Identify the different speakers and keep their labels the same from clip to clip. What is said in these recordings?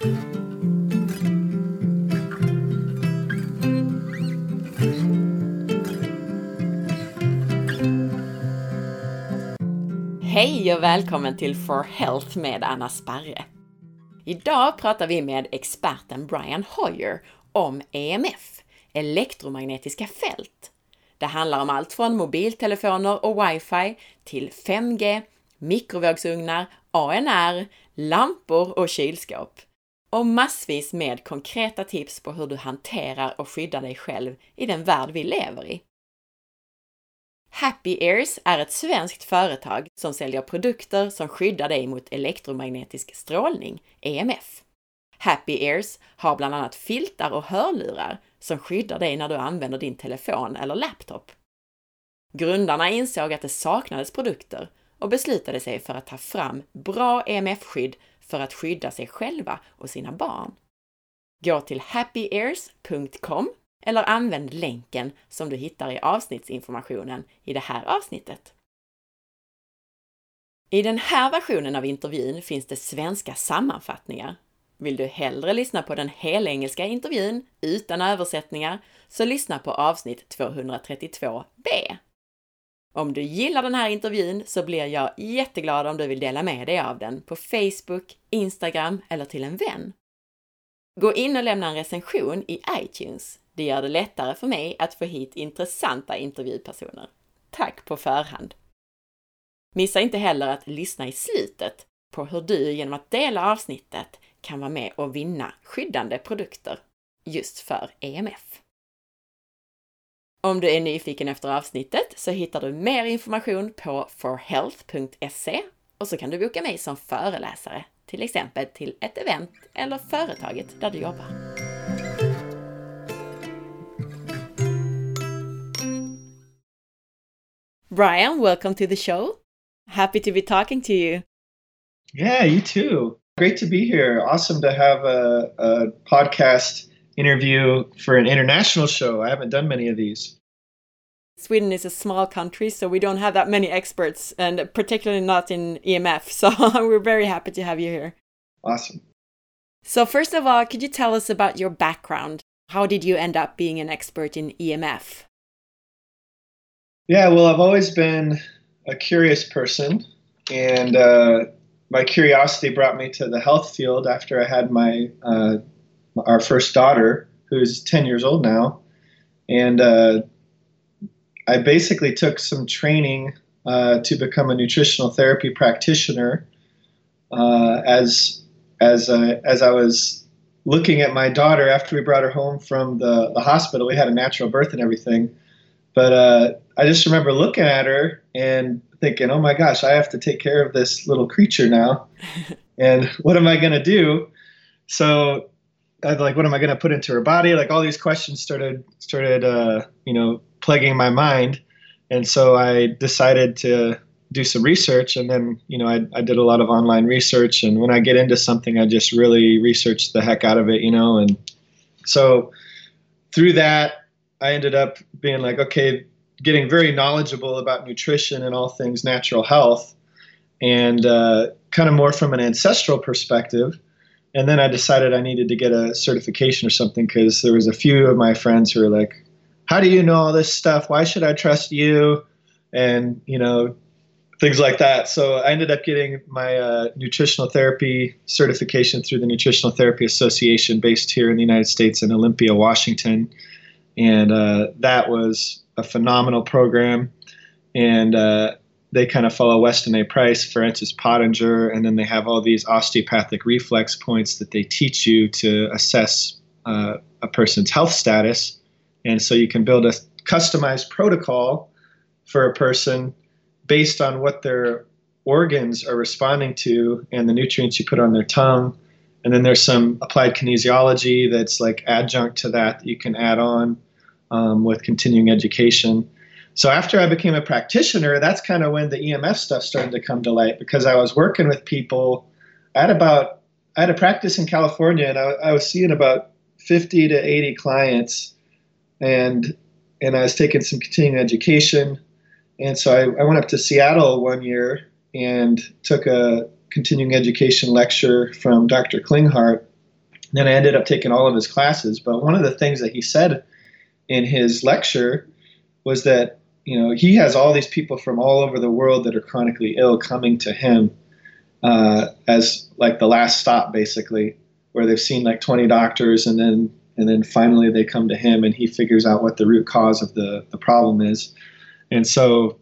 Speaker 1: Hej och välkommen till For Health med Anna Sparre. Idag pratar vi med experten Brian Hoyer om EMF, elektromagnetiska fält. Det handlar om allt från mobiltelefoner och wifi till 5G, mikrovågsugnar, ANR, lampor och kylskåp. Och massvis med konkreta tips på hur du hanterar och skyddar dig själv i den värld vi lever i. Happy Ears är ett svenskt företag som säljer produkter som skyddar dig mot elektromagnetisk strålning, EMF. Happy Ears har bland annat filtar och hörlurar som skyddar dig när du använder din telefon eller laptop. Grundarna insåg att det saknades produkter och beslutade sig för att ta fram bra EMF-skydd för att skydda sig själva och sina barn. Gå till happyears.com eller använd länken som du hittar i avsnittsinformationen i det här avsnittet. I den här versionen av intervjun finns det svenska sammanfattningar. Vill du hellre lyssna på den helengelska intervjun utan översättningar så lyssna på avsnitt 232b. Om du gillar den här intervjun så blir jag jätteglad om du vill dela med dig av den på Facebook, Instagram eller till en vän. Gå in och lämna en recension i iTunes. Det gör det lättare för mig att få hit intressanta intervjupersoner. Tack på förhand! Missa inte heller att lyssna i slutet på hur du genom att dela avsnittet kan vara med och vinna skyddande produkter just för EMF. Om du är nyfiken efter avsnittet så hittar du mer information på forhealth.se och så kan du boka mig som föreläsare, till exempel till ett event eller företaget där du jobbar. Brian, welcome to the show. Happy to be talking to you.
Speaker 2: Yeah, you too. Great to be here. Awesome to have a, a podcast interview for an international show. I haven't done many of these.
Speaker 1: Sweden is a small country, so we don't have that many experts, and particularly not in EMF. So we're very happy to have you here.
Speaker 2: Awesome.
Speaker 1: So, first of all, could you tell us about your background? How did you end up being an expert in EMF?
Speaker 2: Yeah, well, I've always been a curious person, and uh, my curiosity brought me to the health field after I had my uh, our first daughter, who's ten years old now, and uh, I basically took some training uh, to become a nutritional therapy practitioner uh, as as uh, as I was looking at my daughter after we brought her home from the, the hospital. We had a natural birth and everything. But uh, I just remember looking at her and thinking, oh my gosh, I have to take care of this little creature now. and what am I going to do? So I like, what am I going to put into her body? Like all these questions started, started, uh, you know, plaguing my mind. And so I decided to do some research. And then, you know, I, I did a lot of online research. And when I get into something, I just really research the heck out of it, you know. And so through that, I ended up being like, okay, getting very knowledgeable about nutrition and all things natural health, and uh, kind of more from an ancestral perspective. And then I decided I needed to get a certification or something because there was a few of my friends who were like, "How do you know all this stuff? Why should I trust you?" And you know, things like that. So I ended up getting my uh, nutritional therapy certification through the Nutritional Therapy Association, based here in the United States in Olympia, Washington and uh, that was a phenomenal program. And uh, they kind of follow Weston A. Price, Francis Pottenger, and then they have all these osteopathic reflex points that they teach you to assess uh, a person's health status. And so you can build a customized protocol for a person based on what their organs are responding to and the nutrients you put on their tongue. And then there's some applied kinesiology that's like adjunct to that that you can add on um, with continuing education. So after I became a practitioner, that's kind of when the EMF stuff started to come to light because I was working with people. I had about I had a practice in California, and I, I was seeing about 50 to 80 clients, and and I was taking some continuing education. And so I, I went up to Seattle one year and took a continuing education lecture from Dr. Klinghardt then I ended up taking all of his classes. But one of the things that he said in his lecture was that you know he has all these people from all over the world that are chronically ill coming to him uh, as like the last stop, basically, where they've seen like 20 doctors and then and then finally they come to him and he figures out what the root cause of the, the problem is. And so,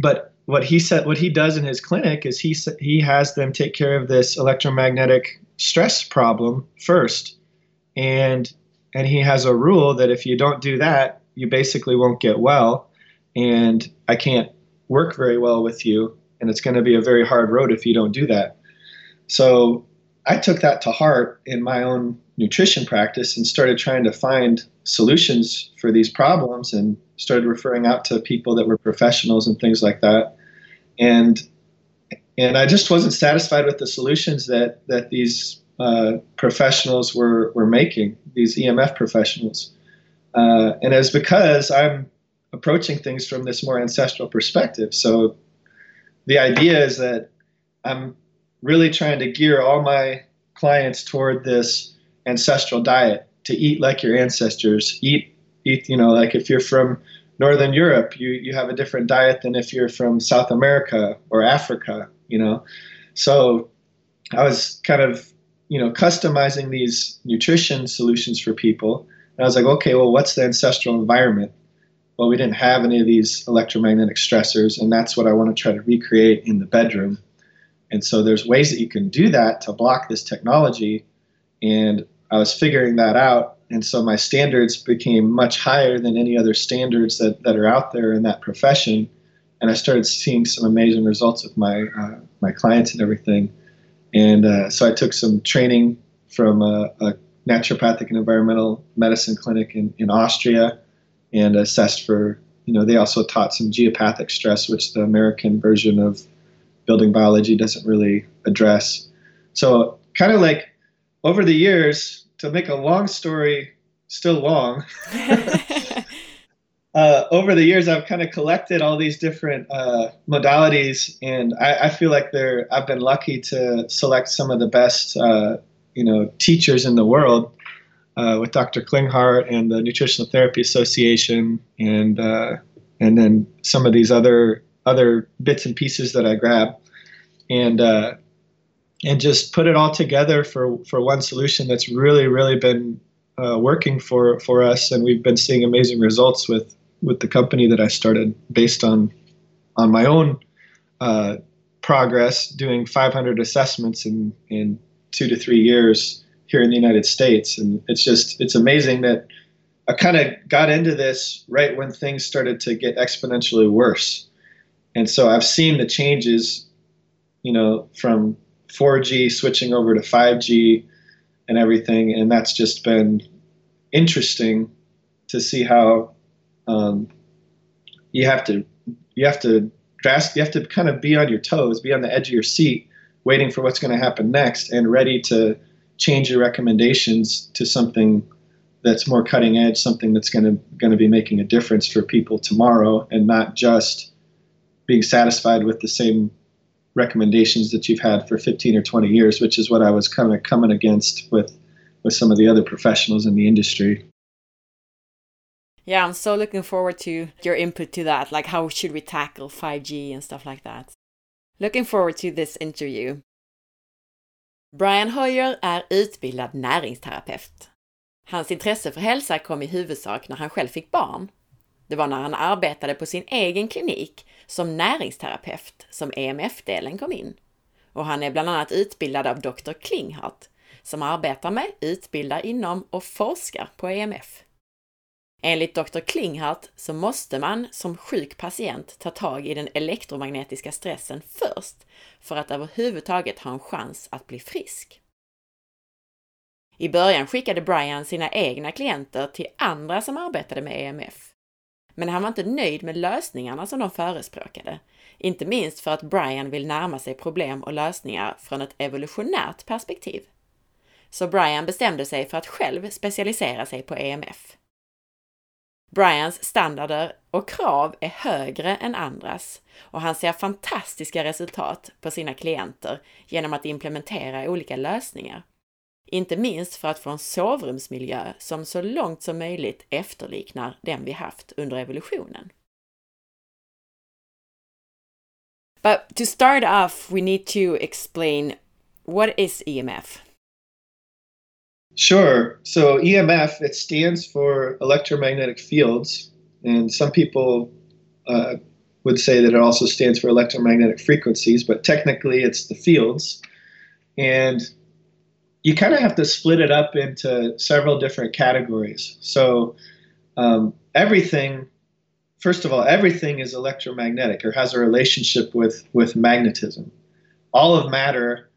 Speaker 2: but what he said, what he does in his clinic is he he has them take care of this electromagnetic stress problem first, and and he has a rule that if you don't do that, you basically won't get well, and I can't work very well with you, and it's going to be a very hard road if you don't do that. So I took that to heart in my own nutrition practice and started trying to find solutions for these problems and started referring out to people that were professionals and things like that. And and I just wasn't satisfied with the solutions that that these uh, professionals were were making, these EMF professionals. Uh, and it's because I'm approaching things from this more ancestral perspective. So the idea is that I'm really trying to gear all my clients toward this ancestral diet to eat like your ancestors eat eat you know like if you're from northern europe you you have a different diet than if you're from south america or africa you know? So i was kind of you know customizing these nutrition solutions for people. And i was like okay well what's the ancestral environment well we didn't have any of these electromagnetic stressors and that's what i want to try to recreate in the bedroom and so there's ways that you can do that to block this technology and I was figuring that out. And so my standards became much higher than any other standards that, that are out there in that profession. And I started seeing some amazing results with my, uh, my clients and everything. And uh, so I took some training from a, a, naturopathic and environmental medicine clinic in, in Austria and assessed for, you know, they also taught some geopathic stress, which the American version of building biology doesn't really address. So kind of like over the years, to make a long story still long, uh, over the years I've kind of collected all these different uh, modalities, and I, I, feel like they're I've been lucky to select some of the best uh, you know teachers in the world. Uh, with Dr. Klinghardt and the Nutritional Therapy Association, and uh, and then some of these other other bits and pieces that I grab, and uh, and just put it all together for for one solution that's really really been uh, working for for us and we've been seeing amazing results with with the company that I started based on on my own uh, progress doing 500 assessments in in two to three years here in the United States. And it's just it's amazing that I kind of got into this right when things started to get exponentially worse. And so I've seen the changes you know from 4G switching over to 5G and everything, and that's just been interesting to see how um, you have to you have to you have to kind of be on your toes, be on the edge of your seat, waiting for what's going to happen next, and ready to change your recommendations to something that's more cutting edge, something that's going to going to be making a difference for people tomorrow, and not just being satisfied with the same recommendations that you've had for 15 or 20 years, which is what I was kind of coming against with with some of the other professionals in the industry.
Speaker 1: Yeah, I'm so looking forward to your input to that. Like, how should we tackle 5G and stuff like that? Looking forward to this interview. Brian Hoyer är utbildad näringsterapeut. Hans intresse för hälsa kom i huvudsak när han själv fick barn. Det var när han arbetade på sin egen klinik som näringsterapeut som EMF-delen kom in. Och han är bland annat utbildad av Dr. Klinghart som arbetar med, utbildar inom och forskar på EMF. Enligt Dr. Klinghart så måste man som sjuk patient ta tag i den elektromagnetiska stressen först för att överhuvudtaget ha en chans att bli frisk. I början skickade Brian sina egna klienter till andra som arbetade med EMF men han var inte nöjd med lösningarna som de förespråkade. Inte minst för att Brian vill närma sig problem och lösningar från ett evolutionärt perspektiv. Så Brian bestämde sig för att själv specialisera sig på EMF. Brians standarder och krav är högre än andras och han ser fantastiska resultat på sina klienter genom att implementera olika lösningar. Inte minst för att få en sovrumsmiljö som så långt som möjligt efterliknar den vi haft under evolutionen. But to start off, we need to explain what is EMF?
Speaker 2: Sure. So EMF it stands for electromagnetic fields, and some people uh, would say that it also stands for electromagnetic frequencies, but technically it's the fields. And you kind of have to split it up into several different categories. So um, everything, first of all, everything is electromagnetic or has a relationship with with magnetism. All of matter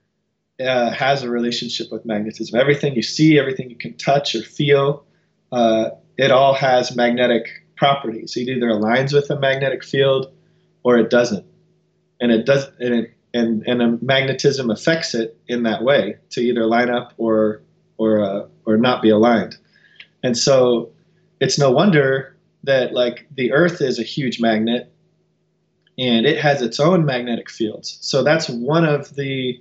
Speaker 2: uh, has a relationship with magnetism. Everything you see, everything you can touch or feel, uh, it all has magnetic properties. It either aligns with a magnetic field or it doesn't, and it does, and it, and and magnetism affects it in that way to either line up or or uh, or not be aligned, and so it's no wonder that like the Earth is a huge magnet, and it has its own magnetic fields. So that's one of the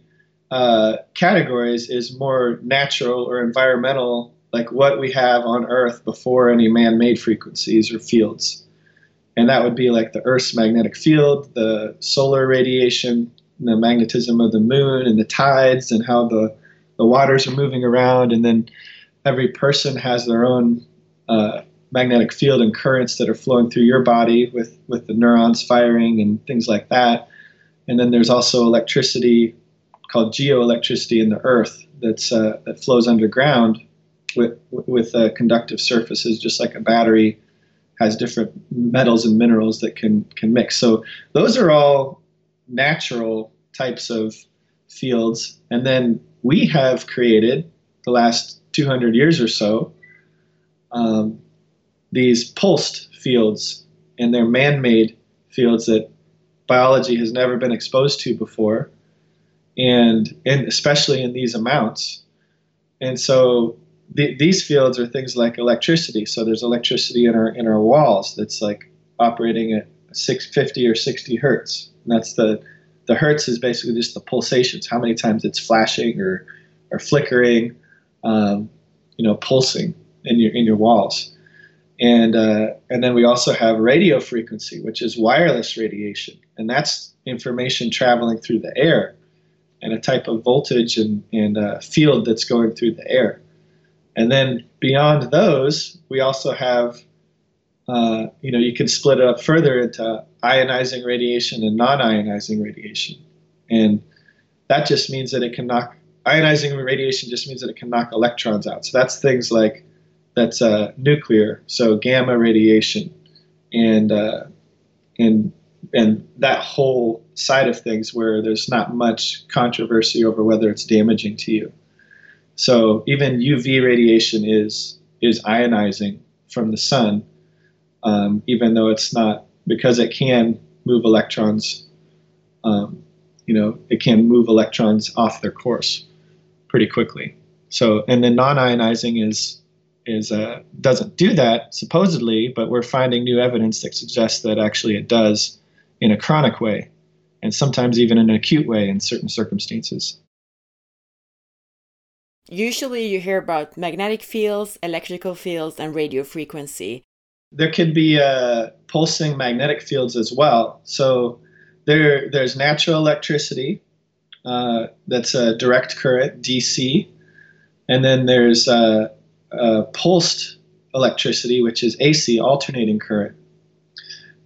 Speaker 2: uh, categories is more natural or environmental, like what we have on Earth before any man made frequencies or fields. And that would be like the Earth's magnetic field, the solar radiation, the magnetism of the moon, and the tides, and how the, the waters are moving around. And then every person has their own uh, magnetic field and currents that are flowing through your body with, with the neurons firing and things like that. And then there's also electricity called geoelectricity in the earth that's uh, that flows underground with with uh, conductive surfaces, just like a battery has different metals and minerals that can can mix. So those are all natural types of fields, and then we have created the last 200 years or so um, these pulsed fields, and they're man-made fields that biology has never been exposed to before and and especially in these amounts. And so the, these fields are things like electricity. So there's electricity in our in our walls that's like operating at 650 or 60 hertz. And that's the the hertz is basically just the pulsations, how many times it's flashing or or flickering, um, you know, pulsing in your in your walls. And uh, and then we also have radio frequency, which is wireless radiation, and that's information traveling through the air and a type of voltage and, and field that's going through the air. And then beyond those, we also have, uh, you know, you can split it up further into ionizing radiation and non ionizing radiation. And that just means that it can knock, ionizing radiation just means that it can knock electrons out. So that's things like, that's uh, nuclear, so gamma radiation, and uh, and and that whole side of things where there's not much controversy over whether it's damaging to you. So even UV radiation is is ionizing from the sun, um, even though it's not because it can move electrons. Um, you know, it can move electrons off their course pretty quickly. So and then non-ionizing is is uh, doesn't do that supposedly, but we're finding new evidence that suggests that actually it does in a chronic way, and sometimes even in an acute way in certain circumstances.
Speaker 1: Usually, you hear about magnetic fields, electrical fields, and radio frequency.
Speaker 2: There could be uh, pulsing magnetic fields as well. So there, there's natural electricity, uh, that's a direct current, DC, and then there's uh, pulsed electricity, which is AC, alternating current.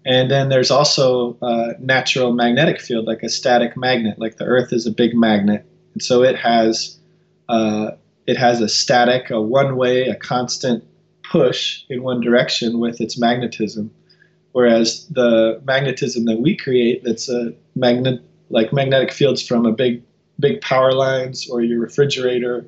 Speaker 2: And then there's also a natural magnetic field, like a static magnet. Like the Earth is a big magnet, and so it has uh, it has a static, a one-way, a constant push in one direction with its magnetism. Whereas the magnetism that we create, that's a magnet, like magnetic fields from a big big power lines or your refrigerator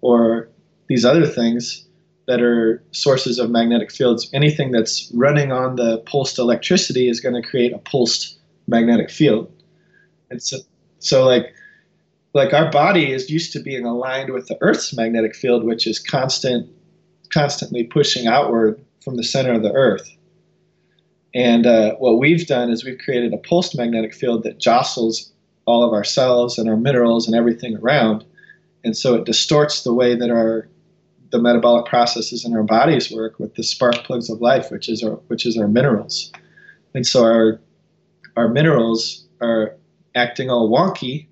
Speaker 2: or these other things, that are sources of magnetic fields, anything that's running on the pulsed electricity is going to create a pulsed magnetic field. And so, so like, like our body is used to being aligned with the Earth's magnetic field, which is constant, constantly pushing outward from the center of the Earth. And uh, what we've done is we've created a pulsed magnetic field that jostles all of our cells and our minerals and everything around and so it distorts the way that our the metabolic processes in our bodies work with the spark plugs of life, which is our which is our minerals, and so our our minerals are acting all wonky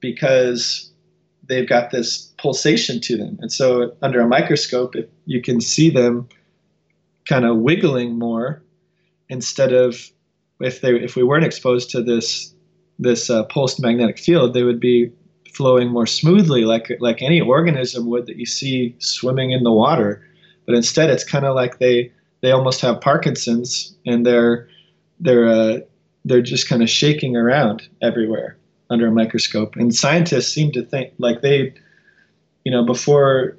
Speaker 2: because they've got this pulsation to them, and so under a microscope, if you can see them kind of wiggling more instead of if they if we weren't exposed to this this uh, pulsed magnetic field, they would be flowing more smoothly, like like any organism would that you see swimming in the water. But instead, it's kind of like they they almost have Parkinson's, and they're they're uh, they're just kind of shaking around everywhere under a microscope. And scientists seem to think like they, you know, before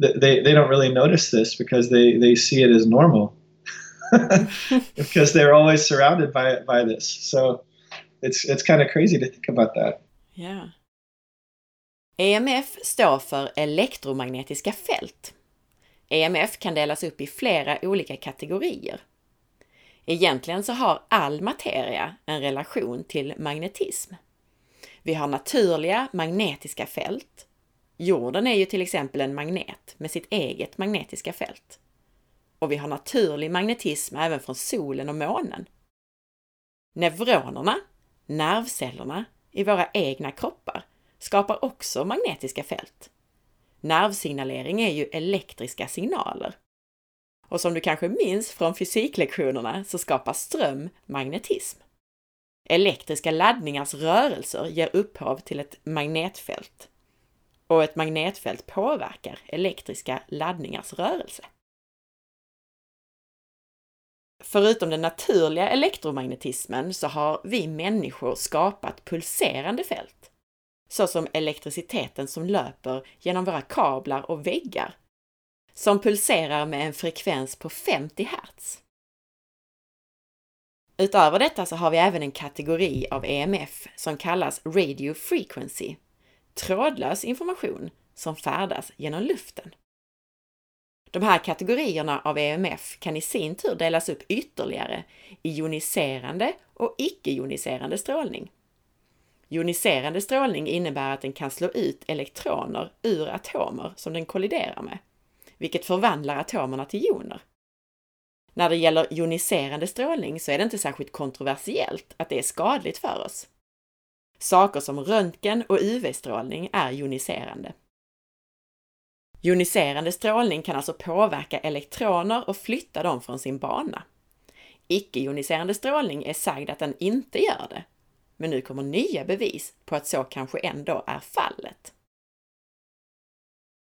Speaker 2: they they don't really notice this because they they see it as normal because they're always surrounded by by this. So it's it's kind of crazy to think about that.
Speaker 1: Yeah. EMF står för elektromagnetiska fält. EMF kan delas upp i flera olika kategorier. Egentligen så har all materia en relation till magnetism. Vi har naturliga magnetiska fält. Jorden är ju till exempel en magnet med sitt eget magnetiska fält. Och vi har naturlig magnetism även från solen och månen. Neuronerna, nervcellerna i våra egna kroppar, skapar också magnetiska fält. Nervsignalering är ju elektriska signaler. Och som du kanske minns från fysiklektionerna så skapar ström magnetism. Elektriska laddningars rörelser ger upphov till ett magnetfält. Och ett magnetfält påverkar elektriska laddningars rörelse. Förutom den naturliga elektromagnetismen så har vi människor skapat pulserande fält såsom elektriciteten som löper genom våra kablar och väggar, som pulserar med en frekvens på 50 Hz. Utöver detta så har vi även en kategori av EMF som kallas Radio Frequency, trådlös information som färdas genom luften. De här kategorierna av EMF kan i sin tur delas upp ytterligare i joniserande och icke-joniserande strålning. Joniserande strålning innebär att den kan slå ut elektroner ur atomer som den kolliderar med, vilket förvandlar atomerna till joner. När det gäller joniserande strålning så är det inte särskilt kontroversiellt att det är skadligt för oss. Saker som röntgen och UV-strålning är joniserande. Joniserande strålning kan alltså påverka elektroner och flytta dem från sin bana. Icke-joniserande strålning är sagd att den inte gör det, men nu kommer nya bevis på att så kanske ändå är fallet.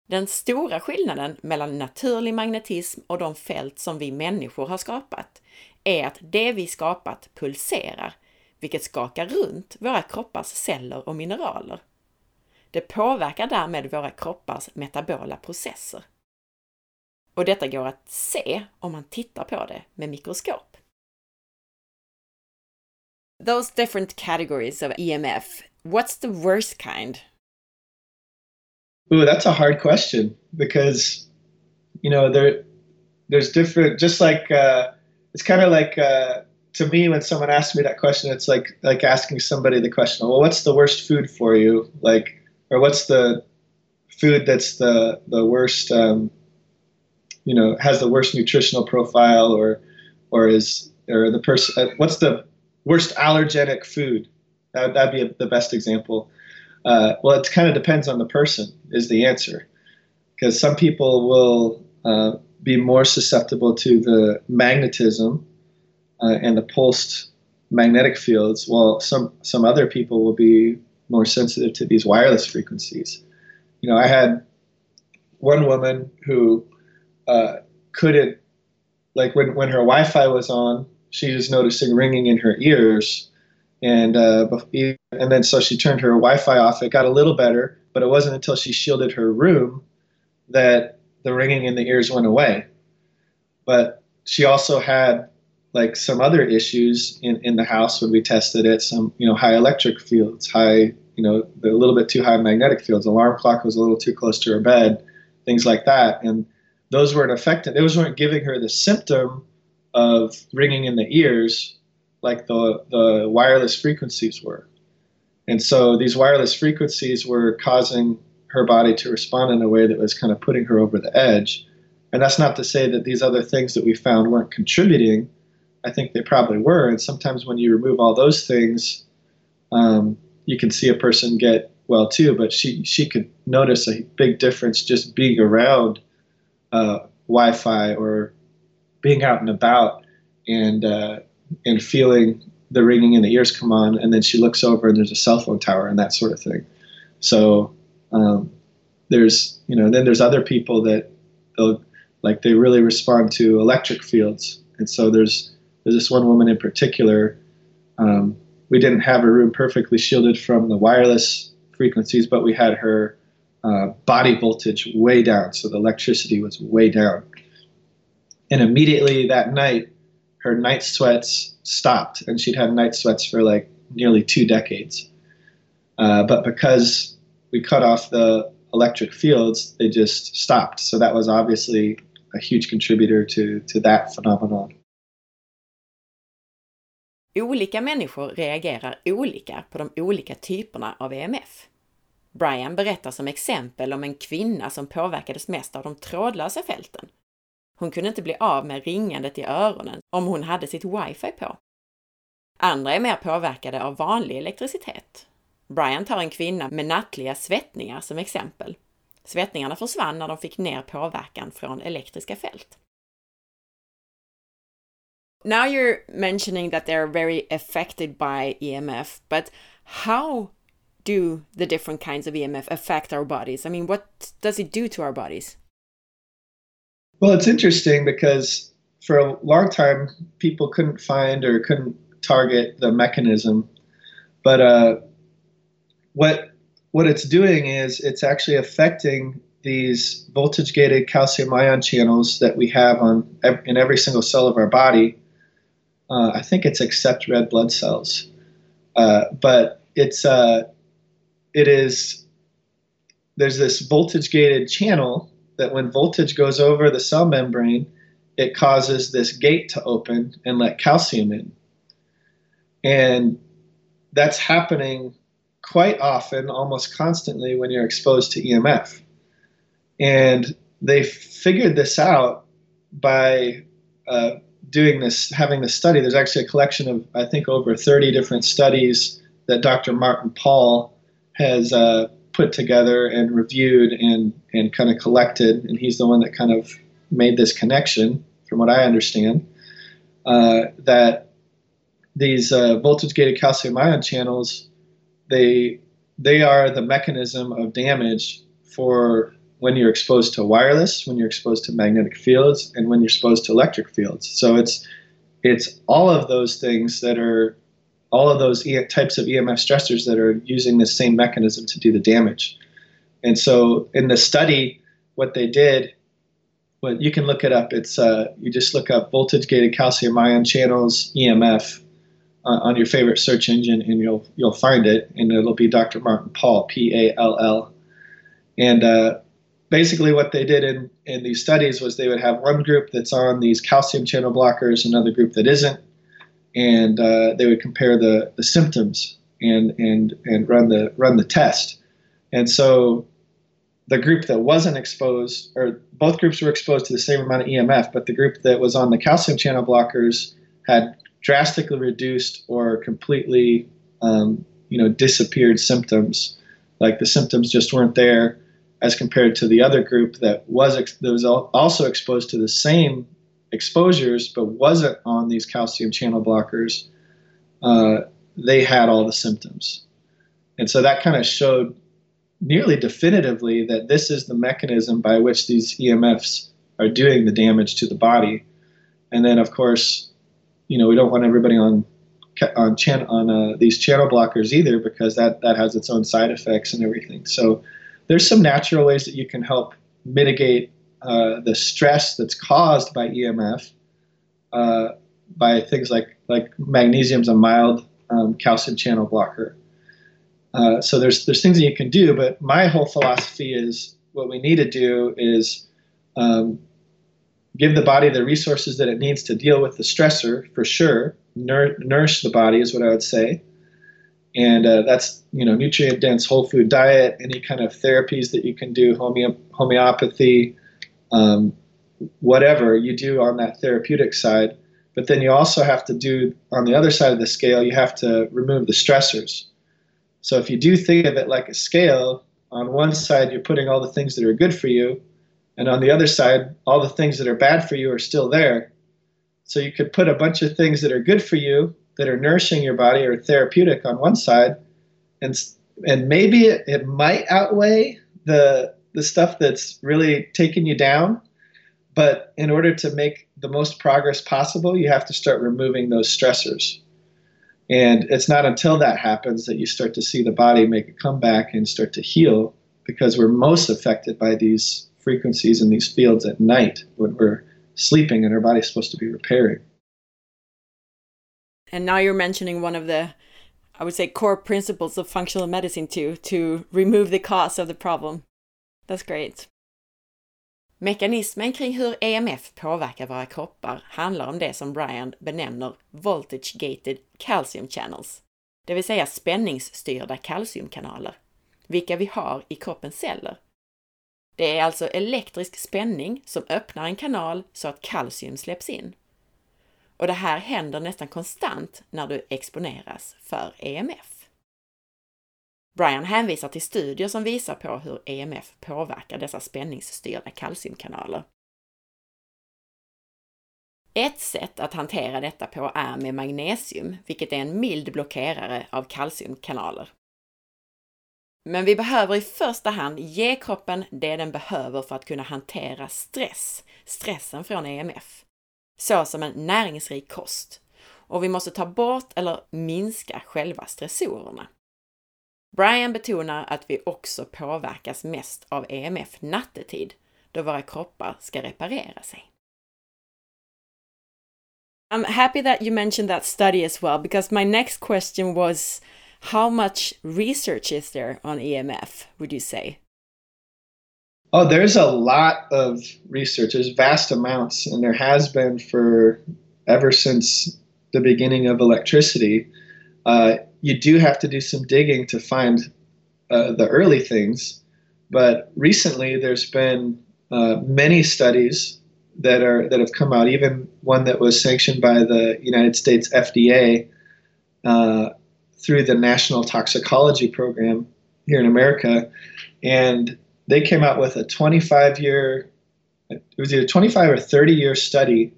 Speaker 1: Den stora skillnaden mellan naturlig magnetism och de fält som vi människor har skapat är att det vi skapat pulserar, vilket skakar runt våra kroppars celler och mineraler. Det påverkar därmed våra kroppars metabola processer. Och detta går att se om man tittar på det med mikroskop. Those different categories of EMF, what's the worst kind?
Speaker 2: Ooh, that's a hard question because you know there there's different just like uh, it's kind of like uh, to me when someone asks me that question it's like like asking somebody the question well what's the worst food for you like or what's the food that's the the worst um, you know has the worst nutritional profile or or is or the person uh, what's the worst allergenic food. That, that'd be a, the best example. Uh, well, it kind of depends on the person, is the answer. Because some people will uh, be more susceptible to the magnetism uh, and the pulsed magnetic fields, while some, some other people will be more sensitive to these wireless frequencies. You know, I had one woman who uh, couldn't, like when, when her Wi Fi was on, she was noticing ringing in her ears, and uh, and then so she turned her Wi-Fi off. It got a little better, but it wasn't until she shielded her room that the ringing in the ears went away. But she also had like some other issues in, in the house when we tested it. Some you know high electric fields, high you know a little bit too high magnetic fields. Alarm clock was a little too close to her bed, things like that, and those weren't affected. Those weren't giving her the symptom of ringing in the ears like the, the wireless frequencies were. And so these wireless frequencies were causing her body to respond in a way that was kind of putting her over the edge. And that's not to say that these other things that we found weren't contributing. I think they probably were. And sometimes when you remove all those things, um, you can see a person get well too. But she she could notice a big difference just being around uh, Wi-Fi or being out and about and uh, and feeling the ringing in the ears come on, and then she looks over and there's a cell phone tower and that sort of thing. So um, there's you know then there's other people that like they really respond to electric fields, and so there's there's this one woman in particular. Um, we didn't have her room perfectly shielded from the wireless frequencies, but we had her uh, body voltage way down, so the electricity was way down. And immediately that night, her night sweats stopped, and she'd had night sweats for like nearly two decades. Uh, but because we cut off the electric fields, they just stopped. So that was obviously a huge contributor to, to that phenomenon.
Speaker 1: Olika människor reagerar olika på de olika typerna av EMF. Brian berättar som exempel om en kvinna som påverkades mest av de trådlösa fälten. Hon kunde inte bli av med ringandet i öronen om hon hade sitt wifi på. Andra är mer påverkade av vanlig elektricitet. Brian tar en kvinna med nattliga svettningar som exempel. Svettningarna försvann när de fick ner påverkan från elektriska fält. Now you're mentioning that they're very affected by EMF, but how do the different kinds of EMF affect our bodies? I mean, what does it do to our bodies?
Speaker 2: Well, it's interesting because for a long time, people couldn't find or couldn't target the mechanism. But uh, what what it's doing is it's actually affecting these voltage gated calcium ion channels that we have on in every single cell of our body. Uh, I think it's except red blood cells, uh, but it's uh, it is there's this voltage gated channel that when voltage goes over the cell membrane, it causes this gate to open and let calcium in. And that's happening quite often, almost constantly, when you're exposed to EMF. And they figured this out by uh, doing this, having this study. There's actually a collection of, I think, over 30 different studies that Dr. Martin Pall has uh, put together and reviewed and, and kind of collected. And he's the one that kind of made this connection, from what I understand, uh, that these uh, voltage gated calcium ion channels they they are the mechanism of damage for when you're exposed to wireless, when you're exposed to magnetic fields, and when you're exposed to electric fields. So it's it's all of those things that are all of those e- types of EMF stressors that are using the same mechanism to do the damage. And so in the study, what they did, well, you can look it up. It's uh, you just look up voltage gated calcium ion channels EMF uh, on your favorite search engine, and you'll you'll find it, and it'll be Dr. Martin Pall, P A L L, and uh, basically what they did in in these studies was they would have one group that's on these calcium channel blockers, another group that isn't, and uh, they would compare the, the symptoms and and and run the run the test. And so the group that wasn't exposed, or both groups were exposed to the same amount of EMF, but the group that was on the calcium channel blockers had drastically reduced or completely, um, you know, disappeared symptoms. Like the symptoms just weren't there, as compared to the other group that was ex- that was also exposed to the same exposures but wasn't on these calcium channel blockers, uh, they had all the symptoms. And so that kind of showed nearly definitively that this is the mechanism by which these EMFs are doing the damage to the body. And then, of course, you know, we don't want everybody on on chan- on uh, these channel blockers either because that that has its own side effects and everything. So there's some natural ways that you can help mitigate uh, the stress that's caused by EMF uh, by things like like magnesium's a mild um, calcium channel blocker. Uh, so there's there's things that you can do, but my whole philosophy is what we need to do is um, give the body the resources that it needs to deal with the stressor for sure. Nour- nourish the body is what I would say, and uh, that's you know nutrient dense whole food diet, any kind of therapies that you can do, homeo- homeopathy, um, whatever you do on that therapeutic side. But then you also have to do on the other side of the scale, you have to remove the stressors. So if you do think of it like a scale, on one side you're putting all the things that are good for you, and on the other side, all the things that are bad for you are still there. So you could put a bunch of things that are good for you, that are nourishing your body or therapeutic on one side, and and maybe it, it might outweigh the the stuff that's really taking you down. But in order to make the most progress possible, you have to start removing those stressors. And it's not until that happens that you start to see the body make a comeback and start to heal because we're most affected by these frequencies in these fields at night when we're sleeping and our body's supposed to be repairing.
Speaker 1: And now you're mentioning one of the, I would say, core principles of functional medicine too, to remove the cause of the problem. That's great. Mekanismen kring hur EMF påverkar våra kroppar handlar om det som Brian benämner voltage-gated calcium channels, det vill säga spänningsstyrda kalciumkanaler, vilka vi har i kroppens celler. Det är alltså elektrisk spänning som öppnar en kanal så att kalcium släpps in. Och det här händer nästan konstant när du exponeras för EMF. Brian hänvisar till studier som visar på hur EMF påverkar dessa spänningsstyrda kalciumkanaler. Ett sätt att hantera detta på är med magnesium, vilket är en mild blockerare av kalciumkanaler. Men vi behöver i första hand ge kroppen det den behöver för att kunna hantera stress, stressen från EMF, såsom en näringsrik kost. Och vi måste ta bort eller minska själva stressorerna. Brian betonar att vi också påverkas mest av EMF nattetid, då våra kroppar ska reparera sig. I'm happy that you mentioned that study as well, because my next question was how much research is there on EMF, would you say?
Speaker 2: Oh, there's a lot of research. There's vast amounts, and there has been for ever since the beginning of electricity. Uh, you do have to do some digging to find uh, the early things, but recently there's been uh, many studies that are that have come out. Even one that was sanctioned by the United States FDA uh, through the National Toxicology Program here in America, and they came out with a 25 year, it was either 25 or 30 year study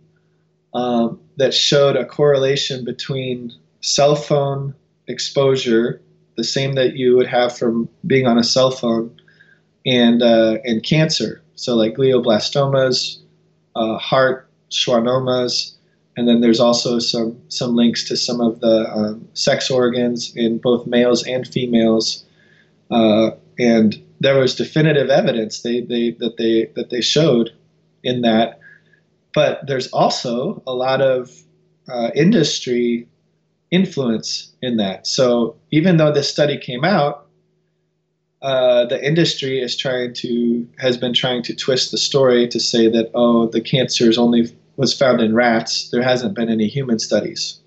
Speaker 2: um, that showed a correlation between cell phone exposure, the same that you would have from being on a cell phone, and uh, and cancer. So like glioblastomas, uh, heart schwannomas, and then there's also some some links to some of the um, sex organs in both males and females, uh, and there was definitive evidence they, they that they that they showed in that. But there's also a lot of uh, industry influence in that. So even though this study came out, uh, the industry is trying to has been trying to twist the story to say that oh the cancer is only was found in rats. There hasn't been any human studies.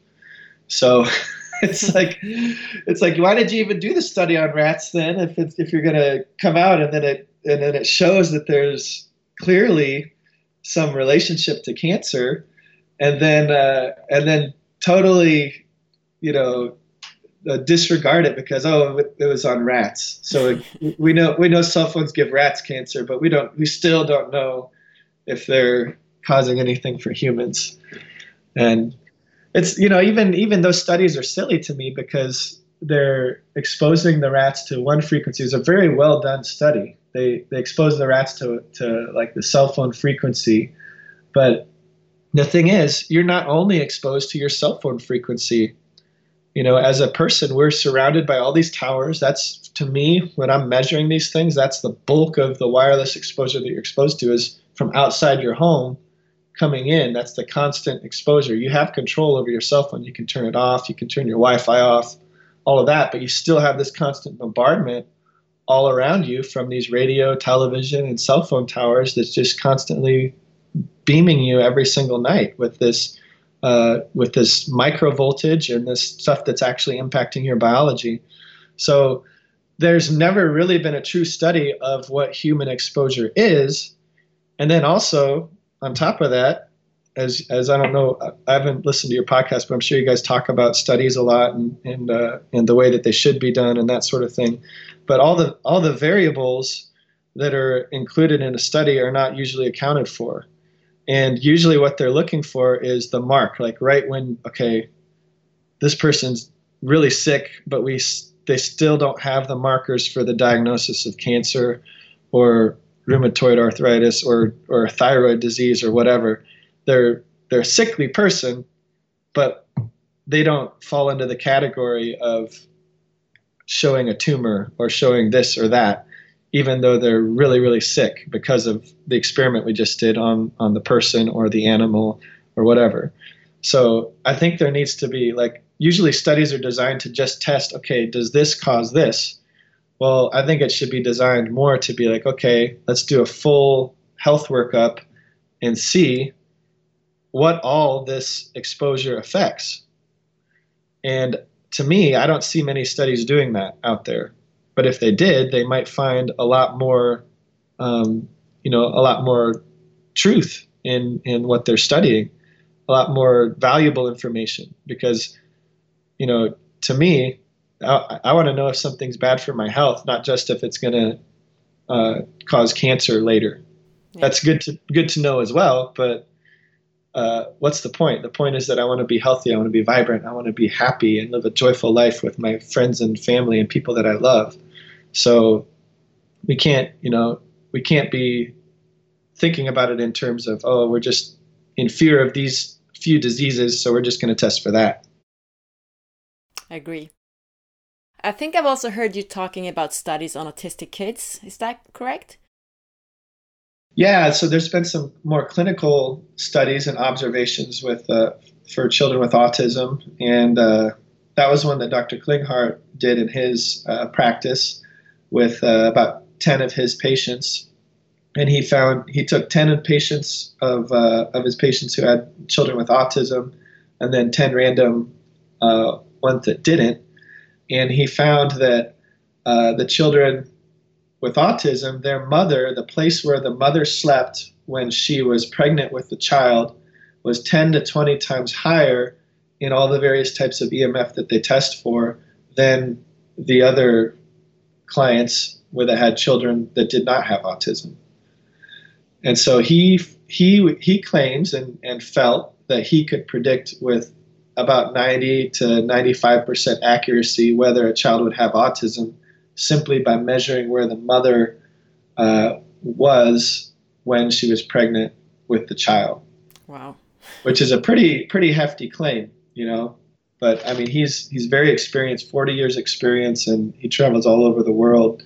Speaker 2: So it's like it's like why did you even do the study on rats then if it's, if you're going to come out and then it and then it shows that there's clearly some relationship to cancer and then uh, and then totally you know uh, disregard it because oh it, it was on rats so we know we know cell phones give rats cancer but we don't we still don't know if they're causing anything for humans. And it's you know even even those studies are silly to me because they're exposing the rats to one frequency. It's a very well done study. They they expose the rats to to like the cell phone frequency, but the thing is, you're not only exposed to your cell phone frequency. You know, as a person, we're surrounded by all these towers. That's to me, when I'm measuring these things, that's the bulk of the wireless exposure that you're exposed to is from outside your home coming in. That's the constant exposure. You have control over your cell phone. You can turn it off, you can turn your Wi Fi off, all of that, but you still have this constant bombardment all around you from these radio, television, and cell phone towers that's just constantly beaming you every single night with this uh, with this micro voltage and this stuff that's actually impacting your biology. So there's never really been a true study of what human exposure is. And then also, on top of that, as, as I don't know, I haven't listened to your podcast, but I'm sure you guys talk about studies a lot and and, uh, and the way that they should be done and that sort of thing. But all the all the variables that are included in a study are not usually accounted for. And usually what they're looking for is the mark, like right when, okay, this person's really sick, but we they still don't have the markers for the diagnosis of cancer or rheumatoid arthritis or, or thyroid disease or whatever. They're they're a sickly person, but they don't fall into the category of showing a tumor or showing this or that even though they're really, really sick because of the experiment we just did on, on the person or the animal or whatever. So I think there needs to be like, usually studies are designed to just test, okay, does this cause this? Well, I think it should be designed more to be like, okay, let's do a full health workup and see what all this exposure affects. And to me, I don't see many studies doing that out there. But if they did, they might find a lot more, um, you know, a lot more truth in in what they're studying, a lot more valuable information. Because, you know, to me, I, I want to know if something's bad for my health, not just if it's going to uh, cause cancer later. Yeah. That's good to good to know as well. But uh, what's the point? The point is that I want to be healthy. I want to be vibrant. I want to be happy and live a joyful life with my friends and family and people that I love. So we can't, you know, we can't be thinking about it in terms of, oh, we're just in fear of these few diseases, so we're just going to test for that.
Speaker 1: I agree. I think I've also heard you talking about studies on autistic kids. Is that correct?
Speaker 2: Yeah, so there's been some more clinical studies and observations with uh, for children with autism, and uh, that was one that Dr. Klinghardt did in his uh, practice with uh, about 10 of his patients. And he found he took 10 patients of, uh, of his patients who had children with autism and then 10 random uh, ones that didn't. And he found that uh, the children with autism, their mother, the place where the mother slept when she was pregnant with the child, was 10 to 20 times higher in all the various types of EMF that they test for than the other clients where they had children that did not have autism. And so he he he claims and, and felt that he could predict with about 90 to 95% accuracy whether a child would have autism simply by measuring where the mother uh, was when she was pregnant with the child.
Speaker 1: Wow.
Speaker 2: Which is a pretty pretty hefty claim, you know. But I mean, he's he's very experienced, 40 years experience, and he travels all over the world,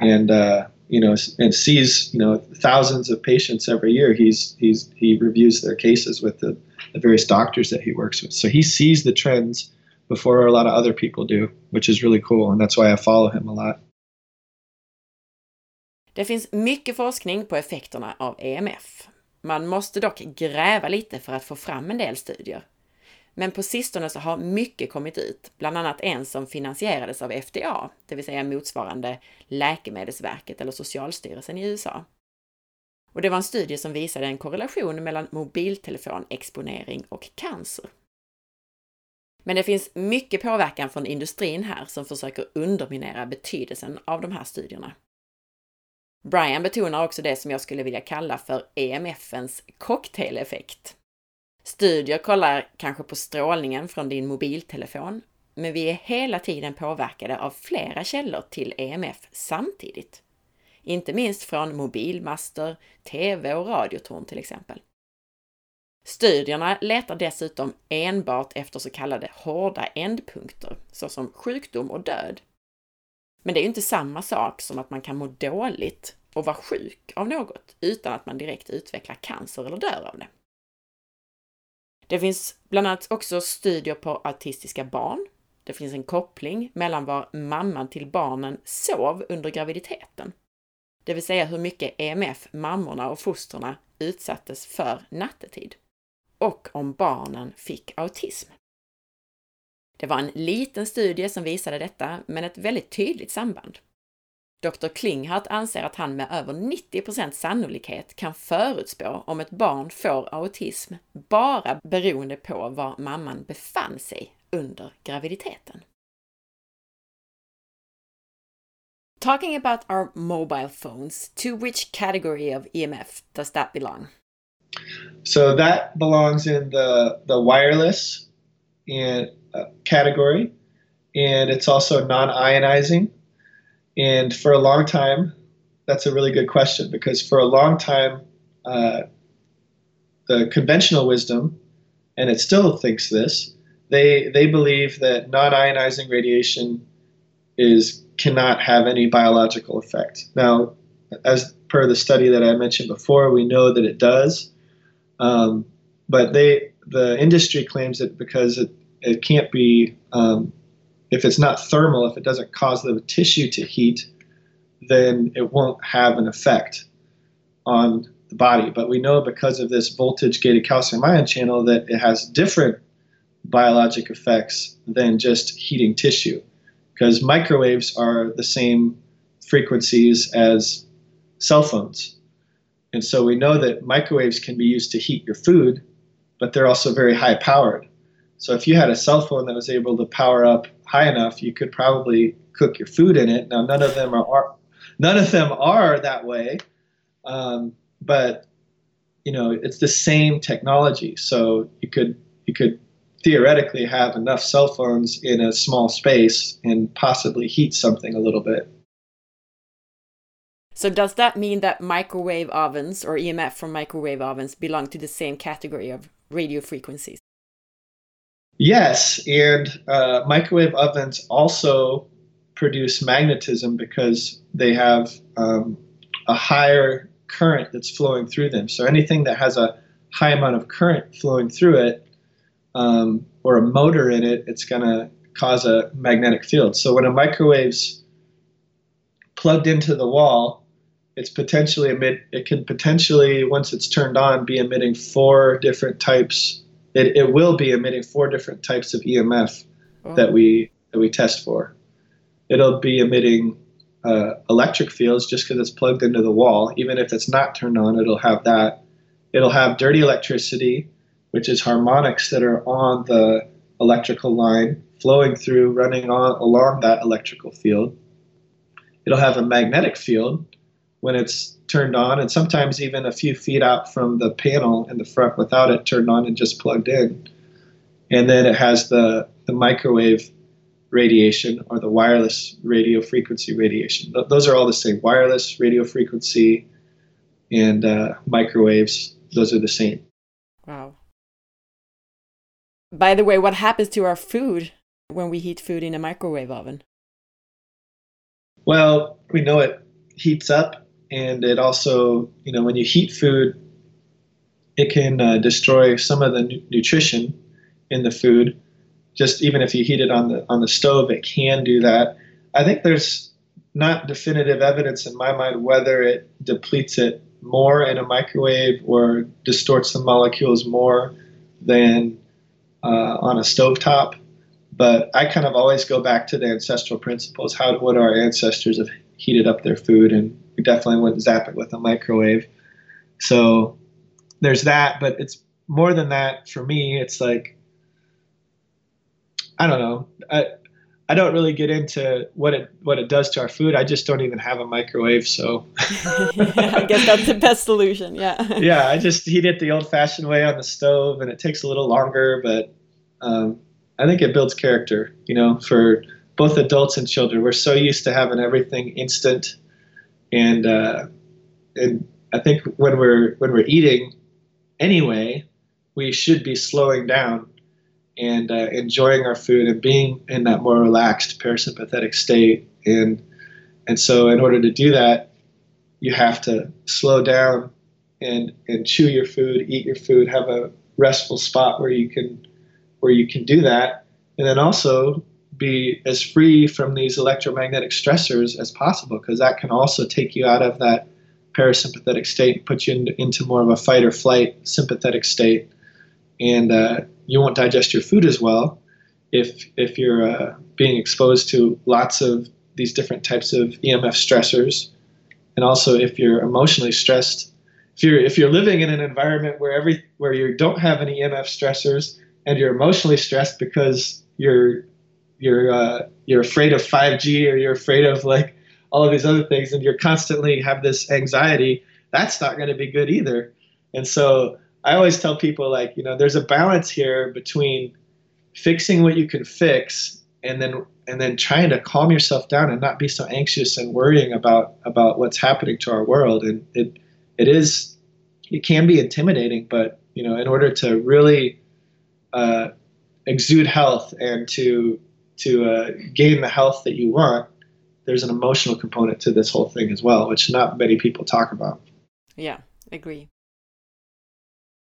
Speaker 2: and uh, you know, and sees you know thousands of patients every year. He's he's he reviews their cases with the, the various doctors that he works with. So he sees the trends before a lot of other people do, which is really cool, and that's why I follow him a lot.
Speaker 1: Det finns mycket forskning på effekterna av EMF. Man måste dock gräva lite för att få fram en del studier. Men på sistone så har mycket kommit ut, bland annat en som finansierades av FDA, det vill säga motsvarande Läkemedelsverket eller Socialstyrelsen i USA. Och det var en studie som visade en korrelation mellan mobiltelefonexponering och cancer. Men det finns mycket påverkan från industrin här som försöker underminera betydelsen av de här studierna. Brian betonar också det som jag skulle vilja kalla för EMFens cocktaileffekt. Studier kollar kanske på strålningen från din mobiltelefon, men vi är hela tiden påverkade av flera källor till EMF samtidigt. Inte minst från mobilmaster, TV och radiotorn till exempel. Studierna letar dessutom enbart efter så kallade hårda ändpunkter, såsom sjukdom och död. Men det är ju inte samma sak som att man kan må dåligt och vara sjuk av något utan att man direkt utvecklar cancer eller dör av det. Det finns bland annat också studier på autistiska barn. Det finns en koppling mellan var mamman till barnen sov under graviditeten. Det vill säga hur mycket EMF mammorna och fosterna utsattes för nattetid. och om barnen fick autism. Det var en liten studie som visade detta, men ett väldigt tydligt samband. Dr. Klinghardt anser att han med över 90% sannolikhet kan förutspå om ett barn får autism bara beroende på var mamman befann sig under graviditeten. Talking about our mobile phones, to which category of EMF does that belong?
Speaker 2: So that belongs in the the wireless and uh, category, and it's also non-ionizing. And for a long time, that's a really good question because for a long time, uh, the conventional wisdom, and it still thinks this, they they believe that non-ionizing radiation is cannot have any biological effect. Now, as per the study that I mentioned before, we know that it does, um, but they the industry claims it because it it can't be um, if it's not thermal, if it doesn't cause the tissue to heat, then it won't have an effect on the body. But we know because of this voltage gated calcium ion channel that it has different biologic effects than just heating tissue. Because microwaves are the same frequencies as cell phones. And so we know that microwaves can be used to heat your food, but they're also very high powered. So if you had a cell phone that was able to power up high enough, you could probably cook your food in it. Now none of them are, are none of them are that way, um, but you know it's the same technology. So you could you could theoretically have enough cell phones in a small space and possibly heat something a little bit.
Speaker 1: So does that mean that microwave ovens or EMF from microwave ovens belong to the same category of radio frequencies?
Speaker 2: Yes, and uh, microwave ovens also produce magnetism because they have um, a higher current that's flowing through them. So anything that has a high amount of current flowing through it um, or a motor in it, it's going to cause a magnetic field. So when a microwave's plugged into the wall, it's potentially emit. It can potentially, once it's turned on, be emitting four different types it, it will be emitting four different types of EMF oh. that we that we test for. It'll be emitting uh, electric fields just because it's plugged into the wall. Even if it's not turned on, it'll have that. It'll have dirty electricity, which is harmonics that are on the electrical line flowing through, running on along that electrical field. It'll have a magnetic field when it's turned on, and sometimes even a few feet out from the panel in the front without it turned on and just plugged in. And then it has the, the microwave radiation or the wireless radio frequency radiation. Those are all the same. Wireless radio frequency and uh, microwaves, those are the same.
Speaker 1: Wow. By the way, what happens to our food when we heat food in a microwave oven?
Speaker 2: Well, we know it heats up and it also, you know, when you heat food, it can uh, destroy some of the nu- nutrition in the food. Just even if you heat it on the on the stove, it can do that. I think there's not definitive evidence in my mind whether it depletes it more in a microwave or distorts the molecules more than uh, on a stovetop. But I kind of always go back to the ancestral principles. How would our ancestors have heated up their food? And definitely wouldn't zap it with a microwave. So there's that, but it's more than that for me. It's like I don't know. I I don't really get into what it what it does to our food. I just don't even have a microwave, so
Speaker 1: I guess that's the best solution. Yeah.
Speaker 2: yeah, I just heat it the old-fashioned way on the stove, and it takes a little longer, but um, I think it builds character. You know, for both adults and children, we're so used to having everything instant and uh, and I think when we're when we're eating anyway, we should be slowing down and uh, enjoying our food and being in that more relaxed parasympathetic state. And and so in order to do that, you have to slow down and and chew your food, eat your food, have a restful spot where you can where you can do that, and then also be as free from these electromagnetic stressors as possible because that can also take you out of that parasympathetic state, and put you in, into more of a fight or flight sympathetic state. and uh, you won't digest your food as well if if you're uh, being exposed to lots of these different types of EMF stressors, and also if you're emotionally stressed. If you're if you're living in an environment where every where you don't have any EMF stressors and you're emotionally stressed because you're you're uh, you're afraid of 5G or you're afraid of like all of these other things, and you're constantly have this anxiety, that's not going to be good either. And so I always tell people like, you know, there's a balance here between fixing what you can fix and then and then trying to calm yourself down and not be so anxious and worrying about about what's happening to our world. And it it is it can be intimidating, but you know, in order to really uh, exude health and to to uh, gain the health that you want, there's an emotional component to this whole thing as well, which not many people talk about.
Speaker 1: Yeah, agree.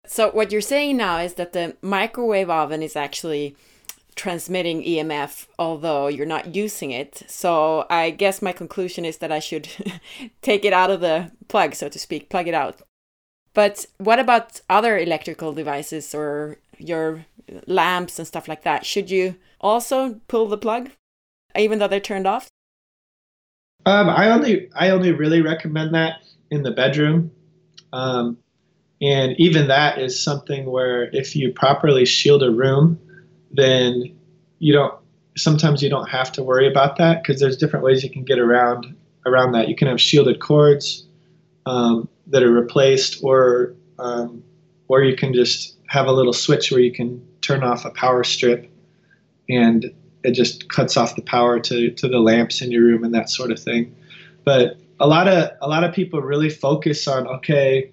Speaker 1: So what you're saying now is that the microwave oven is actually transmitting EMF, although you're not using it. So I guess my conclusion is that I should take it out of the plug, so to speak, plug it out. But what about other electrical devices or your lamps and stuff like that? Should you also pull the plug, even though they're turned off?
Speaker 2: Um, I only I only really recommend that in the bedroom, um, and even that is something where if you properly shield a room, then you don't. Sometimes you don't have to worry about that because there's different ways you can get around around that. You can have shielded cords um, that are replaced, or um, or you can just have a little switch where you can turn off a power strip and it just cuts off the power to, to the lamps in your room and that sort of thing. But a lot of a lot of people really focus on okay,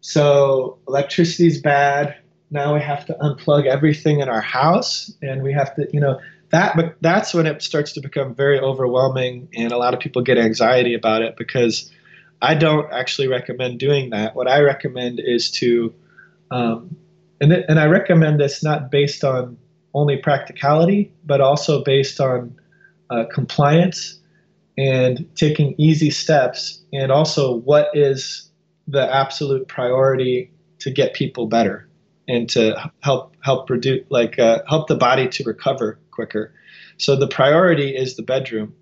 Speaker 2: so electricity is bad. Now we have to unplug everything in our house, and we have to, you know, that. But that's when it starts to become very overwhelming, and a lot of people get anxiety about it because I don't actually recommend doing that. What I recommend is to, um, and th- and I recommend this not based on only practicality, but also based on uh, compliance and taking easy steps, and also what is the absolute priority to get people better and to help help reduce like uh, help the body to recover quicker. So the priority is the bedroom.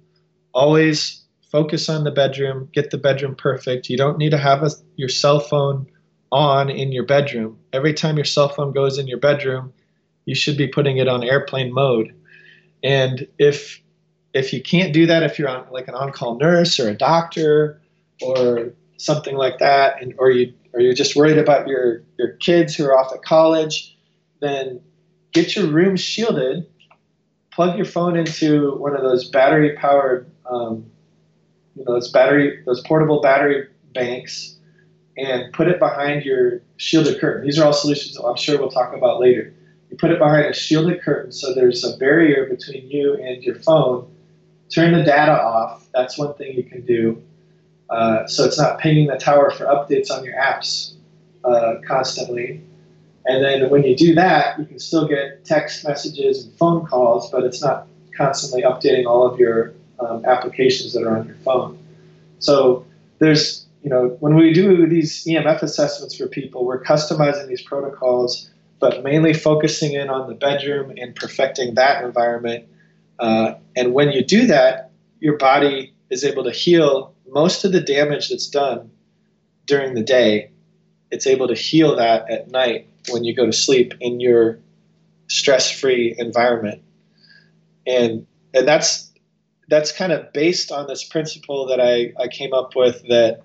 Speaker 2: Always focus on the bedroom. Get the bedroom perfect. You don't need to have a, your cell phone on in your bedroom. Every time your cell phone goes in your bedroom, you should be putting it on airplane mode. And if if you can't do that, if you're on like an on-call nurse or a doctor or something like that, and or you or you're just worried about your your kids who are off at college, then get your room shielded. Plug your phone into one of those battery-powered, um, you know, those battery, those portable battery banks, and put it behind your shielded curtain. These are all solutions I'm sure we'll talk about later. You put it behind a shielded curtain so there's a barrier between you and your phone. Turn the data off. That's one thing you can do. Uh, so it's not pinging the tower for updates on your apps uh, constantly. And then when you do that, you can still get text messages and phone calls, but it's not constantly updating all of your um, applications that are on your phone. So there's, you know, when we do these EMF assessments for people, we're customizing these protocols but mainly focusing in on the bedroom and perfecting that environment. Uh, and when you do that, your body is able to heal most of the damage that's done during the day. It's able to heal that at night when you go to sleep in your stress-free environment. And and that's that's kind of based on this principle that I, I came up with that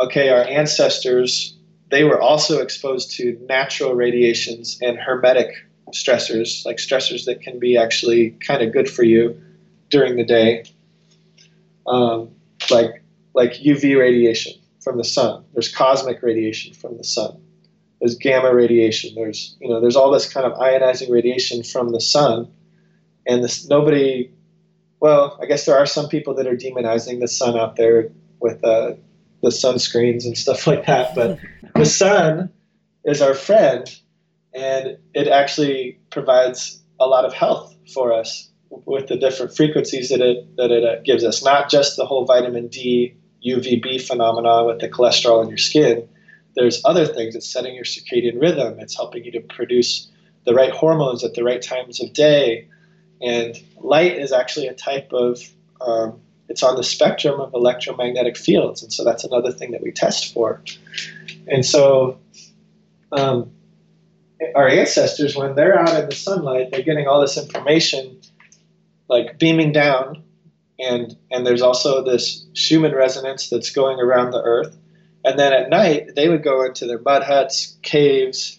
Speaker 2: okay, our ancestors they were also exposed to natural radiations and hormetic stressors, like stressors that can be actually kind of good for you during the day, um, like like UV radiation from the sun. There's cosmic radiation from the sun. There's gamma radiation. There's you know there's all this kind of ionizing radiation from the sun, and this nobody. Well, I guess there are some people that are demonizing the sun out there with uh, the sunscreens and stuff like that. But the sun is our friend, and it actually provides a lot of health for us with the different frequencies that it that it uh, gives us. Not just the whole vitamin D UVB phenomenon with the cholesterol in your skin. there's other things. It's setting your circadian rhythm. It's helping you to produce the right hormones at the right times of day. And light is actually a type of, um, it's on the spectrum of electromagnetic fields. And so that's another thing that we test for. And so um, our ancestors, when they're out in the sunlight, they're getting all this information like beaming down. And, and there's also this Schumann resonance that's going around the earth. And then at night, they would go into their mud huts, caves,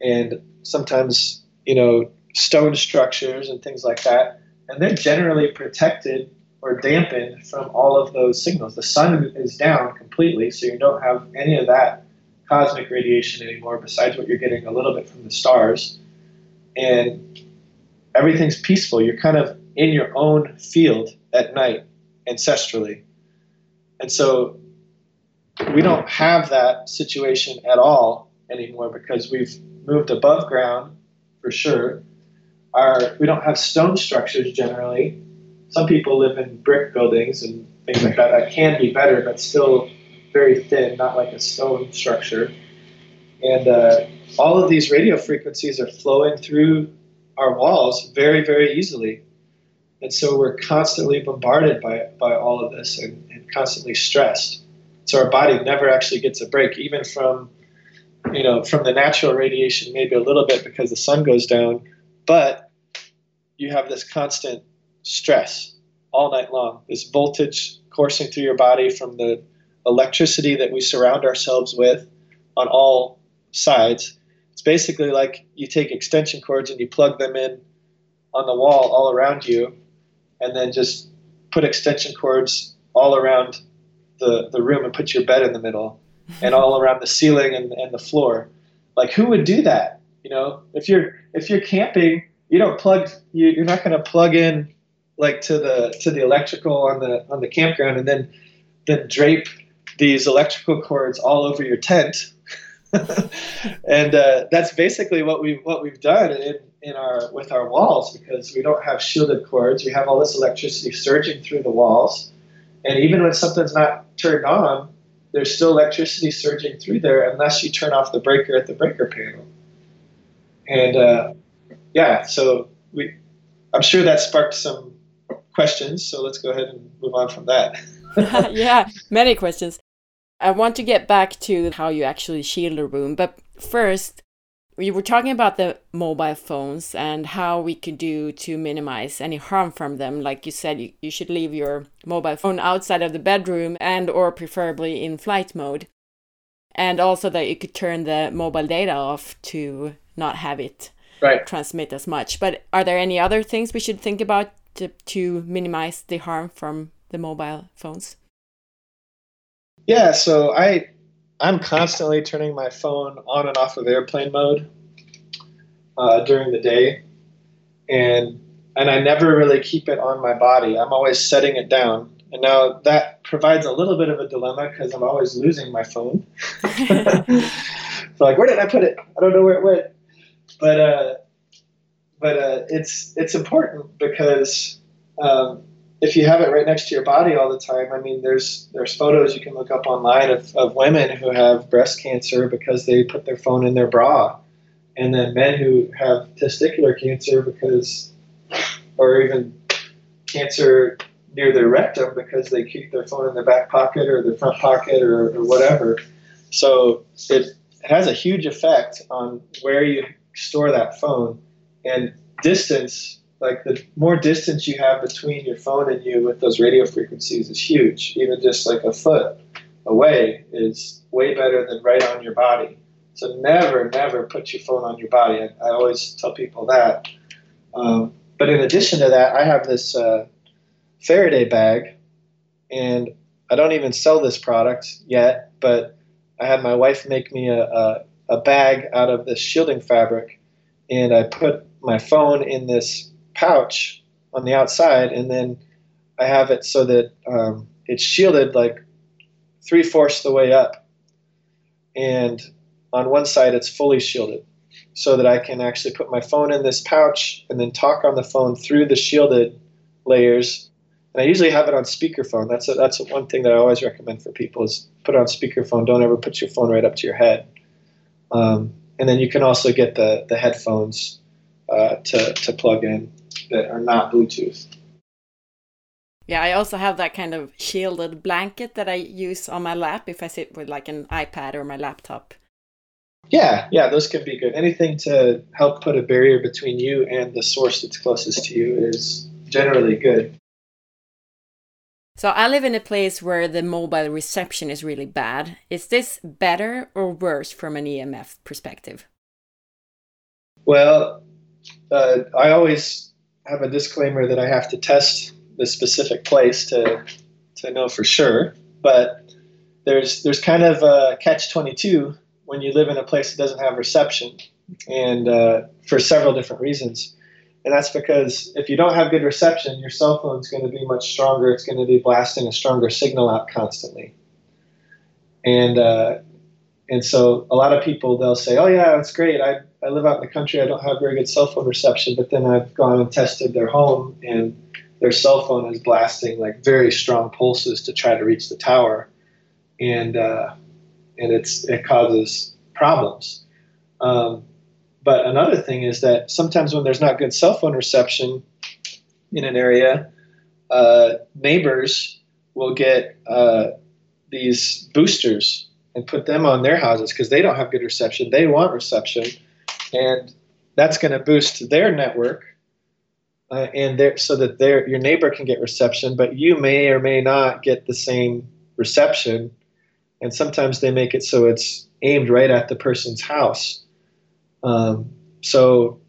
Speaker 2: and sometimes, you know, stone structures and things like that. And they're generally protected or dampened from all of those signals. The sun is down completely, so you don't have any of that cosmic radiation anymore, besides what you're getting a little bit from the stars. And everything's peaceful. You're kind of in your own field at night, ancestrally. And so we don't have that situation at all anymore because we've moved above ground for sure. Our we don't have stone structures generally. Some people live in brick buildings and things like that. That can be better, but still very thin, not like a stone structure. And uh, all of these radio frequencies are flowing through our walls very, very easily. And so we're constantly bombarded by, by all of this and, and constantly stressed. So our body never actually gets a break, even from you know from the natural radiation, maybe a little bit because the sun goes down, but you have this constant stress all night long. This voltage coursing through your body from the electricity that we surround ourselves with on all sides. It's basically like you take extension cords and you plug them in on the wall all around you, and then just put extension cords all around the, the room and put your bed in the middle and all around the ceiling and, and the floor. Like who would do that? You know, if you're if you're camping, you don't plug you, you're not going to plug in like to the to the electrical on the on the campground and then then drape these electrical cords all over your tent. and uh, that's basically what we what we've done in, in our with our walls because we don't have shielded cords. We have all this electricity surging through the walls, and even when something's not turned on, there's still electricity surging through there unless you turn off the breaker at the breaker panel. And uh, yeah, so we, I'm sure that sparked some questions. So let's go ahead and move on from that.
Speaker 1: yeah, many questions. I want to get back to how you actually shield a room, but first, we were talking about the mobile phones and how we could do to minimize any harm from them like you said you, you should leave your mobile phone outside of the bedroom and or preferably in flight mode and also that you could turn the mobile data off to not have it
Speaker 2: right.
Speaker 1: transmit as much but are there any other things we should think about to, to minimize the harm from the mobile phones
Speaker 2: yeah so i I'm constantly turning my phone on and off of airplane mode uh, during the day, and and I never really keep it on my body. I'm always setting it down, and now that provides a little bit of a dilemma because I'm always losing my phone. so like, where did I put it? I don't know where it went. But uh, but uh, it's it's important because um, if you have it right next to your body all the time, I mean, there's there's photos you can look up online of, of women who have breast cancer because they put their phone in their bra, and then men who have testicular cancer because, or even cancer near their rectum because they keep their phone in their back pocket or their front pocket or, or whatever. So it has a huge effect on where you store that phone and distance like the more distance you have between your phone and you with those radio frequencies is huge. Even just like a foot away is way better than right on your body. So never, never put your phone on your body. I, I always tell people that. Um, but in addition to that, I have this uh, Faraday bag, and I don't even sell this product yet, but I had my wife make me a, a, a bag out of this shielding fabric, and I put my phone in this pouch on the outside, and then I have it so that um, it's shielded like three fourths the way up, and on one side it's fully shielded, so that I can actually put my phone in this pouch and then talk on the phone through the shielded layers, And I usually have it on speakerphone. That's a, that's one thing that I always recommend for people is put it on speakerphone. Don't ever put your phone right up to your head. Um, and then you can also get the the headphones uh, to to plug in that are not Bluetooth.
Speaker 1: Yeah, I also have that kind of shielded blanket that I use on my lap if I sit with like an iPad or my laptop.
Speaker 2: Yeah, yeah, those can be good. Anything to help put a barrier between you and the source that's closest to you is generally good.
Speaker 1: So I live in a place where the mobile reception is really bad. Is this better or worse from an EMF perspective?
Speaker 2: Well, uh, I always have a disclaimer that I have to test the specific place to to know for sure. But there's there's kind of a catch twenty two when you live in a place that doesn't have reception, and uh, for several different reasons. And that's because if you don't have good reception, your cell phone is going to be much stronger. It's going to be blasting a stronger signal out constantly. And uh, and so a lot of people they'll say, "Oh yeah, it's great. I, I live out in the country. I don't have very good cell phone reception." But then I've gone and tested their home, and their cell phone is blasting like very strong pulses to try to reach the tower, and uh, and it's it causes problems. Um, but another thing is that sometimes when there's not good cell phone reception in an area, uh, neighbors will get uh, these boosters and put them on their houses because they don't have good reception. They want reception, and that's going to boost their network, uh, and so that their your neighbor can get reception, but you may or may not get the same reception. And sometimes they make it so it's aimed right at the person's house. Um, so,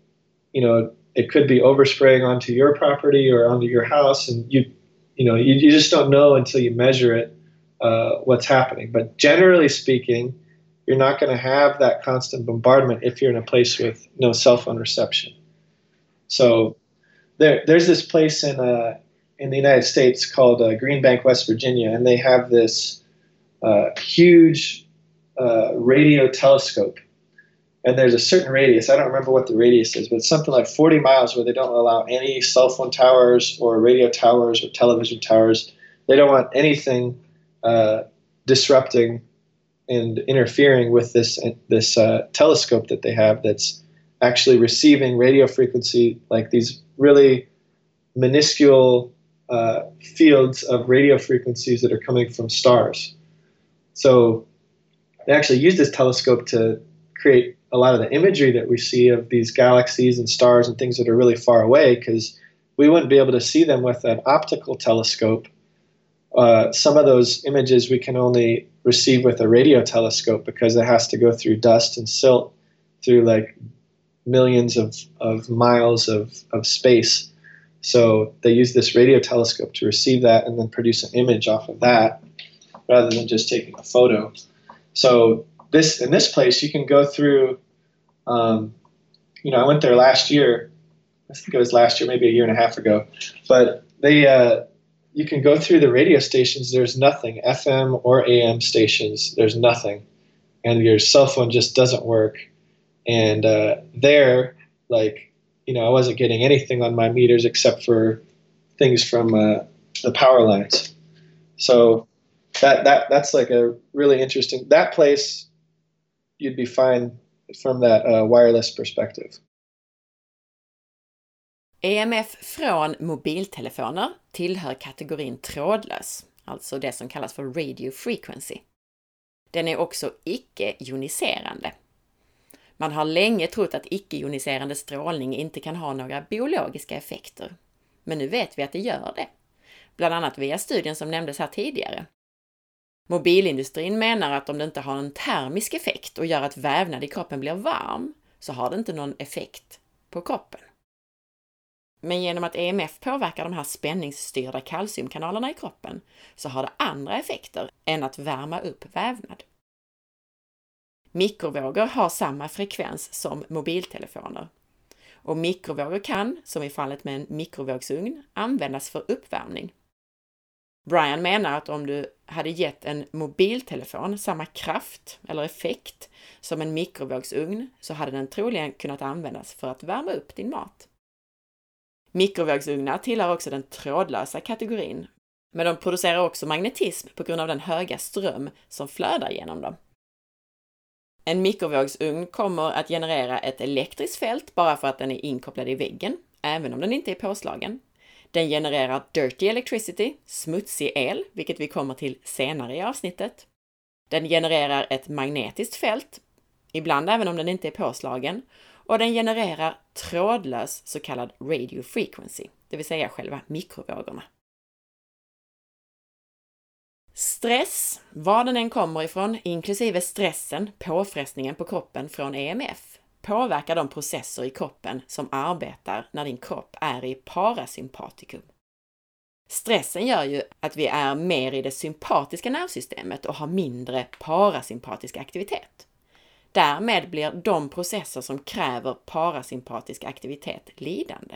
Speaker 2: you know, it could be overspraying onto your property or onto your house, and you, you know, you, you just don't know until you measure it uh, what's happening. But generally speaking, you're not going to have that constant bombardment if you're in a place with no cell phone reception. So, there, there's this place in uh, in the United States called uh, Green Bank, West Virginia, and they have this uh, huge uh, radio telescope and there's a certain radius. I don't remember what the radius is, but it's something like 40 miles where they don't allow any cell phone towers or radio towers or television towers. They don't want anything uh, disrupting and interfering with this this uh, telescope that they have that's actually receiving radio frequency like these really minuscule uh, fields of radio frequencies that are coming from stars. So they actually use this telescope to create a lot of the imagery that we see of these galaxies and stars and things that are really far away because we wouldn't be able to see them with an optical telescope. Uh, some of those images we can only receive with a radio telescope because it has to go through dust and silt through like millions of, of miles of, of space. So they use this radio telescope to receive that and then produce an image off of that rather than just taking a photo. So this in this place you can go through um, you know, I went there last year. I think it was last year, maybe a year and a half ago. But they, uh, you can go through the radio stations. There's nothing, FM or AM stations. There's nothing, and your cell phone just doesn't work. And uh, there, like, you know, I wasn't getting anything on my meters except for things from uh, the power lines. So that that that's like a really interesting. That place, you'd be fine from that uh, wireless perspective.
Speaker 1: EMF från mobiltelefoner tillhör kategorin trådlös, alltså det som kallas för radio frequency. Den är också icke-joniserande. Man har länge trott att icke-joniserande strålning inte kan ha några biologiska effekter. Men nu vet vi att det gör det. Bland annat via studien som nämndes här tidigare. Mobilindustrin menar att om det inte har en termisk effekt och gör att vävnad i kroppen blir varm, så har det inte någon effekt på kroppen. Men genom att EMF påverkar de här spänningsstyrda kalciumkanalerna i kroppen så har det andra effekter än att värma upp vävnad. Mikrovågor har samma frekvens som mobiltelefoner. Och mikrovågor kan, som i fallet med en mikrovågsugn, användas för uppvärmning. Brian menar att om du hade gett en mobiltelefon samma kraft eller effekt som en mikrovågsugn så hade den troligen kunnat användas för att värma upp din mat. Mikrovågsugnar tillhör också den trådlösa kategorin, men de producerar också magnetism på grund av den höga ström som flödar genom dem. En mikrovågsugn kommer att generera ett elektriskt fält bara för att den är inkopplad i väggen, även om den inte är påslagen. Den genererar dirty electricity, smutsig el, vilket vi kommer till senare i avsnittet. Den genererar ett magnetiskt fält, ibland även om den inte är påslagen, och den genererar trådlös så kallad radio frequency, det vill säga själva mikrovågorna. Stress, var den än kommer ifrån, inklusive stressen, påfrestningen på kroppen från EMF, påverkar de processer i kroppen som arbetar när din kropp är i parasympatikum. Stressen gör ju att vi är mer i det sympatiska nervsystemet och har mindre parasympatisk aktivitet. Därmed blir de processer som kräver parasympatisk aktivitet lidande.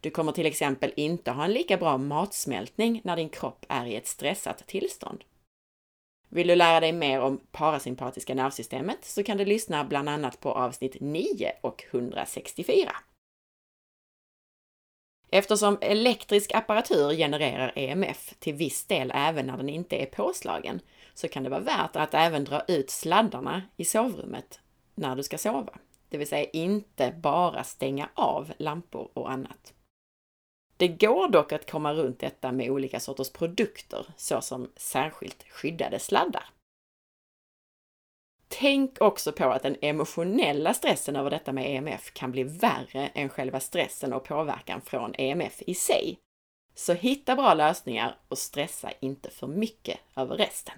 Speaker 1: Du kommer till exempel inte ha en lika bra matsmältning när din kropp är i ett stressat tillstånd. Vill du lära dig mer om parasympatiska nervsystemet så kan du lyssna bland annat på avsnitt 9 och 164. Eftersom elektrisk apparatur genererar EMF till viss del även när den inte är påslagen så kan det vara värt att även dra ut sladdarna i sovrummet när du ska sova. Det vill säga inte bara stänga av lampor och annat. Det går dock att komma runt detta med olika sorters produkter, såsom särskilt skyddade sladdar. Tänk också på att den emotionella stressen över detta med EMF kan bli värre än själva stressen och påverkan från EMF i sig. Så hitta bra lösningar och stressa inte för mycket över resten.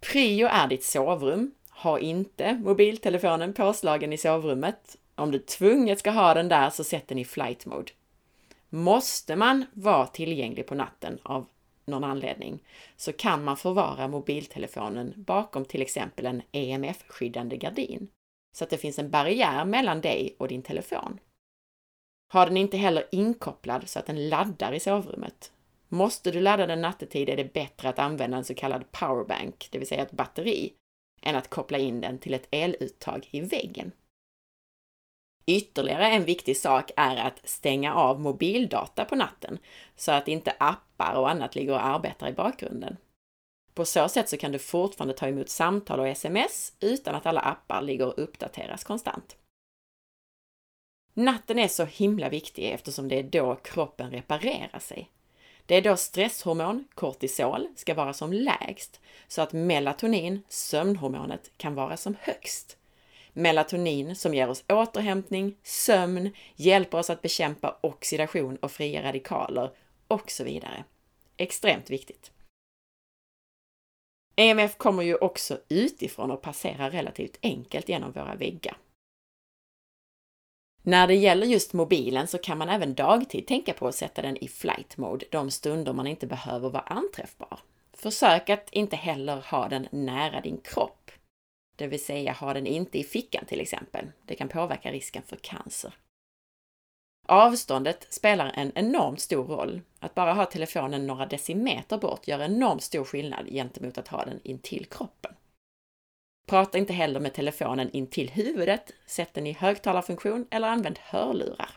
Speaker 1: Prio är ditt sovrum. Ha inte mobiltelefonen påslagen i sovrummet. Om du tvunget ska ha den där så sätt den i flight mode. Måste man vara tillgänglig på natten av någon anledning så kan man förvara mobiltelefonen bakom till exempel en EMF-skyddande gardin så att det finns en barriär mellan dig och din telefon. Ha den inte heller inkopplad så att den laddar i sovrummet. Måste du ladda den nattetid är det bättre att använda en så kallad powerbank, det vill säga ett batteri, än att koppla in den till ett eluttag i väggen. Ytterligare en viktig sak är att stänga av mobildata på natten så att inte appar och annat ligger och arbetar i bakgrunden. På så sätt så kan du fortfarande ta emot samtal och sms utan att alla appar ligger och uppdateras konstant. Natten är så himla viktig eftersom det är då kroppen reparerar sig. Det är då stresshormon, kortisol, ska vara som lägst så att melatonin, sömnhormonet, kan vara som högst melatonin som ger oss återhämtning, sömn, hjälper oss att bekämpa oxidation och fria radikaler och så vidare. Extremt viktigt. EMF kommer ju också utifrån och passerar relativt enkelt genom våra väggar. När det gäller just mobilen så kan man även dagtid tänka på att sätta den i flight mode de stunder man inte behöver vara anträffbar. Försök att inte heller ha den nära din kropp det vill säga ha den inte i fickan till exempel. Det kan påverka risken för cancer. Avståndet spelar en enormt stor roll. Att bara ha telefonen några decimeter bort gör enormt stor skillnad gentemot att ha den intill kroppen. Prata inte heller med telefonen intill huvudet, sätt den i högtalarfunktion eller använd hörlurar.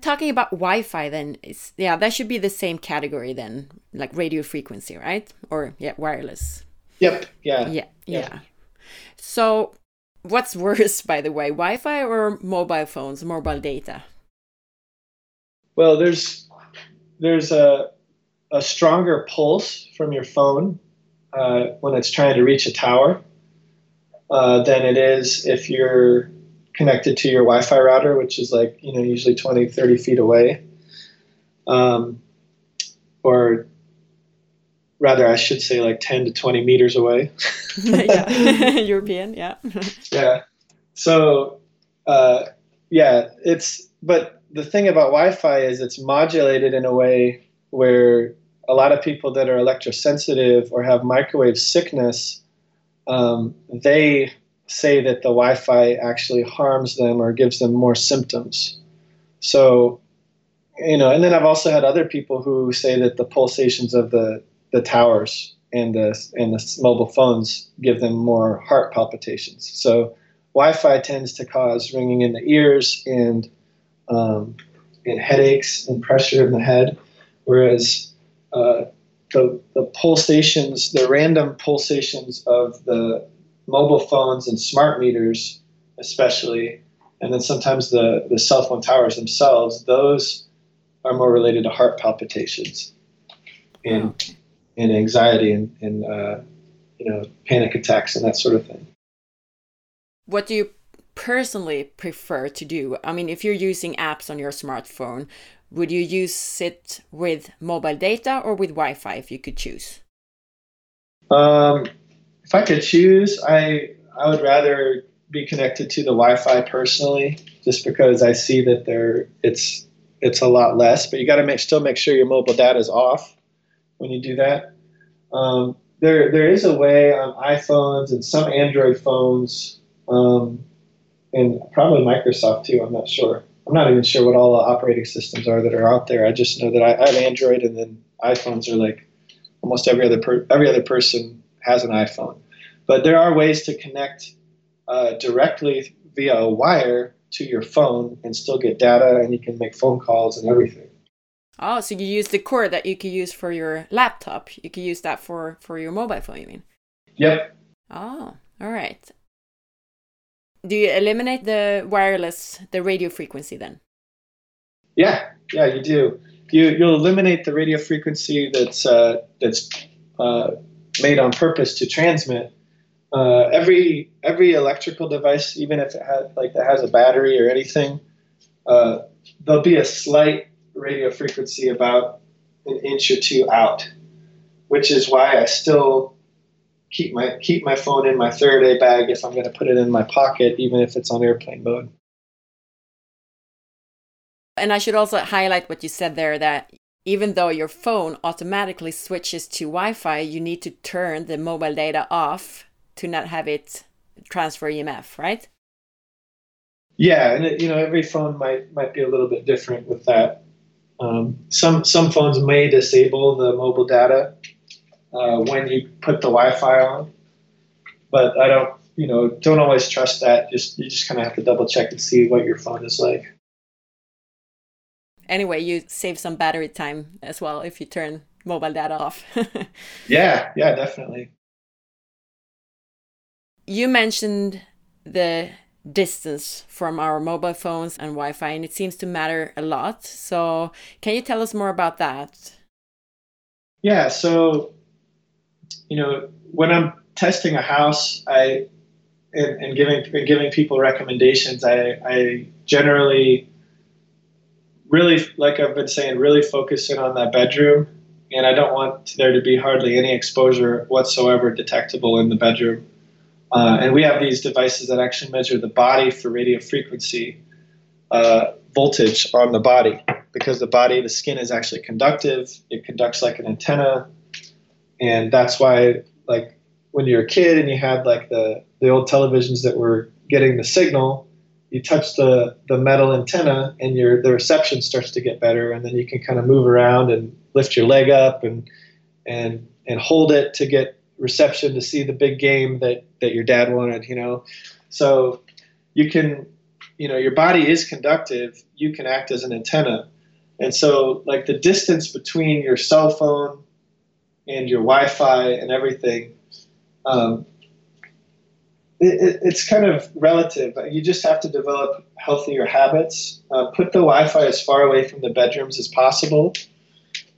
Speaker 1: Talking about Wi-Fi, then it's yeah, that should be the same category then, like radio frequency, right? Or yeah, wireless.
Speaker 2: Yep. Yeah.
Speaker 1: Yeah. Yeah. yeah. So, what's worse, by the way, Wi-Fi or mobile phones, mobile data?
Speaker 2: Well, there's there's a a stronger pulse from your phone uh, when it's trying to reach a tower uh, than it is if you're connected to your Wi-Fi router, which is like you know usually 20, 30 feet away, um, or rather, I should say like 10 to 20 meters away.
Speaker 1: yeah, European, yeah.
Speaker 2: yeah. So, uh, yeah, it's but the thing about Wi-Fi is it's modulated in a way where a lot of people that are electrosensitive or have microwave sickness, um, they say that the Wi-Fi actually harms them or gives them more symptoms. So, you know, and then I've also had other people who say that the pulsations of the the towers and the and the mobile phones give them more heart palpitations. So, Wi-Fi tends to cause ringing in the ears and um, and headaches and pressure in the head, whereas uh, the the pulsations, the random pulsations of the mobile phones and smart meters, especially, and then sometimes the the cell phone towers themselves, those are more related to heart palpitations and and anxiety and, and uh, you know panic attacks and that sort of thing.
Speaker 1: What do you personally prefer to do? I mean, if you're using apps on your smartphone, would you use it with mobile data or with Wi-Fi if you could choose?
Speaker 2: Um, if I could choose, I I would rather be connected to the Wi-Fi personally, just because I see that there it's it's a lot less. But you got to make still make sure your mobile data is off when you do that. Um, there there is a way on iPhones and some Android phones, um, and probably Microsoft too. I'm not sure. I'm not even sure what all the operating systems are that are out there. I just know that I, I have Android, and then iPhones are like almost every other per, every other person has an iPhone. But there are ways to connect uh, directly via a wire to your phone and still get data, and you can make phone calls and everything.
Speaker 1: Oh, so you use the cord that you could use for your laptop. You could use that for for your mobile phone. You mean?
Speaker 2: Yep.
Speaker 1: Oh, all right. Do you eliminate the wireless, the radio frequency then?
Speaker 2: Yeah, yeah, you do. You you'll eliminate the radio frequency that's uh, that's uh, made on purpose to transmit. Uh, every every electrical device, even if it has like that has a battery or anything, uh, there'll be a slight radio frequency about an inch or two out, which is why I still keep my keep my phone in my Faraday bag if I'm going to put it in my pocket, even if it's on airplane mode.
Speaker 1: And I should also highlight what you said there that even though your phone automatically switches to Wi-Fi, you need to turn the mobile data off to not have it transfer EMF, right?
Speaker 2: Yeah, and it, you know every phone might might be a little bit different with that. Um, some some phones may disable the mobile data uh, when you put the Wi-Fi on, but I don't you know don't always trust that. Just you just kind of have to double check and see what your phone is like.
Speaker 1: Anyway, you save some battery time as well if you turn mobile data off.
Speaker 2: yeah, yeah, definitely.
Speaker 1: You mentioned the distance from our mobile phones and Wi Fi, and it seems to matter a lot. So, can you tell us more about that?
Speaker 2: Yeah, so, you know, when I'm testing a house, I and, and giving and giving people recommendations, I, I generally really, like I've been saying, really focus in on that bedroom. And I don't want there to be hardly any exposure whatsoever detectable in the bedroom. Uh, and we have these devices that actually measure the body for radio frequency uh, voltage on the body because the body, the skin is actually conductive. It conducts like an antenna. And that's why, like, when you're a kid and you had like the, the old televisions that were getting the signal, you touch the, the metal antenna and your the reception starts to get better and then you can kind of move around and lift your leg up and and and hold it to get reception to see the big game that that your dad wanted, you know. So you can, you know, your body is conductive. You can act as an antenna, and so like the distance between your cell phone and your Wi-Fi and everything. Um, it, it's kind of relative. You just have to develop healthier habits. Uh, put the Wi-Fi as far away from the bedrooms as possible.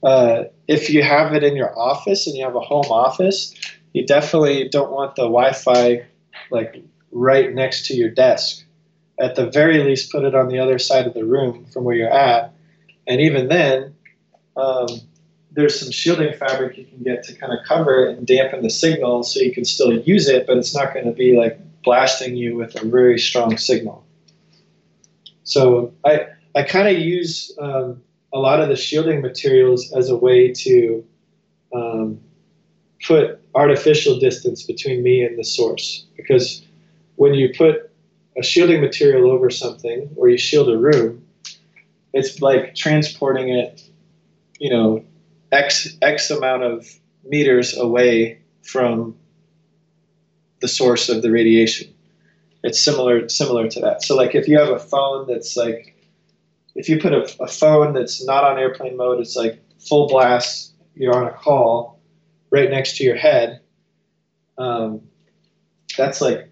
Speaker 2: Uh, if you have it in your office and you have a home office, you definitely don't want the Wi-Fi like right next to your desk. At the very least, put it on the other side of the room from where you're at. And even then, um, there's some shielding fabric you can get to kind of cover it and dampen the signal so you can still use it, but it's not going to be like blasting you with a very strong signal. So I, I kind of use um, a lot of the shielding materials as a way to um, put artificial distance between me and the source. Because when you put a shielding material over something or you shield a room, it's like transporting it, you know, X, X amount of meters away from the source of the radiation. it's similar similar to that. So like if you have a phone that's like if you put a, a phone that's not on airplane mode, it's like full blast. You're on a call right next to your head. Um, that's like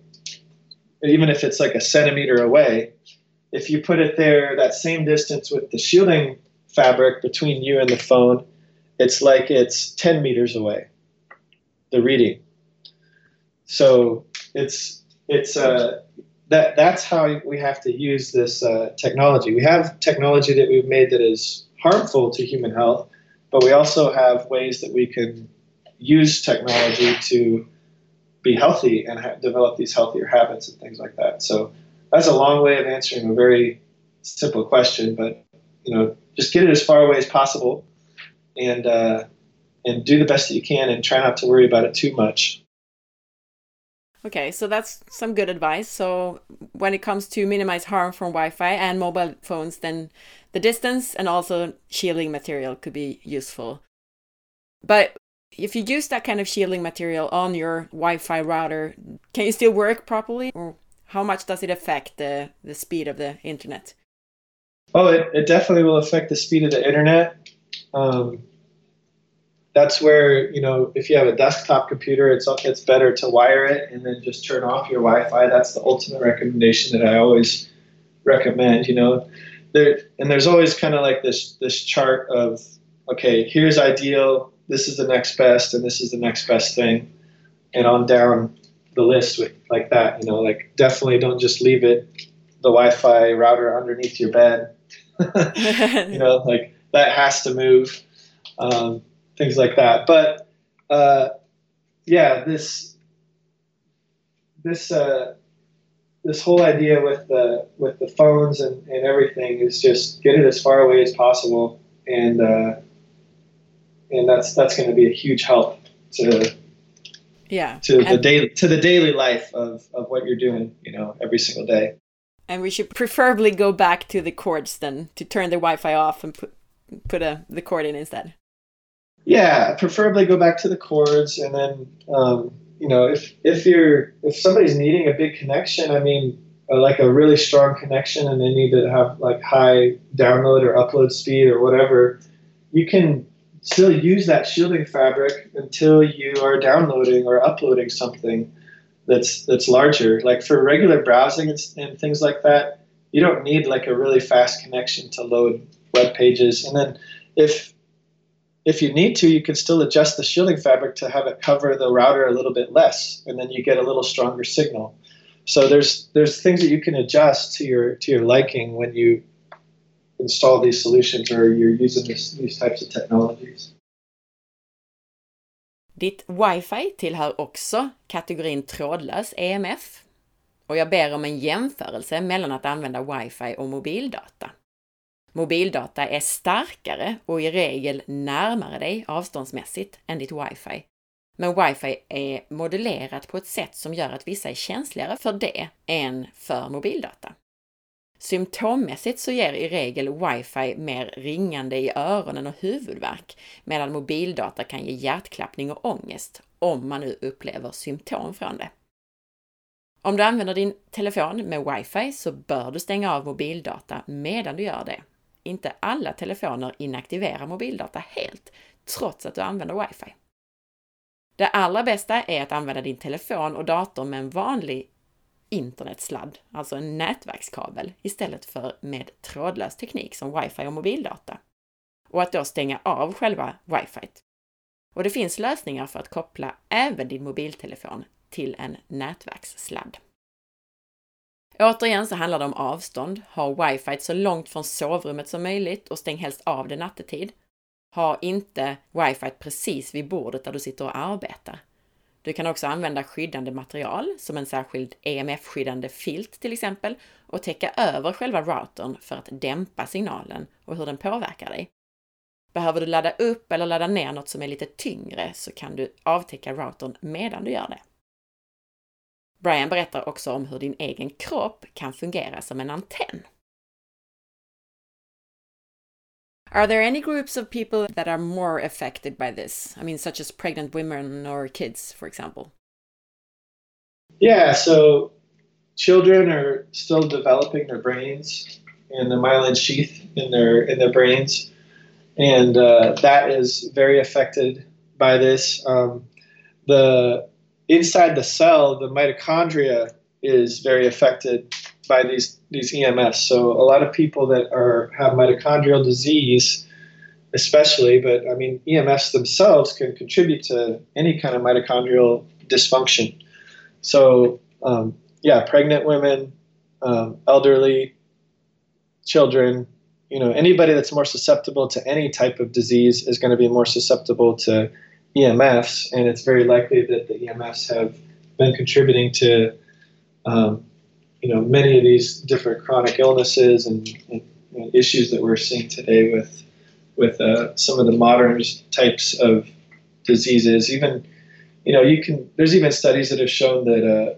Speaker 2: even if it's like a centimeter away, if you put it there that same distance with the shielding fabric between you and the phone, it's like it's 10 meters away, the reading. So it's, it's, uh, that, that's how we have to use this uh, technology. We have technology that we've made that is harmful to human health, but we also have ways that we can use technology to be healthy and ha- develop these healthier habits and things like that. So that's a long way of answering a very simple question, but you know, just get it as far away as possible, and uh, and do the best that you can, and try not to worry about it too much.
Speaker 1: Okay, so that's some good advice. So when it comes to minimize harm from Wi-Fi and mobile phones, then the distance and also shielding material could be useful. But if you use that kind of shielding material on your Wi-Fi router, can you still work properly, or how much does it affect the the speed of the internet?
Speaker 2: Oh, it, it definitely will affect the speed of the internet. Um, that's where you know if you have a desktop computer, it's it's better to wire it and then just turn off your Wi-Fi. That's the ultimate recommendation that I always recommend. You know, there and there's always kind of like this this chart of okay, here's ideal, this is the next best, and this is the next best thing, and on down the list with like that. You know, like definitely don't just leave it the Wi-Fi router underneath your bed. you know, like that has to move. Um, things like that. But uh, yeah, this this uh, this whole idea with the with the phones and, and everything is just get it as far away as possible, and uh, and that's that's going to be a huge help to
Speaker 1: yeah
Speaker 2: to and the daily to the daily life of of what you're doing, you know, every single day.
Speaker 1: And we should preferably go back to the cords then to turn the Wi-Fi off and put put a the cord in instead.
Speaker 2: Yeah, preferably go back to the cords, and then um, you know if if you're if somebody's needing a big connection, I mean uh, like a really strong connection, and they need to have like high download or upload speed or whatever, you can still use that shielding fabric until you are downloading or uploading something that's that's larger. Like for regular browsing and, and things like that, you don't need like a really fast connection to load web pages. And then if if you need to, you can still adjust the shielding fabric to have it cover the router a little bit less, and then you get a little stronger signal. So there's there's things that you can adjust to your to your liking when you install these solutions or you're using this, these types of technologies.
Speaker 1: Ditt wifi tillhör också kategorin trådlös EMF och jag ber om en jämförelse mellan att använda wifi och mobildata. Mobildata är starkare och i regel närmare dig avståndsmässigt än ditt wifi. Men wifi är modellerat på ett sätt som gör att vissa är känsligare för det än för mobildata. Symptommässigt så ger i regel wifi mer ringande i öronen och huvudvärk, medan mobildata kan ge hjärtklappning och ångest, om man nu upplever symptom från det. Om du använder din telefon med wifi så bör du stänga av mobildata medan du gör det. Inte alla telefoner inaktiverar mobildata helt, trots att du använder wifi. Det allra bästa är att använda din telefon och dator med en vanlig internetsladd, alltså en nätverkskabel, istället för med trådlös teknik som wifi och mobildata. Och att då stänga av själva wifi. Och det finns lösningar för att koppla även din mobiltelefon till en nätverkssladd. Återigen så handlar det om avstånd. Ha wifi så långt från sovrummet som möjligt och stäng helst av det nattetid. Ha inte wifi precis vid bordet där du sitter och arbetar. Du kan också använda skyddande material, som en särskild EMF-skyddande filt till exempel, och täcka över själva routern för att dämpa signalen och hur den påverkar dig. Behöver du ladda upp eller ladda ner något som är lite tyngre så kan du avtäcka routern medan du gör det. Brian berättar också om hur din egen kropp kan fungera som en antenn. Are there any groups of people that are more affected by this? I mean, such as pregnant women or kids, for example?
Speaker 2: Yeah, so children are still developing their brains and the myelin sheath in their in their brains, and uh, that is very affected by this. Um, the inside the cell, the mitochondria is very affected by these these EMFs. So a lot of people that are have mitochondrial disease, especially, but I mean EMFs themselves can contribute to any kind of mitochondrial dysfunction. So um, yeah, pregnant women, um, elderly, children, you know, anybody that's more susceptible to any type of disease is going to be more susceptible to EMFs, and it's very likely that the EMFs have been contributing to, um, you know, many of these different chronic illnesses and, and, and issues that we're seeing today with with uh, some of the modern types of diseases. Even, you know, you can. There's even studies that have shown that uh,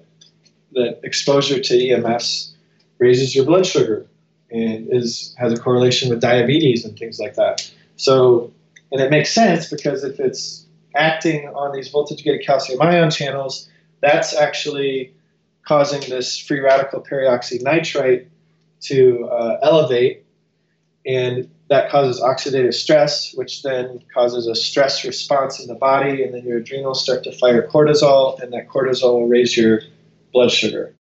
Speaker 2: that exposure to EMFs raises your blood sugar and is has a correlation with diabetes and things like that. So, and it makes sense because if it's acting on these voltage gated calcium ion channels, that's actually causing this free radical peroxynitrite to uh, elevate, and that causes oxidative stress, which then causes a stress response in the body, and then your adrenals start to fire cortisol, and that cortisol will raise your blood sugar.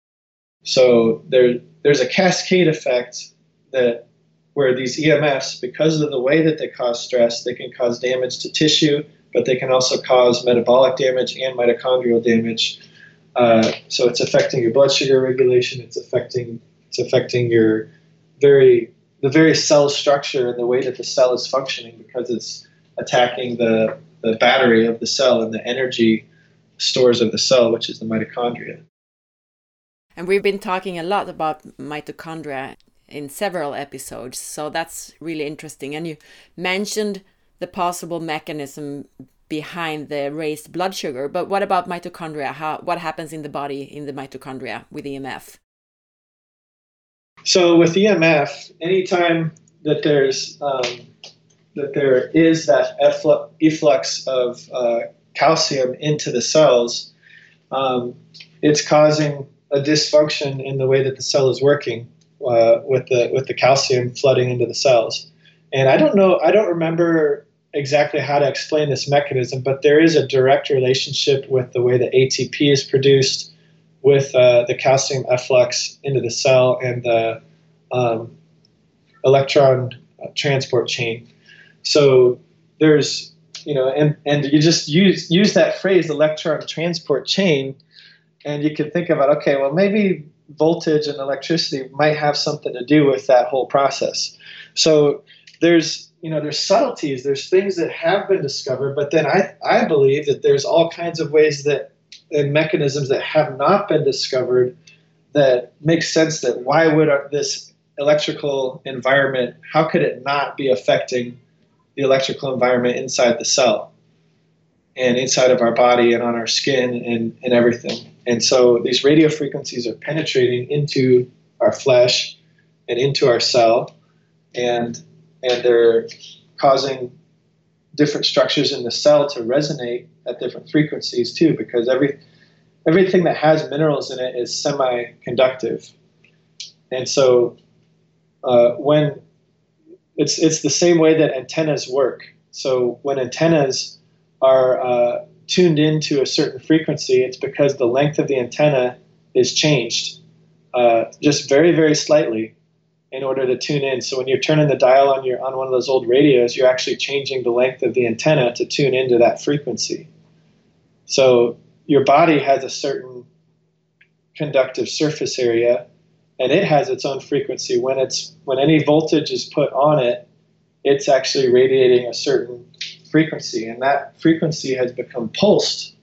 Speaker 2: So there, there's a cascade effect that where these EMFs, because of the way that they cause stress, they can cause damage to tissue, but they can also cause metabolic damage and mitochondrial damage. Uh, so it's affecting your blood sugar regulation. It's affecting it's affecting your very the very cell structure and the way that the cell is functioning because it's attacking the the battery of the cell and the energy stores of the cell, which is the mitochondria.
Speaker 1: And we've been talking a lot about mitochondria in several episodes, so that's really interesting. And you mentioned the possible mechanism behind the raised blood sugar, but what about mitochondria? How what happens in the body in the mitochondria with EMF?
Speaker 2: So with EMF, anytime that there's um, that there is that efflux of uh, calcium into the cells, um, it's causing a dysfunction in the way that the cell is working uh, with the with the calcium flooding into the cells. And I don't know, I don't remember exactly how to explain this mechanism, but there is a direct relationship with the way the ATP is produced with uh, the calcium efflux into the cell and the um, electron uh, transport chain. So there's, you know, and, and you just use use that phrase electron transport chain and you can think about okay well maybe voltage and electricity might have something to do with that whole process so there's you know there's subtleties there's things that have been discovered but then i i believe that there's all kinds of ways that and mechanisms that have not been discovered that make sense that why would this electrical environment how could it not be affecting the electrical environment inside the cell and inside of our body and on our skin and, and everything? And so these radio frequencies are penetrating into our flesh and into our cell, and and they're causing different structures in the cell to resonate at different frequencies too, because every everything that has minerals in it is semi-conductive, and so uh, when it's it's the same way that antennas work. So when antennas are uh, tuned into a certain frequency, it's because the length of the antenna is changed uh, just very, very slightly in order to tune in. So when you're turning the dial on your on one of those old radios, you're actually changing the length of the antenna to tune into that frequency. So your body has a certain conductive surface area and it has its own frequency when it's when any voltage is put on it it's actually radiating a certain frequency, and that frequency has become pulsed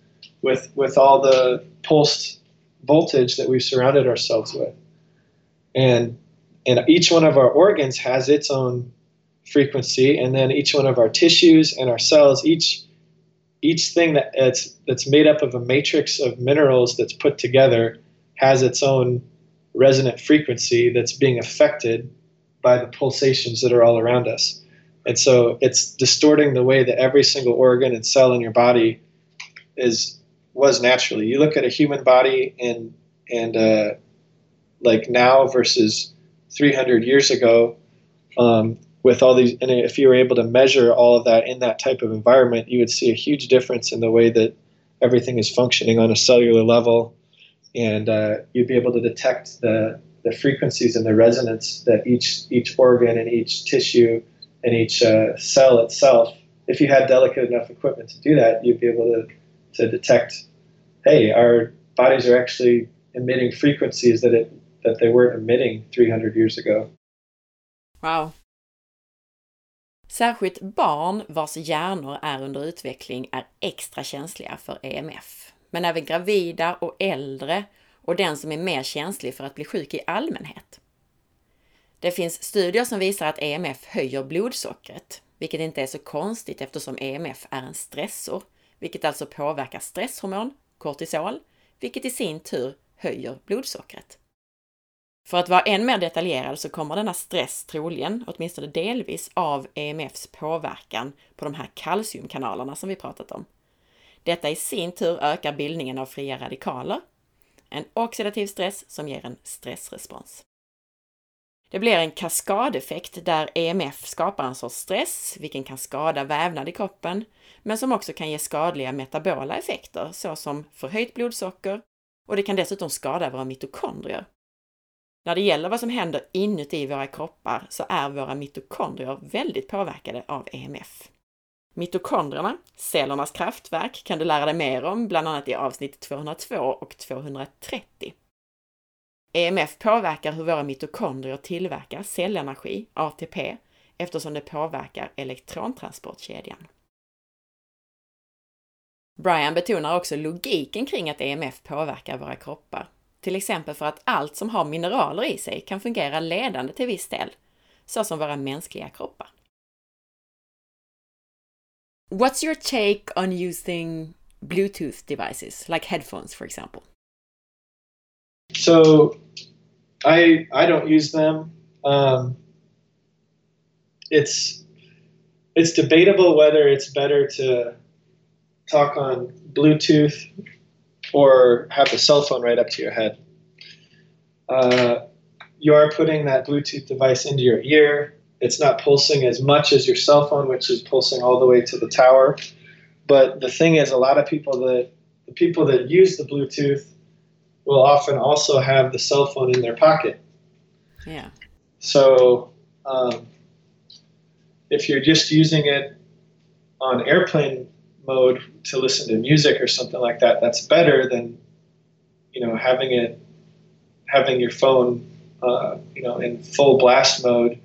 Speaker 2: with with all the pulsed voltage that we've surrounded ourselves with, and and each one of our organs has its own frequency, and then each one of our tissues and our cells, each each thing that it's that's made up of a matrix of minerals that's put together has its own resonant frequency that's being affected by the pulsations that are all around us. And so it's distorting the way that every single organ and cell in your body is was naturally. You look at a human body and and uh, like now versus 300 years ago. Um, with all these, and if you were able to measure all of that in that type of environment, you would see a huge difference in the way that everything is functioning on a cellular level, and uh, you'd be able to detect the the frequencies and the resonance that each each organ and each tissue and each uh, cell itself. If you had delicate enough equipment to do that, you'd be able to to detect, hey, our bodies are actually emitting frequencies that it that they weren't emitting 300 years ago.
Speaker 1: Wow. Särskilt barn vars hjärnor är under utveckling är extra känsliga för EMF. Men även gravida och äldre och den som är mer känslig för att bli sjuk i allmänhet. Det finns studier som visar att EMF höjer blodsockret, vilket inte är så konstigt eftersom EMF är en stressor, vilket alltså påverkar stresshormon, kortisol, vilket i sin tur höjer blodsockret. För att vara än mer detaljerad så kommer denna stress troligen, åtminstone delvis, av EMFs påverkan på de här kalciumkanalerna som vi pratat om. Detta i sin tur ökar bildningen av fria radikaler, en oxidativ stress som ger en stressrespons. Det blir en kaskadeffekt där EMF skapar en sorts stress, vilken kan skada vävnad i kroppen, men som också kan ge skadliga metabola effekter såsom förhöjt blodsocker och det kan dessutom skada våra mitokondrier. När det gäller vad som händer inuti våra kroppar så är våra mitokondrier väldigt påverkade av EMF. Mitokondrierna, cellernas kraftverk, kan du lära dig mer om bland annat i avsnitt 202 och 230. EMF påverkar hur våra mitokondrier tillverkar cellenergi, ATP, eftersom det påverkar elektrontransportkedjan. Brian betonar också logiken kring att EMF påverkar våra kroppar, till exempel för att allt som har mineraler i sig kan fungera ledande till viss del, såsom våra mänskliga kroppar. What's your take on using Bluetooth devices, like headphones, for example?
Speaker 2: So, I I don't use them. Um, it's it's debatable whether it's better to talk on Bluetooth or have the cell phone right up to your head. Uh, you are putting that Bluetooth device into your ear. It's not pulsing as much as your cell phone, which is pulsing all the way to the tower. But the thing is, a lot of people that the people that use the Bluetooth will often also have the cell phone in their pocket.
Speaker 1: Yeah.
Speaker 2: So um, if you're just using it on airplane mode to listen to music or something like that, that's better than you know having it having your phone uh, you know in full blast mode,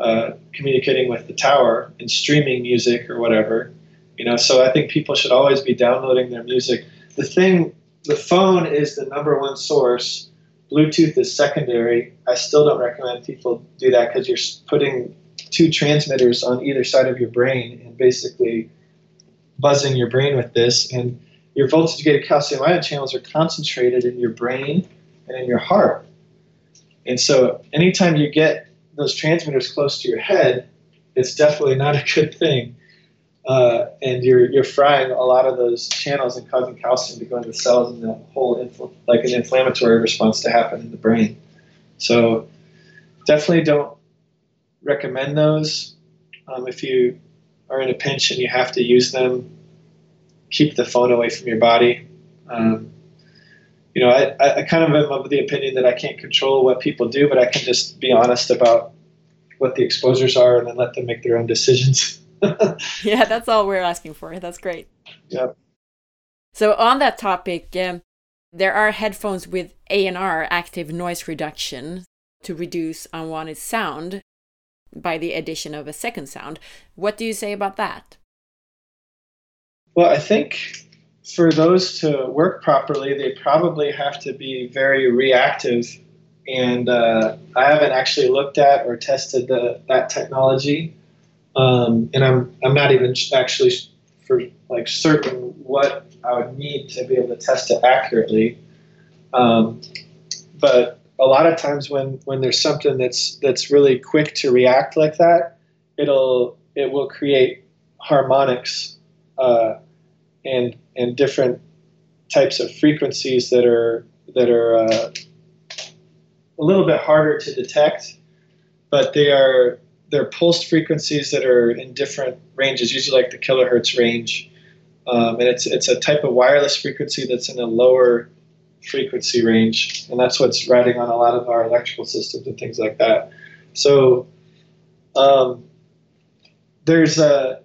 Speaker 2: uh, communicating with the tower and streaming music or whatever. You know, so I think people should always be downloading their music. The thing, the phone is the number one source. Bluetooth is secondary. I still don't recommend people do that because you're putting two transmitters on either side of your brain and basically buzzing your brain with this, and your voltage gated calcium ion channels are concentrated in your brain and in your heart. And so, anytime you get those transmitters close to your head, it's definitely not a good thing. Uh, and you're you're frying a lot of those channels and causing calcium to go into the cells and the whole infl- like an inflammatory response to happen in the brain. So definitely don't recommend those. Um, if you are in a pinch and you have to use them, keep the phone away from your body. Um, you know, I, I kind of am of the opinion that I can't control what people do, but I can just be honest about what the exposures are and then let them make their own decisions.
Speaker 1: yeah, that's all we're asking for. That's great.
Speaker 2: Yep.
Speaker 1: So on that topic, um, there are headphones with ANR, active noise reduction, to reduce unwanted sound by the addition of a second sound. What do you say about that?
Speaker 2: Well, I think for those to work properly, they probably have to be very reactive. And uh, I haven't actually looked at or tested the, that technology, um, and I'm I'm not even actually for like certain what I would need to be able to test it accurately. Um, but a lot of times when when there's something that's that's really quick to react like that, it'll it will create harmonics uh, and and different types of frequencies that are that are uh, a little bit harder to detect, but they are they're pulsed frequencies that are in different ranges, usually like the kilohertz range. Um, and it's it's a type of wireless frequency that's in a lower frequency range, and that's what's riding on a lot of our electrical systems and things like that. So um, there's a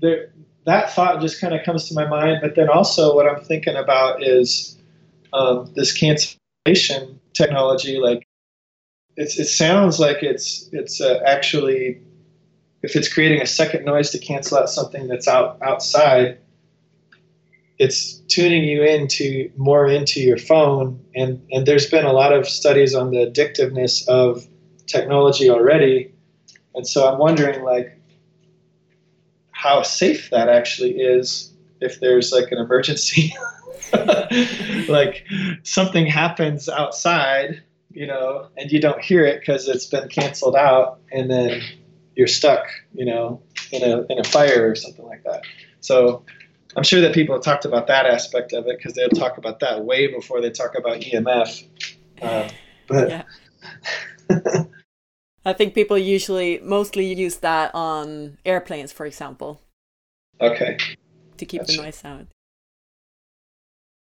Speaker 2: there that thought just kind of comes to my mind, but then also what I'm thinking about is um, this cancellation technology. Like it's, it sounds like it's it's uh, actually if it's creating a second noise to cancel out something that's out outside, it's tuning you into more into your phone. And and there's been a lot of studies on the addictiveness of technology already. And so I'm wondering like how safe that actually is if there's like an emergency. like something happens outside, you know, and you don't hear it because it's been canceled out, and then you're stuck, you know, in a in a fire or something like that. So I'm sure that people have talked about that aspect of it because they'll talk about that way before they talk about EMF. Uh, but
Speaker 1: yeah. I think people usually mostly use that on airplanes, for example.
Speaker 2: Okay.
Speaker 1: To keep gotcha. the noise out.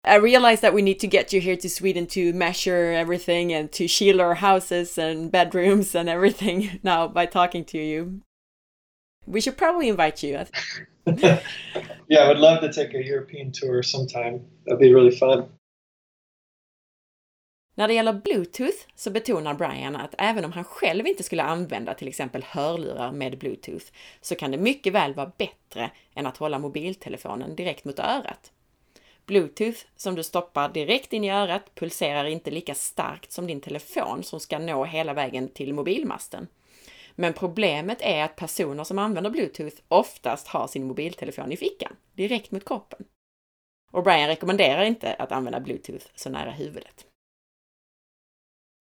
Speaker 1: I realize that we need to get you here to Sweden to measure everything and to shield our houses and bedrooms and everything now by talking to you. We should probably invite you.
Speaker 2: yeah, I would love to take a European tour sometime. That'd be really fun.
Speaker 1: När det gäller Bluetooth så betonar Brian att även om han själv inte skulle använda till exempel hörlurar med Bluetooth så kan det mycket väl vara bättre än att hålla mobiltelefonen direkt mot örat. Bluetooth som du stoppar direkt in i örat pulserar inte lika starkt som din telefon som ska nå hela vägen till mobilmasten. Men problemet är att personer som använder Bluetooth oftast har sin mobiltelefon i fickan, direkt mot kroppen. Och Brian rekommenderar inte att använda Bluetooth så nära huvudet.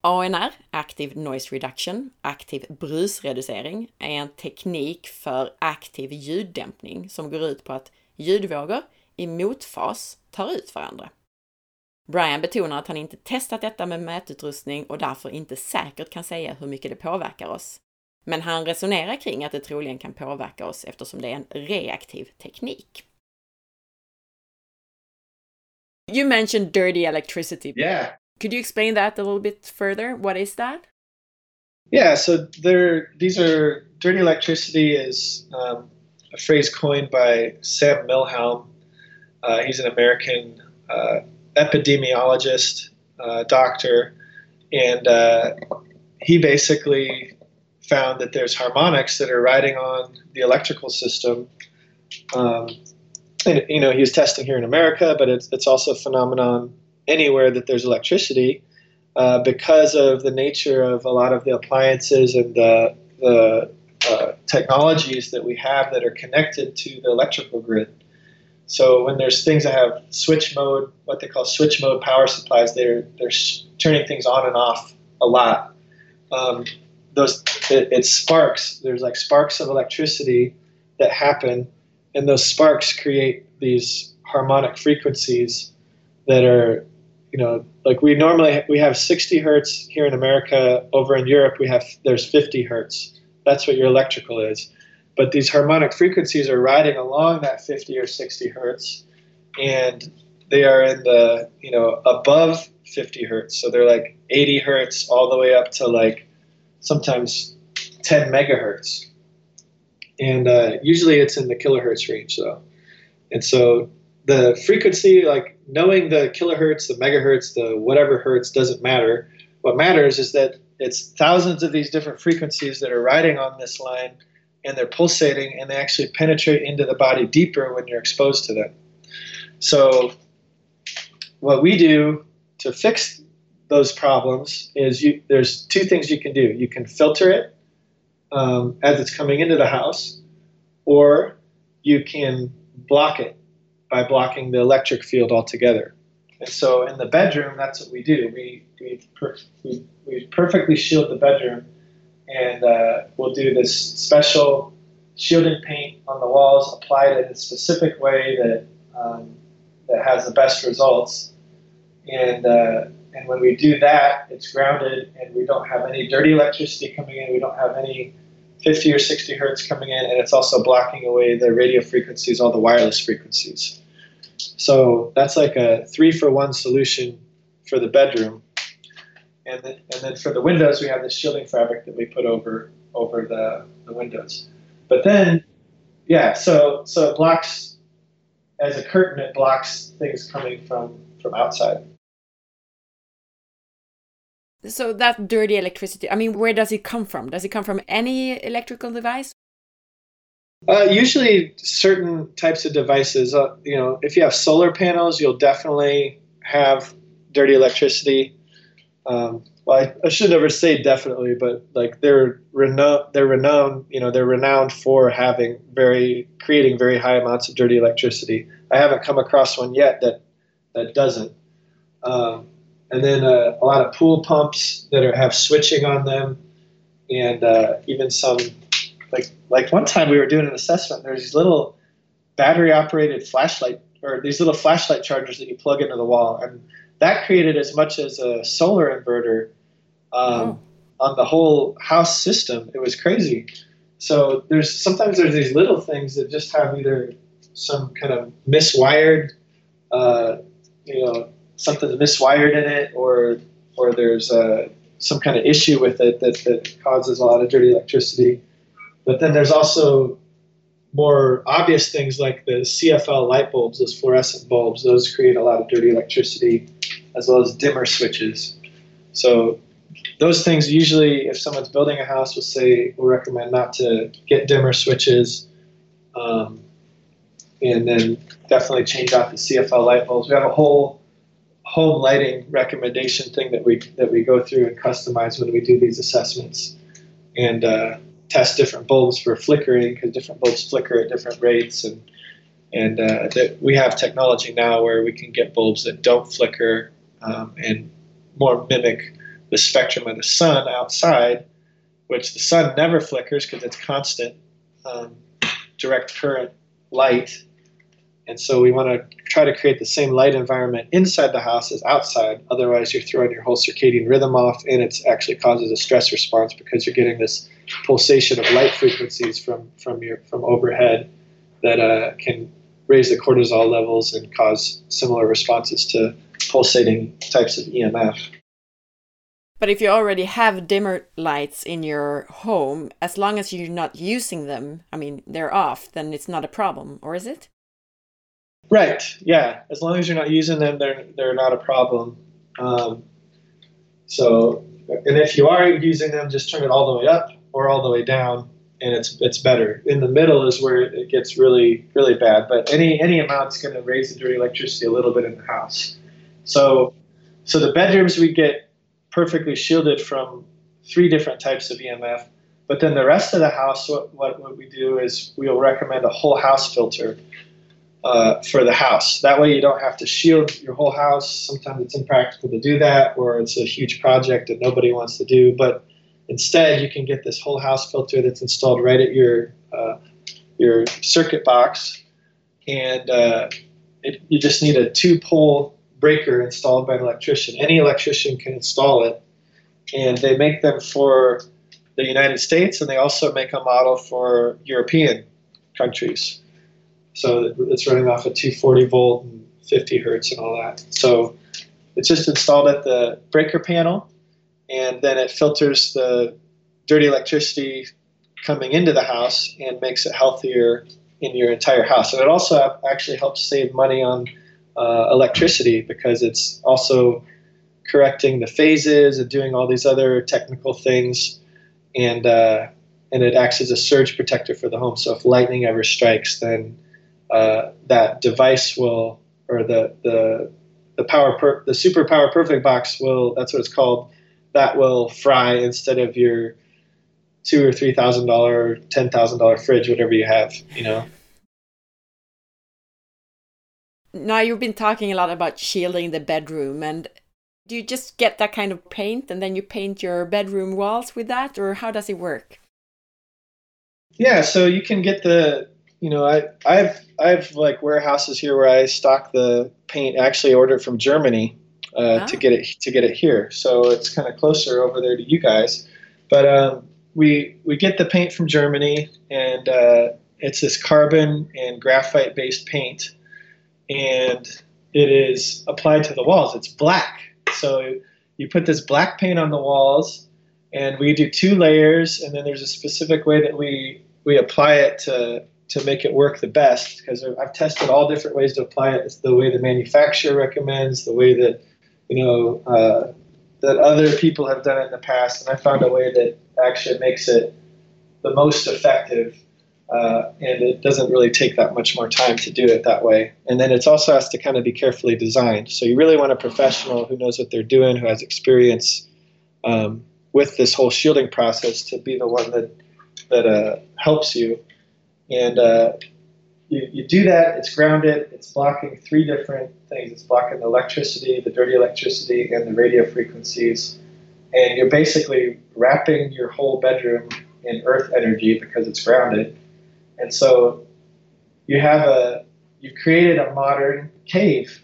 Speaker 1: ANR, Active Noise Reduction, aktiv brusreducering, är en teknik för aktiv ljuddämpning som går ut på att ljudvågor i motfas tar ut varandra. Brian betonar att han inte testat detta med mätutrustning och därför inte säkert kan säga hur mycket det påverkar oss. Men han resonerar kring att det troligen kan påverka oss eftersom det är en reaktiv teknik. You mentioned dirty electricity.
Speaker 2: Yeah.
Speaker 1: Could you explain that a little bit further? What is that?
Speaker 2: Yeah, so there, these are dirty electricity is um, a phrase coined by Sam Milham. Uh, he's an American uh, epidemiologist, uh, doctor, and uh, he basically found that there's harmonics that are riding on the electrical system. Um, and you know, he was testing here in America, but it's it's also a phenomenon anywhere that there's electricity uh, because of the nature of a lot of the appliances and the the uh, technologies that we have that are connected to the electrical grid. So when there's things that have switch mode, what they call switch mode power supplies, they're they're turning things on and off a lot. Um, those it, it sparks. There's like sparks of electricity that happen, and those sparks create these harmonic frequencies that are, you know, like we normally we have 60 hertz here in America. Over in Europe, we have there's 50 hertz. That's what your electrical is. But these harmonic frequencies are riding along that 50 or 60 hertz, and they are in the you know above 50 hertz. So they're like 80 hertz all the way up to like sometimes 10 megahertz. And uh, usually it's in the kilohertz range, though. And so the frequency, like knowing the kilohertz, the megahertz, the whatever hertz doesn't matter. What matters is that it's thousands of these different frequencies that are riding on this line and they're pulsating and they actually penetrate into the body deeper when you're exposed to them. So, what we do to fix those problems is you, there's two things you can do. You can filter it um, as it's coming into the house, or you can block it by blocking the electric field altogether. And so in the bedroom, that's what we do. We, we, per, we, we perfectly shield the bedroom, and uh, we'll do this special shielding paint on the walls applied in a specific way that, um, that has the best results. And uh, And when we do that, it's grounded and we don't have any dirty electricity coming in. We don't have any 50 or 60 hertz coming in. And it's also blocking away the radio frequencies, all the wireless frequencies. So that's like a three for one solution for the bedroom. And then, and then for the windows, we have this shielding fabric that we put over over the, the windows. But then, yeah, so so it blocks as a curtain. It blocks things coming from from outside.
Speaker 1: So that dirty electricity, I mean, where does it come from? Does it come from any electrical device?
Speaker 2: Uh, usually, certain types of devices. Uh, you know, if you have solar panels, you'll definitely have dirty electricity. Um, well, I, I, should never say definitely, but like they're renowned. They're renowned. You know, they're renowned for having very creating very high amounts of dirty electricity. I haven't come across one yet that that doesn't. Um, and then uh, a lot of pool pumps that are, have switching on them, and uh, even some like like one time we were doing an assessment. There's these little battery operated flashlight or these little flashlight chargers that you plug into the wall, and that created as much as a solar inverter um, oh. on the whole house system. It was crazy. So there's sometimes there's these little things that just have either some kind of miswired, uh, you know, something's miswired in it, or or there's uh, some kind of issue with it that, that causes a lot of dirty electricity. But then there's also more obvious things like the CFL light bulbs, those fluorescent bulbs. Those create a lot of dirty electricity, as well as dimmer switches. So those things usually, if someone's building a house, we'll say we'll recommend not to get dimmer switches. Um, and then definitely change out the CFL light bulbs. We have a whole home lighting recommendation thing that we that we go through and customize when we do these assessments, and uh, test different bulbs for flickering because different bulbs flicker at different rates, and and uh, that we have technology now where we can get bulbs that don't flicker um, and more mimic the spectrum of the sun outside, which the sun never flickers because it's constant um, direct current light and so we want to try to create the same light environment inside the house as outside. Otherwise, you're throwing your whole circadian rhythm off, and it actually causes a stress response because you're getting this pulsation of light frequencies from from your from overhead that uh, can raise the cortisol levels and cause similar responses to pulsating types of EMF.
Speaker 1: But if you already have dimmer lights in your home, as long as you're not using them, I mean, they're off, then it's not a problem, or is it?
Speaker 2: Right. Yeah. As long as you're not using them, they're they're not a problem. Um, so, and if you are using them, just turn it all the way up or all the way down, and it's it's better. In the middle is where it gets really really bad. But any any amount's going to raise the dirty electricity a little bit in the house. So, so the bedrooms we get perfectly shielded from three different types of EMF. But then the rest of the house, what, what, what we do is we'll recommend a whole house filter uh, for the house. That way, you don't have to shield your whole house. Sometimes it's impractical to do that, or it's a huge project that nobody wants to do. But instead, you can get this whole house filter that's installed right at your uh, your circuit box, and uh, it, you just need a two-pole breaker installed by an electrician. Any electrician can install it, and they make them for the United States, and they also make a model for European countries. So it's running off a 240 volt and 50 hertz and all that. So it's just installed at the breaker panel, and then it filters the dirty electricity coming into the house and makes it healthier in your entire house. And it also actually helps save money on uh, electricity because it's also correcting the phases and doing all these other technical things. And uh, and it acts as a surge protector for the home. So if lightning ever strikes, then uh, that device will, or the the the power per, the super power perfect box will. That's what it's called. That will fry instead of your two or three thousand dollar, ten thousand dollar fridge, whatever you have. You know.
Speaker 1: Now you've been talking a lot about shielding the bedroom, and do you just get that kind of paint and then you paint your bedroom walls with that, or how does it work?
Speaker 2: Yeah, so you can get the you know, I I've I've like warehouses here where I stock the paint. Actually, ordered from Germany, uh,
Speaker 1: Ah.
Speaker 2: to get it to get it here. So it's kind of closer over there to you guys. But um, we we get the paint from Germany, and uh, it's this carbon and graphite based paint, and it is applied to the walls. It's black, so you put this black paint on the walls, and we do two layers, and then there's a specific way that we we apply it to to make it work the best because I've tested all different ways to apply it. It's the way the manufacturer recommends, the way that you know uh, that other people have done it in the past, and I found a way that actually makes it the most effective. Uh, and it doesn't really take that much more time to do it that way. And then it also has to kind of be carefully designed. So you really want a professional who knows what they're doing, who has experience um, with this whole shielding process to be the one that that uh, helps you. And uh, you, you do that, it's grounded, it's blocking three different things. It's blocking the electricity, the dirty electricity, and the radio frequencies. And you're basically wrapping your whole bedroom in earth energy because it's grounded. And so you have a, you've created a modern cave,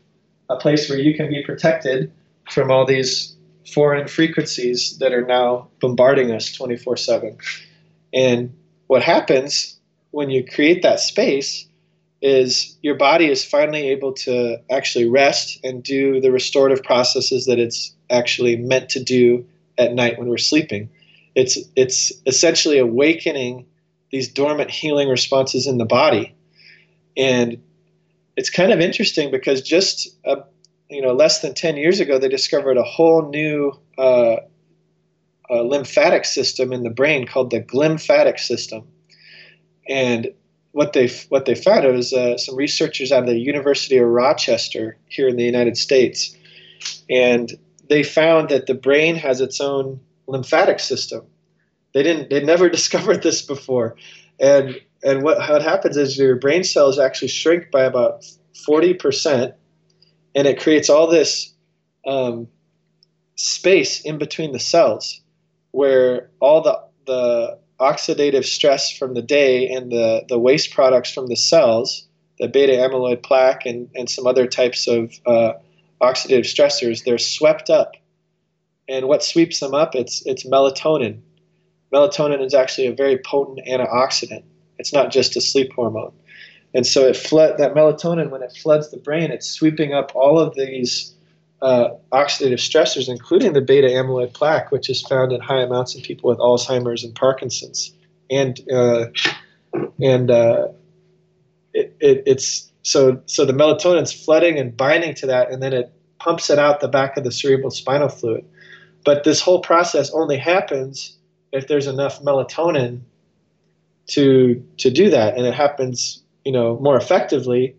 Speaker 2: a place where you can be protected from all these foreign frequencies that are now bombarding us 24 7. And what happens when you create that space is your body is finally able to actually rest and do the restorative processes that it's actually meant to do at night when we're sleeping. It's it's essentially awakening these dormant healing responses in the body, and it's kind of interesting because just uh, you know less than ten years ago they discovered a whole new uh, uh, lymphatic system in the brain called the glymphatic system, and what they what they found was uh, some researchers out of the University of Rochester here in the United States, and they found that the brain has its own lymphatic system. They didn't they never discovered this before, and and what what happens is your brain cells actually shrink by about forty percent, and it creates all this um, space in between the cells where all the the oxidative stress from the day and the, the waste products from the cells, the beta amyloid plaque and, and some other types of uh, oxidative stressors, they're swept up. And what sweeps them up? It's, it's melatonin. Melatonin is actually a very potent antioxidant. It's not just a sleep hormone. And so it flood that melatonin when it floods the brain, it's sweeping up all of these uh, oxidative stressors, including the beta amyloid plaque, which is found in high amounts in people with Alzheimer's and Parkinson's, and uh, and uh, it, it, it's so so the melatonin's flooding and binding to that, and then it pumps it out the back of the cerebral spinal fluid. But this whole process only happens if there's enough melatonin to to do that, and it happens you know more effectively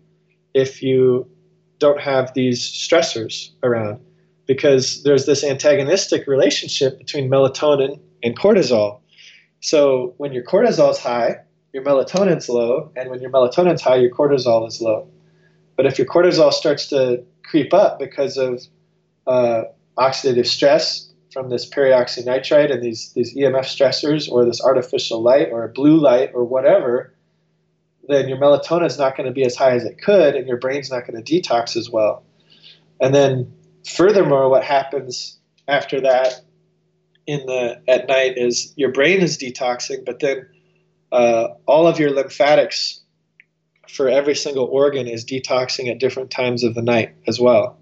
Speaker 2: if you don't have these stressors around because there's this antagonistic relationship between melatonin and cortisol. So when your cortisol is high, your melatonin's low, and when your melatonin's high, your cortisol is low. But if your cortisol starts to creep up because of uh, oxidative stress from this peroxynitrite and these, these EMF stressors or this artificial light or blue light or whatever, then your melatonin is not going to be as high as it could, and your brain's not going to detox as well. And then, furthermore, what happens after that in the at night is your brain is detoxing, but then uh, all of your lymphatics for every single organ is detoxing at different times of the night as well.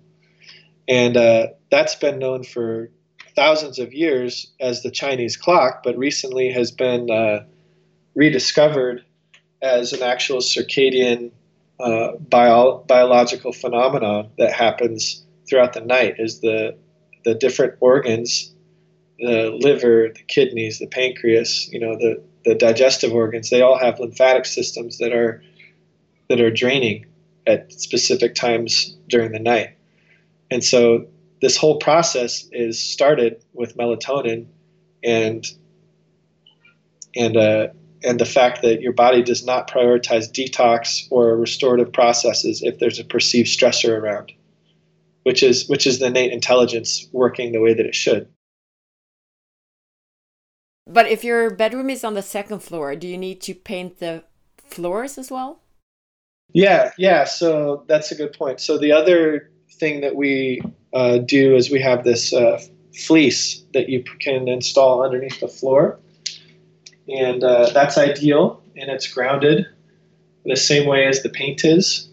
Speaker 2: And uh, that's been known for thousands of years as the Chinese clock, but recently has been uh, rediscovered as an actual circadian uh, bio- biological phenomenon that happens throughout the night is the the different organs the liver the kidneys the pancreas you know the the digestive organs they all have lymphatic systems that are that are draining at specific times during the night. And so this whole process is started with melatonin and and uh, and the fact that your body does not prioritize detox or restorative processes if there's a perceived stressor around, which is which is the innate intelligence working the way that it should.
Speaker 1: But if your bedroom is on the second floor, do you need to paint the floors as well?
Speaker 2: Yeah, yeah. So that's a good point. So the other thing that we uh, do is we have this uh, fleece that you can install underneath the floor, and uh, that's ideal, and it's grounded the same way as the paint is.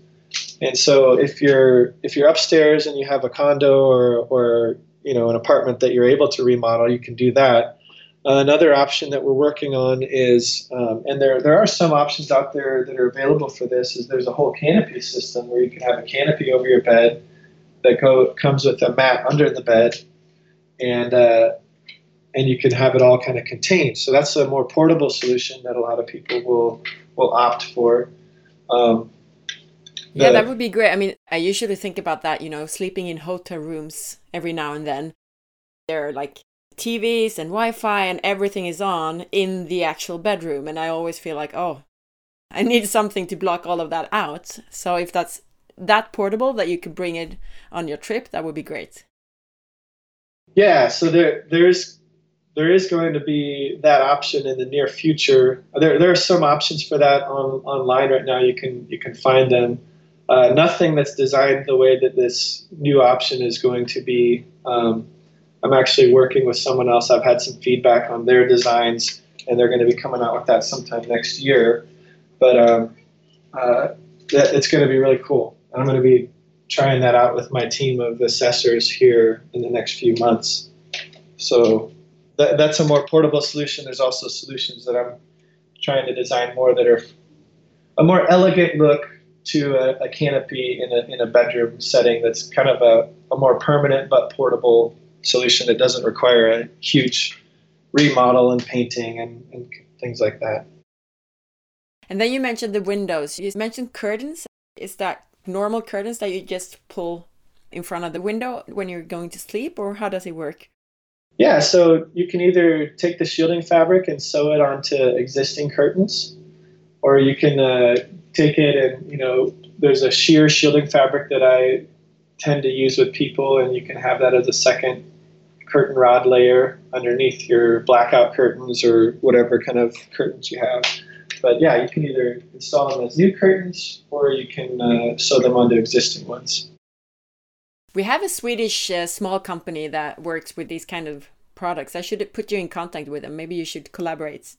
Speaker 2: And so if you're if you're upstairs and you have a condo or or you know an apartment that you're able to remodel, you can do that. Uh, another option that we're working on is, um, and there there are some options out there that are available for this. Is there's a whole canopy system where you can have a canopy over your bed that go comes with a mat under the bed, and uh, and you can have it all kind of contained. So that's a more portable solution that a lot of people will will opt for. Um,
Speaker 1: yeah, that would be great. I mean, I usually think about that, you know, sleeping in hotel rooms every now and then. There are like TVs and Wi Fi and everything is on in the actual bedroom. And I always feel like, oh, I need something to block all of that out. So if that's that portable that you could bring it on your trip, that would be great.
Speaker 2: Yeah, so there there's there is going to be that option in the near future. There, there are some options for that on, online right now. You can you can find them. Uh, nothing that's designed the way that this new option is going to be. Um, I'm actually working with someone else. I've had some feedback on their designs, and they're going to be coming out with that sometime next year. But um, uh, it's going to be really cool. I'm going to be trying that out with my team of assessors here in the next few months. So that, that's a more portable solution. There's also solutions that I'm trying to design more that are a more elegant look to a, a canopy in a, in a bedroom setting that's kind of a, a more permanent but portable solution that doesn't require a huge remodel and painting and, and things like that.
Speaker 1: And then you mentioned the windows. You mentioned curtains. Is that normal curtains that you just pull in front of the window when you're going to sleep, or how does it work?
Speaker 2: Yeah, so you can either take the shielding fabric and sew it onto existing curtains, or you can uh, take it and, you know, there's a sheer shielding fabric that I tend to use with people, and you can have that as a second curtain rod layer underneath your blackout curtains or whatever kind of curtains you have. But yeah, you can either install them as new curtains or you can uh, sew them onto existing ones.
Speaker 1: We have a Swedish uh, small company that works with these kind of products. I should put you in contact with them. Maybe you should collaborate.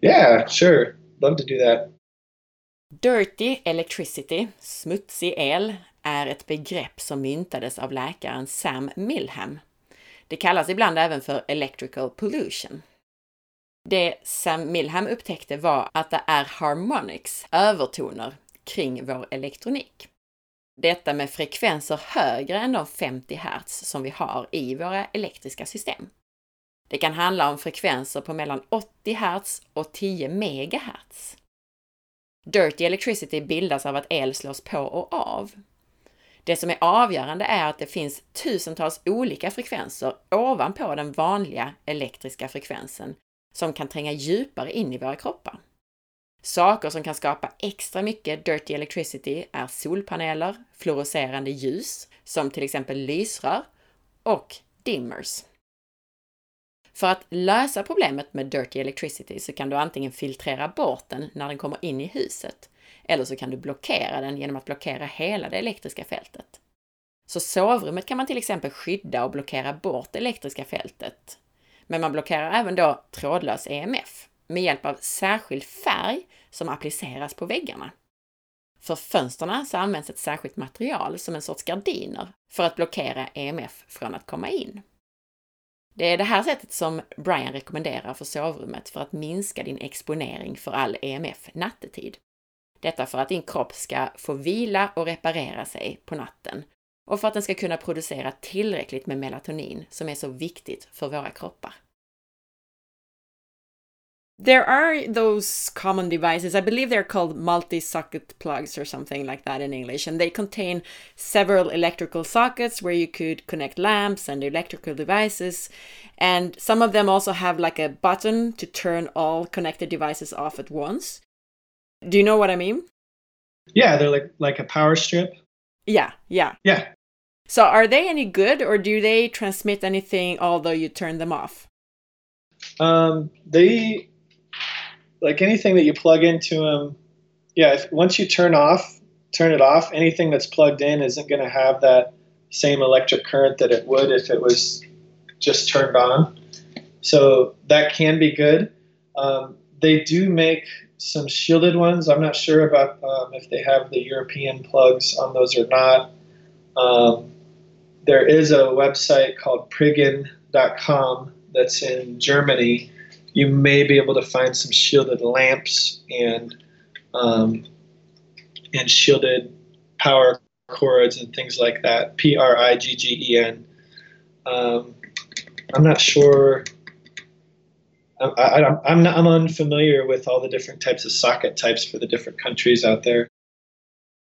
Speaker 2: Yeah, sure. Love to do that.
Speaker 1: Dirty electricity, smutsig el, är ett begrepp som myntades av läkaren Sam Milham. Det kallas ibland även för electrical pollution. Det Sam Milham upptäckte var att det är harmonics, övertoner, kring vår elektronik. Detta med frekvenser högre än de 50 Hz som vi har i våra elektriska system. Det kan handla om frekvenser på mellan 80 Hz och 10 MHz. Dirty electricity bildas av att el slås på och av. Det som är avgörande är att det finns tusentals olika frekvenser ovanpå den vanliga elektriska frekvensen som kan tränga djupare in i våra kroppar. Saker som kan skapa extra mycket dirty electricity är solpaneler, fluorescerande ljus, som till exempel lysrör, och dimmers. För att lösa problemet med dirty electricity så kan du antingen filtrera bort den när den kommer in i huset, eller så kan du blockera den genom att blockera hela det elektriska fältet. Så sovrummet kan man till exempel skydda och blockera bort det elektriska fältet. Men man blockerar även då trådlös EMF med hjälp av särskild färg som appliceras på väggarna. För fönsterna så används ett särskilt material som en sorts gardiner för att blockera EMF från att komma in. Det är det här sättet som Brian rekommenderar för sovrummet för att minska din exponering för all EMF nattetid. Detta för att din kropp ska få vila och reparera sig på natten och för att den ska kunna producera tillräckligt med melatonin som är så viktigt för våra kroppar. There are those common devices. I believe they're called multi socket plugs or something like that in English. And they contain several electrical sockets where you could connect lamps and electrical devices. And some of them also have like a button to turn all connected devices off at once. Do you know what I mean?
Speaker 2: Yeah, they're like like a power strip.
Speaker 1: Yeah, yeah.
Speaker 2: Yeah.
Speaker 1: So are they any good or do they transmit anything although you turn them off?
Speaker 2: Um, they like anything that you plug into them, yeah, if, once you turn off, turn it off, anything that's plugged in isn't going to have that same electric current that it would if it was just turned on. So that can be good. Um, they do make some shielded ones. I'm not sure about um, if they have the European plugs on those or not. Um, there is a website called Priggen.com that's in Germany. You may be able to find some shielded lamps and um, and shielded power cords and things like that. P R I G G E N. Um, I'm not sure. I, am I'm, I'm unfamiliar with all the different types of socket types for the different countries out there.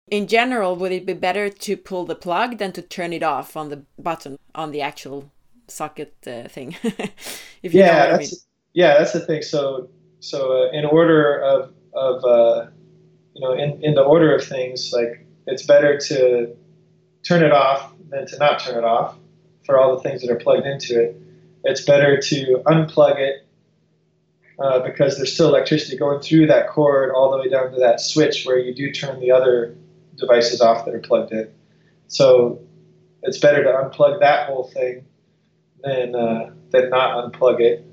Speaker 1: In general, would it be better to pull the plug than to turn it off on the button on the actual socket uh, thing?
Speaker 2: if you yeah, that's, I mean. Yeah, that's the thing. So, so uh, in order of of uh, you know, in, in the order of things, like it's better to turn it off than to not turn it off for all the things that are plugged into it. It's better to unplug it uh, because there's still electricity going through that cord all the way down to that switch where you do turn the other devices off that are plugged in. So it's better to unplug that whole thing than uh, than not unplug it.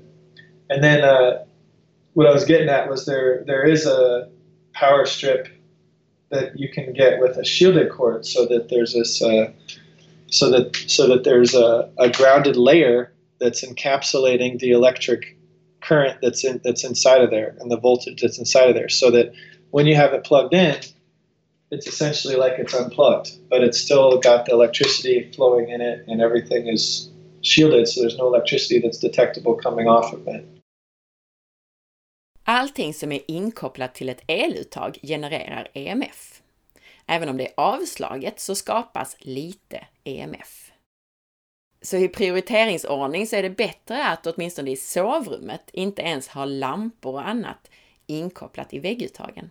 Speaker 2: And then uh, what I was getting at was there there is a power strip that you can get with a shielded cord, so that there's this uh, so that so that there's a, a grounded layer that's encapsulating the electric current that's in that's inside of there and the voltage that's inside of there, so that when you have it plugged in, it's essentially like it's unplugged, but it's still got the electricity flowing in it, and everything is shielded, so there's no electricity that's detectable coming off of it.
Speaker 1: Allting som är inkopplat till ett eluttag genererar EMF. Även om det är avslaget så skapas lite EMF. Så i prioriteringsordning så är det bättre att åtminstone i sovrummet inte ens ha lampor och annat inkopplat i vägguttagen.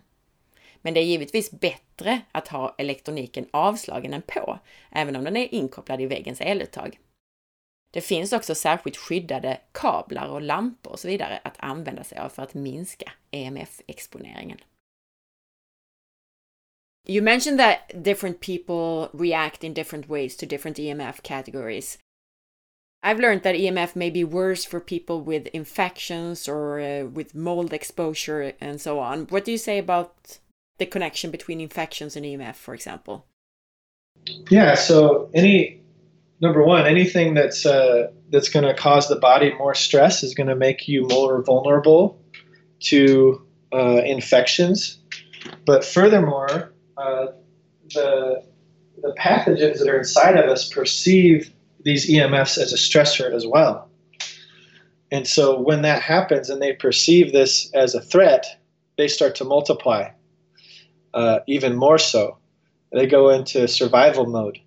Speaker 1: Men det är givetvis bättre att ha elektroniken avslagen än på, även om den är inkopplad i väggens eluttag. Det finns också särskilt skyddade kablar och lampor och så vidare att använda sig av för att minska EMF-exponeringen. You mentioned that different people react in different ways to different EMF categories. I've learned that EMF may be worse for people with infections or uh, with mold exposure and so on. What do you say about the connection between infections and EMF, for example?
Speaker 2: Yeah, so any number one, anything that's uh, that's going to cause the body more stress is going to make you more vulnerable to uh, infections. But furthermore, uh, the the pathogens that are inside of us perceive these EMFs as a stressor as well. And so when that happens and they perceive this as a threat, they start to multiply uh, even more so. They go into survival mode.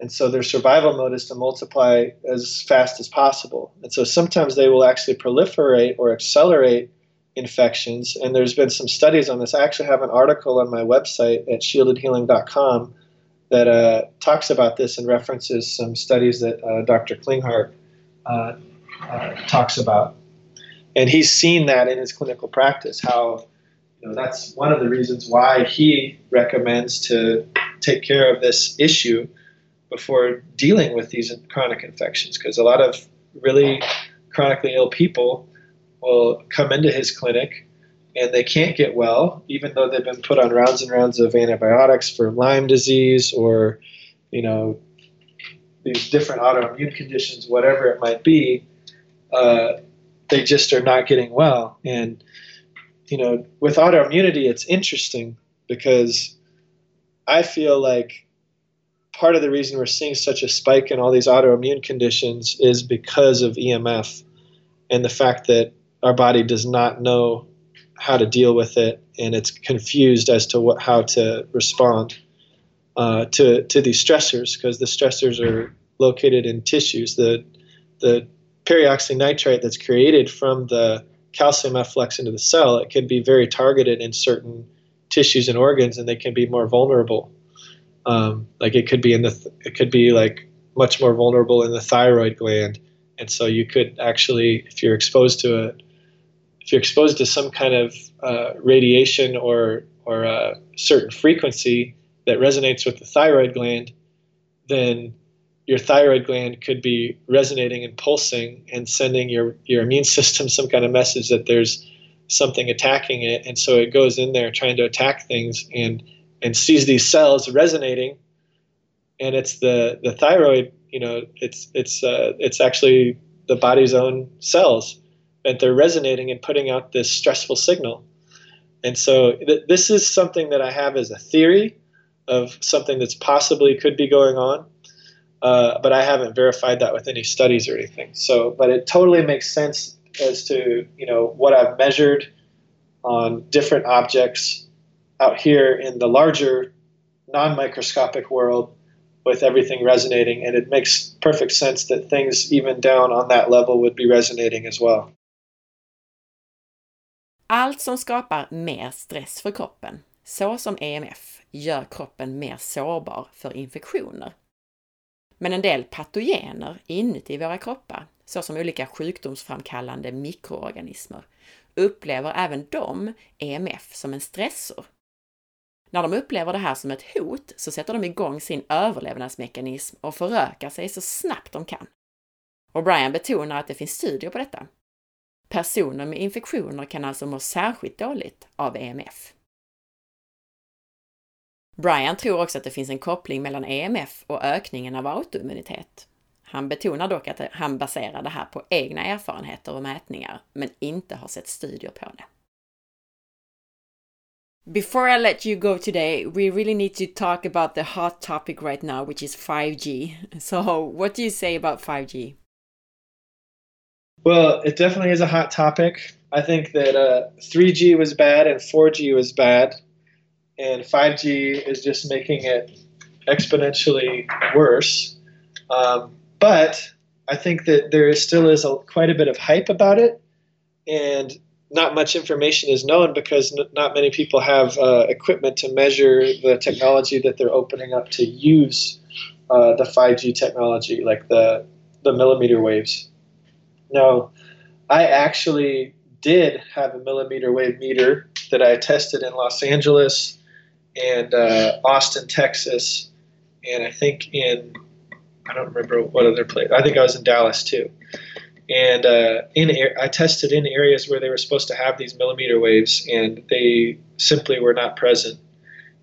Speaker 2: And so their survival mode is to multiply as fast as possible. And so sometimes they will actually proliferate or accelerate infections. And there's been some studies on this. I actually have an article on my website at shieldedhealing.com that uh, talks about this and references some studies that uh, Dr. Klinghardt uh, uh, talks about. And he's seen that in his clinical practice, how you know, that's one of the reasons why he recommends to take care of this issue before dealing with these chronic infections because a lot of really chronically ill people will come into his clinic and they can't get well even though they've been put on rounds and rounds of antibiotics for Lyme disease or you know these different autoimmune conditions whatever it might be uh, they just are not getting well. And you know with autoimmunity it's interesting because I feel like part of the reason we're seeing such a spike in all these autoimmune conditions is because of EMF and the fact that our body does not know how to deal with it and it's confused as to what, how to respond uh, to, to these stressors because the stressors are located in tissues. The, the peroxynitrite that's created from the calcium efflux into the cell, it can be very targeted in certain tissues and organs and they can be more vulnerable um, like it could be in the th- it could be like much more vulnerable in the thyroid gland, and so you could actually, if you're exposed to it, if you're exposed to some kind of uh, radiation or or a certain frequency that resonates with the thyroid gland, then your thyroid gland could be resonating and pulsing and sending your, your immune system some kind of message that there's something attacking it. And so it goes in there trying to attack things and, and sees these cells resonating. And it's the, the thyroid, you know, it's, it's, uh, it's actually the body's own cells that they're resonating and putting out this stressful signal. And so th- this is something that I have as a theory of something that's possibly could be going on. Uh, but I haven't verified that with any studies or anything. So, but it totally makes sense as to you know what I've measured on different objects out here in the larger non-microscopic world with everything resonating, and it makes perfect sense that things even down on that level would be resonating as well.
Speaker 1: Allt som skapar mer stress för kroppen, såsom EMF, gör kroppen mer sårbar för infektioner. Men en del patogener inuti våra kroppar, såsom olika sjukdomsframkallande mikroorganismer, upplever även de EMF som en stressor. När de upplever det här som ett hot så sätter de igång sin överlevnadsmekanism och förökar sig så snabbt de kan. Och Brian betonar att det finns studier på detta. Personer med infektioner kan alltså må särskilt dåligt av EMF. Brian tror också att det finns en koppling mellan EMF och ökningen av autoimmunitet. Han betonar dock att han baserar det här på egna erfarenheter och mätningar, men inte har sett studier på det. Before I let you go today, we really need to talk about the hot topic right now, which is 5G. So, what do you say about 5G?
Speaker 2: Well, it definitely is a hot topic. I think that uh, 3G was bad and 4G was bad and 5G is just making it exponentially worse. Um, but I think that there still is a, quite a bit of hype about it, and not much information is known because n- not many people have uh, equipment to measure the technology that they're opening up to use uh, the 5G technology, like the the millimeter waves. Now, I actually did have a millimeter wave meter that I tested in Los Angeles and uh, Austin, Texas, and I think in I don't remember what other place. I think I was in Dallas too. And uh, in I tested in areas where they were supposed to have these millimeter waves, and they simply were not present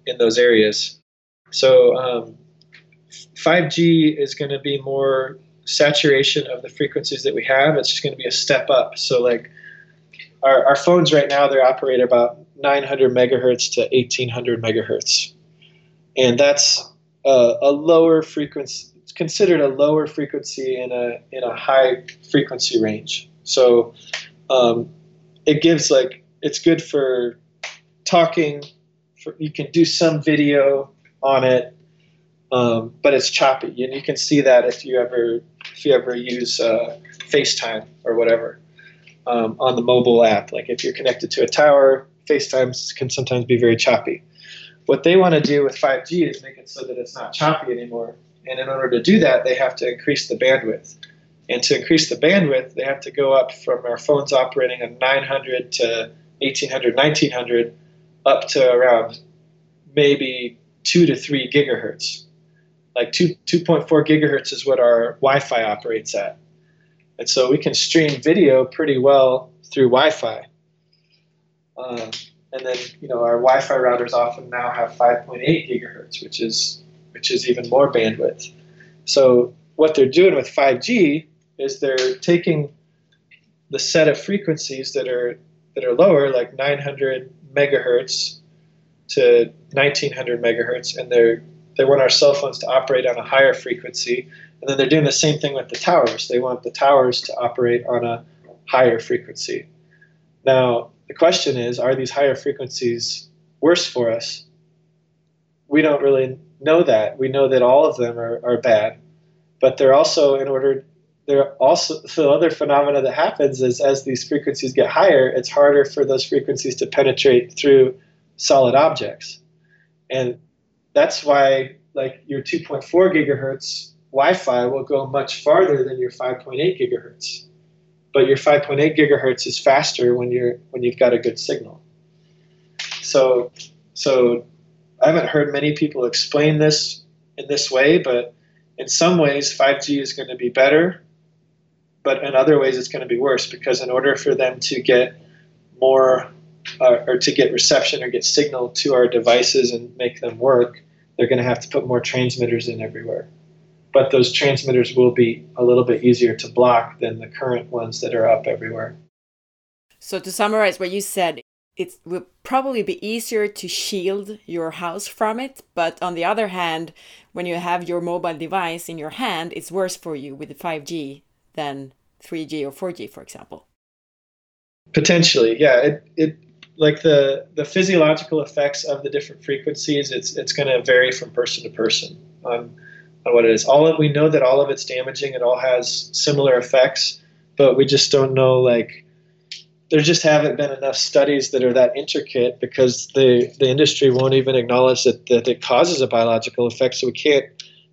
Speaker 2: in those areas. So um, 5G is going to be more saturation of the frequencies that we have. It's just going to be a step up. So like our, our phones right now, they operate about 900 megahertz to 1800 megahertz, and that's a, a lower frequency. Considered a lower frequency in a in a high frequency range. So um, it gives like it's good for talking. For, you can do some video on it, um, but it's choppy, and you can see that if you ever if you ever use uh, FaceTime or whatever um, on the mobile app. Like if you're connected to a tower, FaceTimes can sometimes be very choppy. What they want to do with 5G is make it so that it's not choppy anymore. And in order to do that, they have to increase the bandwidth. And to increase the bandwidth, they have to go up from our phones operating at 900 to 1800, 1900, up to around maybe 2 to 3 gigahertz. Like 2, 2.4 gigahertz is what our Wi Fi operates at. And so we can stream video pretty well through Wi Fi. Um, and then you know our Wi-Fi routers often now have 5.8 gigahertz, which is which is even more bandwidth. So what they're doing with 5G is they're taking the set of frequencies that are that are lower, like 900 megahertz to 1900 megahertz, and they're they want our cell phones to operate on a higher frequency. And then they're doing the same thing with the towers. They want the towers to operate on a higher frequency. Now, the question is are these higher frequencies worse for us? We don't really know that. We know that all of them are, are bad, but they're also, in order, there also the other phenomena that happens is as these frequencies get higher, it's harder for those frequencies to penetrate through solid objects. And that's why like your 2.4 gigahertz Wi-Fi will go much farther than your 5.8 gigahertz but your 5.8 gigahertz is faster when you're when you've got a good signal. So so I haven't heard many people explain this in this way, but in some ways 5G is going to be better, but in other ways it's going to be worse because in order for them to get more uh, or to get reception or get signal to our devices and make them work, they're going to have to put more transmitters in everywhere. But those transmitters will be a little bit easier to block than the current ones that are up everywhere.
Speaker 1: So, to summarize what you said, it will probably be easier to shield your house from it. But on the other hand, when you have your mobile device in your hand, it's worse for you with 5G than 3G or 4G, for example.
Speaker 2: Potentially, yeah. It, it like the the physiological effects of the different frequencies. It's it's going to vary from person to person on on what it is. All of, we know that all of it's damaging. It all has similar effects, but we just don't know like there just haven't been enough studies that are that intricate because the, the industry won't even acknowledge that, that it causes a biological effect. So we can't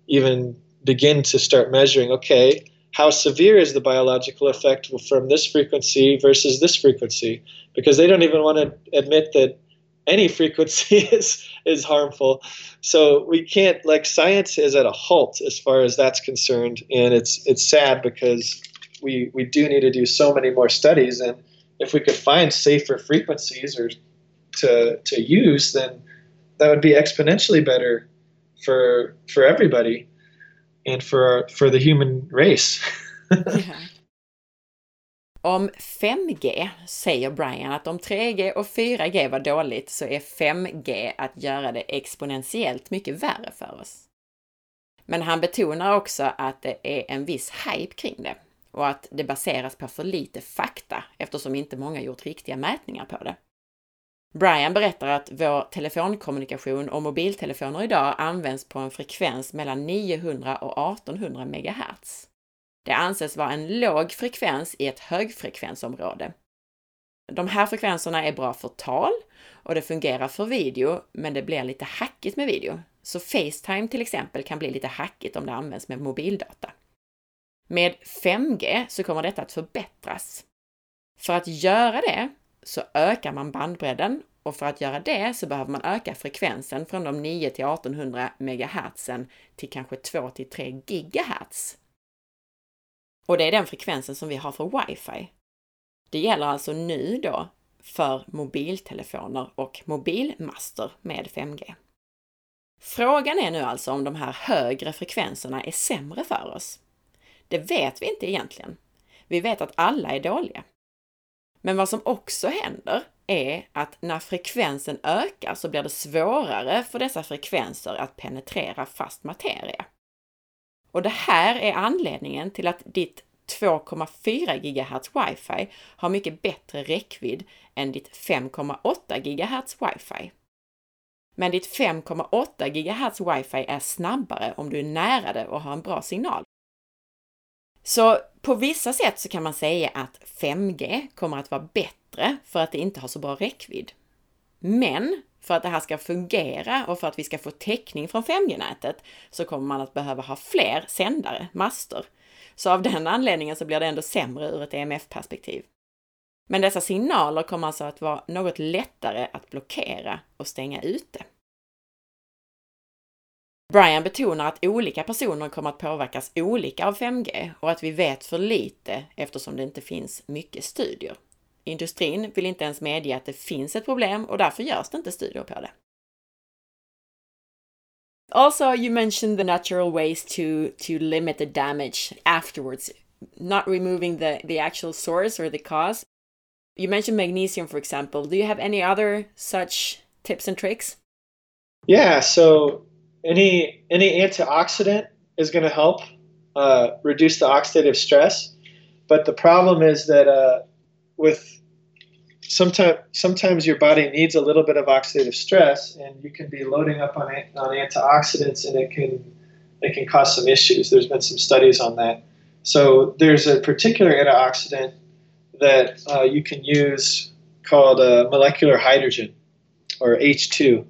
Speaker 2: even begin to start measuring, okay, how severe is the biological effect from this frequency versus this frequency? Because they don't even want to admit that any frequency is is harmful. So we can't like science is at a halt as far as that's concerned, and it's it's sad because we we do need to do so many more studies and if we could find safer frequencies or to to use, then that would be exponentially better for for everybody and for for the human race.
Speaker 1: yeah. Om 5G säger Brian att om 3G och 4G var dåligt så är 5G att göra det exponentiellt mycket värre för oss. Men han betonar också att det är en viss hype kring det och att det baseras på för lite fakta eftersom inte många gjort riktiga mätningar på det. Brian berättar att vår telefonkommunikation och mobiltelefoner idag används på en frekvens mellan 900 och 1800 MHz. Det anses vara en låg frekvens i ett högfrekvensområde. De här frekvenserna är bra för tal och det fungerar för video, men det blir lite hackigt med video. Så Facetime till exempel kan bli lite hackigt om det används med mobildata. Med 5G så kommer detta att förbättras. För att göra det så ökar man bandbredden och för att göra det så behöver man öka frekvensen från de 9 till 1800 MHz till kanske 2 till 3 GHz. Och det är den frekvensen som vi har för wifi. Det gäller alltså nu då för mobiltelefoner och mobilmaster med 5G. Frågan är nu alltså om de här högre frekvenserna är sämre för oss. Det vet vi inte egentligen. Vi vet att alla är dåliga. Men vad som också händer är att när frekvensen ökar så blir det svårare för dessa frekvenser att penetrera fast materia. Och det här är anledningen till att ditt 2,4 GHz wifi har mycket bättre räckvidd än ditt 5,8 GHz wifi. Men ditt 5,8 GHz wifi är snabbare om du är nära det och har en bra signal. Så på vissa sätt så kan man säga att 5G kommer att vara bättre för att det inte har så bra räckvidd. Men för att det här ska fungera och för att vi ska få täckning från 5G-nätet så kommer man att behöva ha fler sändare, master. Så av den anledningen så blir det ändå sämre ur ett EMF-perspektiv. Men dessa signaler kommer alltså att vara något lättare att blockera och stänga ute. Brian betonar att olika personer kommer att påverkas olika av 5G och att vi vet för lite eftersom det inte finns mycket studier. Industrin vill inte ens medge att det finns ett problem och därför görs det inte studier på det. Also, you mentioned the natural ways to to limit the damage afterwards, not removing the the actual source or the cause. You mentioned magnesium, for example. Do you have any other such tips and tricks?
Speaker 2: Yeah, so any any antioxidant is going to help uh, reduce the oxidative stress. But the problem is that uh, with sometimes sometimes your body needs a little bit of oxidative stress, and you can be loading up on on antioxidants, and it can it can cause some issues. There's been some studies on that. So there's a particular antioxidant that uh, you can use called uh, molecular hydrogen or H2,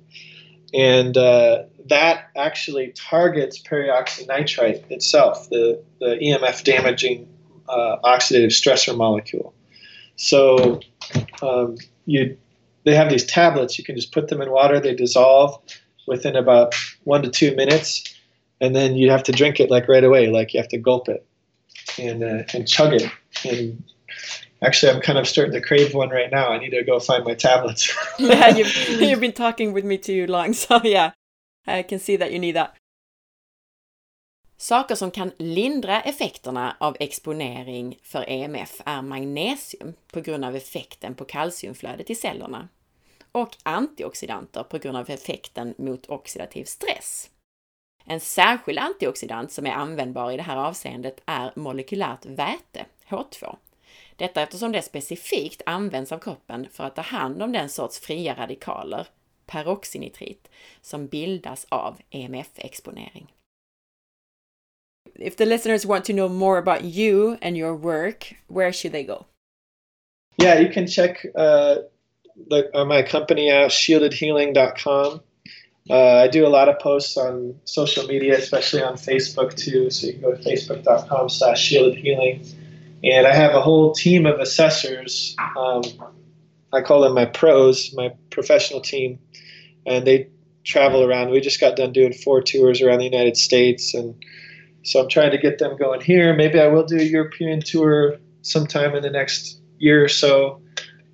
Speaker 2: and uh, that actually targets peroxynitrite itself, the, the EMF damaging uh, oxidative stressor molecule. So um, you, they have these tablets. You can just put them in water. They dissolve within about one to two minutes, and then you have to drink it like right away, like you have to gulp it and uh, and chug it. And actually, I'm kind of starting to crave one right now. I need to go find my tablets.
Speaker 1: yeah, you've, you've been talking with me too long, so yeah, I can see that you need that. Saker som kan lindra effekterna av exponering för EMF är magnesium på grund av effekten på kalciumflödet i cellerna och antioxidanter på grund av effekten mot oxidativ stress. En särskild antioxidant som är användbar i det här avseendet är molekylärt väte, H2. Detta eftersom det specifikt används av kroppen för att ta hand om den sorts fria radikaler, peroxynitrit, som bildas av EMF-exponering. If the listeners want to know more about you and your work, where should they go?
Speaker 2: Yeah, you can check uh, the, uh, my company out, shieldedhealing.com. Uh, I do a lot of posts on social media, especially on Facebook too. So you can go to facebook.com slash shielded healing. And I have a whole team of assessors. Um, I call them my pros, my professional team. And they travel around. We just got done doing four tours around the United States. And so I'm trying to get them going here. Maybe I will do a European tour sometime in the next year or so.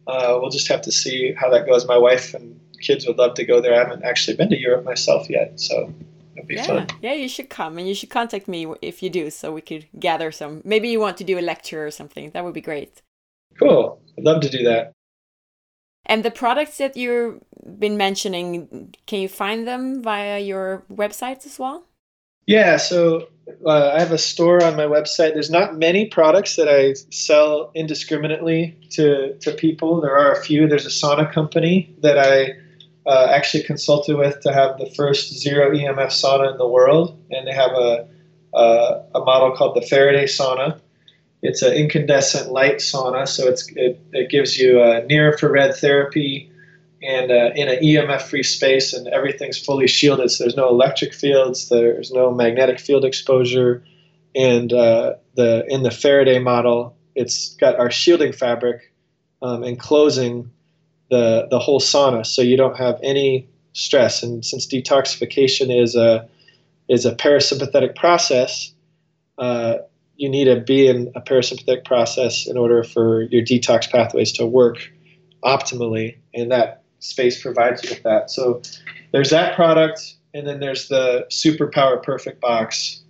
Speaker 2: Uh, we'll just have to see how that goes. My wife and kids would love to go there. I haven't actually been to Europe myself yet, so it'd be
Speaker 1: yeah.
Speaker 2: fun.
Speaker 1: Yeah, you should come and you should contact me if you do, so we could gather some. Maybe you want to do a lecture or something. That would be great.
Speaker 2: Cool. I'd love to do that.
Speaker 1: And the products that you've been mentioning, can you find them via your websites as well?
Speaker 2: Yeah, so uh, I have a store on my website. There's not many products that I sell indiscriminately to, to people. There are a few. There's a sauna company that I uh, actually consulted with to have the first zero EMF sauna in the world, and they have a, a, a model called the Faraday sauna. It's an incandescent light sauna, so it's, it, it gives you a near infrared therapy and uh, in an EMF free space, and everything's fully shielded. So there's no electric fields, there's no magnetic field exposure, and uh, the in the Faraday model, it's got our shielding fabric um, enclosing the the whole sauna, so you don't have any stress. And since detoxification is a is a parasympathetic process, uh, you need to be in a parasympathetic process in order for your detox pathways to work optimally, and that space provides you with that. So there's that product, and then there's the Superpower Perfect box,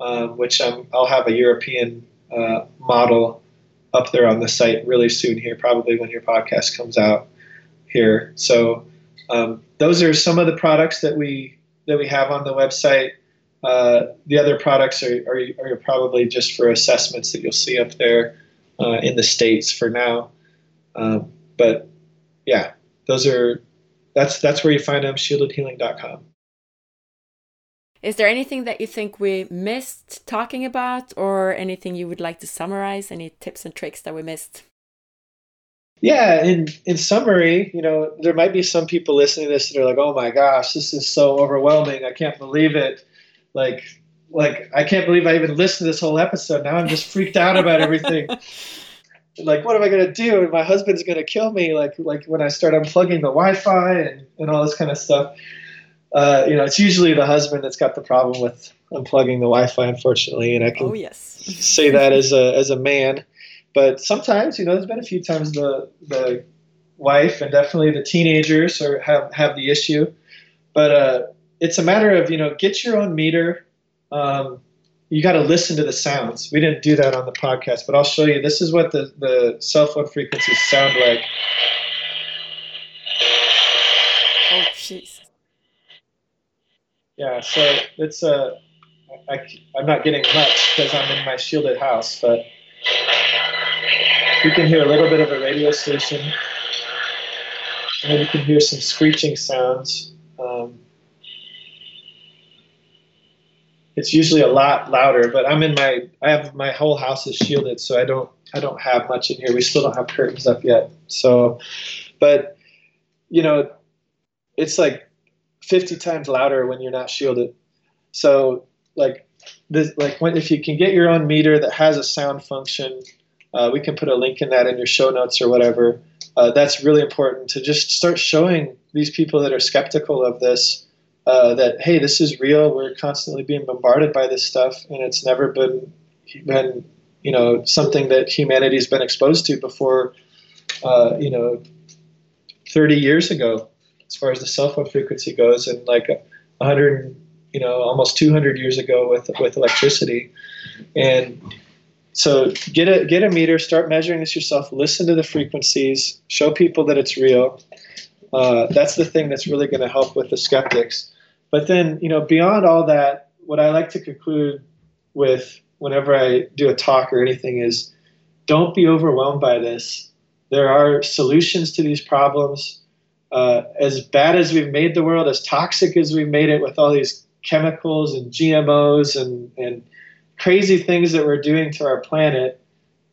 Speaker 2: um, which i will have a European uh, model up there on the site really soon here, probably when your podcast comes out here. So um, those are some of the products that we that we have on the website. Uh, the other products are, are, are, probably just for assessments that you'll see up there uh, in the states for now. Um, but yeah, those are that's that's where you find them shieldedhealing.com
Speaker 1: is there anything that you think we missed talking about or anything you would like to summarize? Any tips and tricks that we missed?
Speaker 2: Yeah in in summary you know there might be some people listening to this that are like oh my gosh this is so overwhelming. I can't believe it like like i can't believe i even listened to this whole episode now i'm just freaked out about everything like what am I gonna do? And my husband's gonna kill me. Like like when I start unplugging the Wi-Fi and, and all this kind of stuff. Uh, you know, it's usually the husband that's got the problem with unplugging the Wi-Fi, unfortunately, and I can
Speaker 1: oh, yes.
Speaker 2: say that as a as a man. But sometimes, you know, there's been a few times the the wife and definitely the teenagers are have have the issue. But uh, it's a matter of you know, get your own meter. Um, you got to listen to the sounds. We didn't do that on the podcast, but I'll show you. This is what the, the cell phone frequencies sound like.
Speaker 1: Oh, jeez.
Speaker 2: Yeah, so it's uh, I, I'm not getting much because I'm in my shielded house, but you can hear a little bit of a radio station, and then you can hear some screeching sounds. Um, it's usually a lot louder. But I'm in my I have my whole house is shielded, so I don't I don't have much in here. We still don't have curtains up yet. So, but you know, it's like 50 times louder when you're not shielded. So like this like when if you can get your own meter that has a sound function, uh, we can put a link in that in your show notes or whatever. Uh, that's really important to just start showing these people that are skeptical of this uh, that hey, this is real. We're constantly being bombarded by this stuff, and it's never been been you know something that humanity's been exposed to before. Uh, you know, 30 years ago, as far as the cell phone frequency goes, and like 100, you know, almost 200 years ago with with electricity, and so get a get a meter, start measuring this yourself, listen to the frequencies, show people that it's real. Uh, that's the thing that's really going to help with the skeptics. But then, you know, beyond all that, what I like to conclude with whenever I do a talk or anything is don't be overwhelmed by this. There are solutions to these problems. Uh, as bad as we've made the world, as toxic as we've made it with all these chemicals and GMOs and, and crazy things that we're doing to our planet,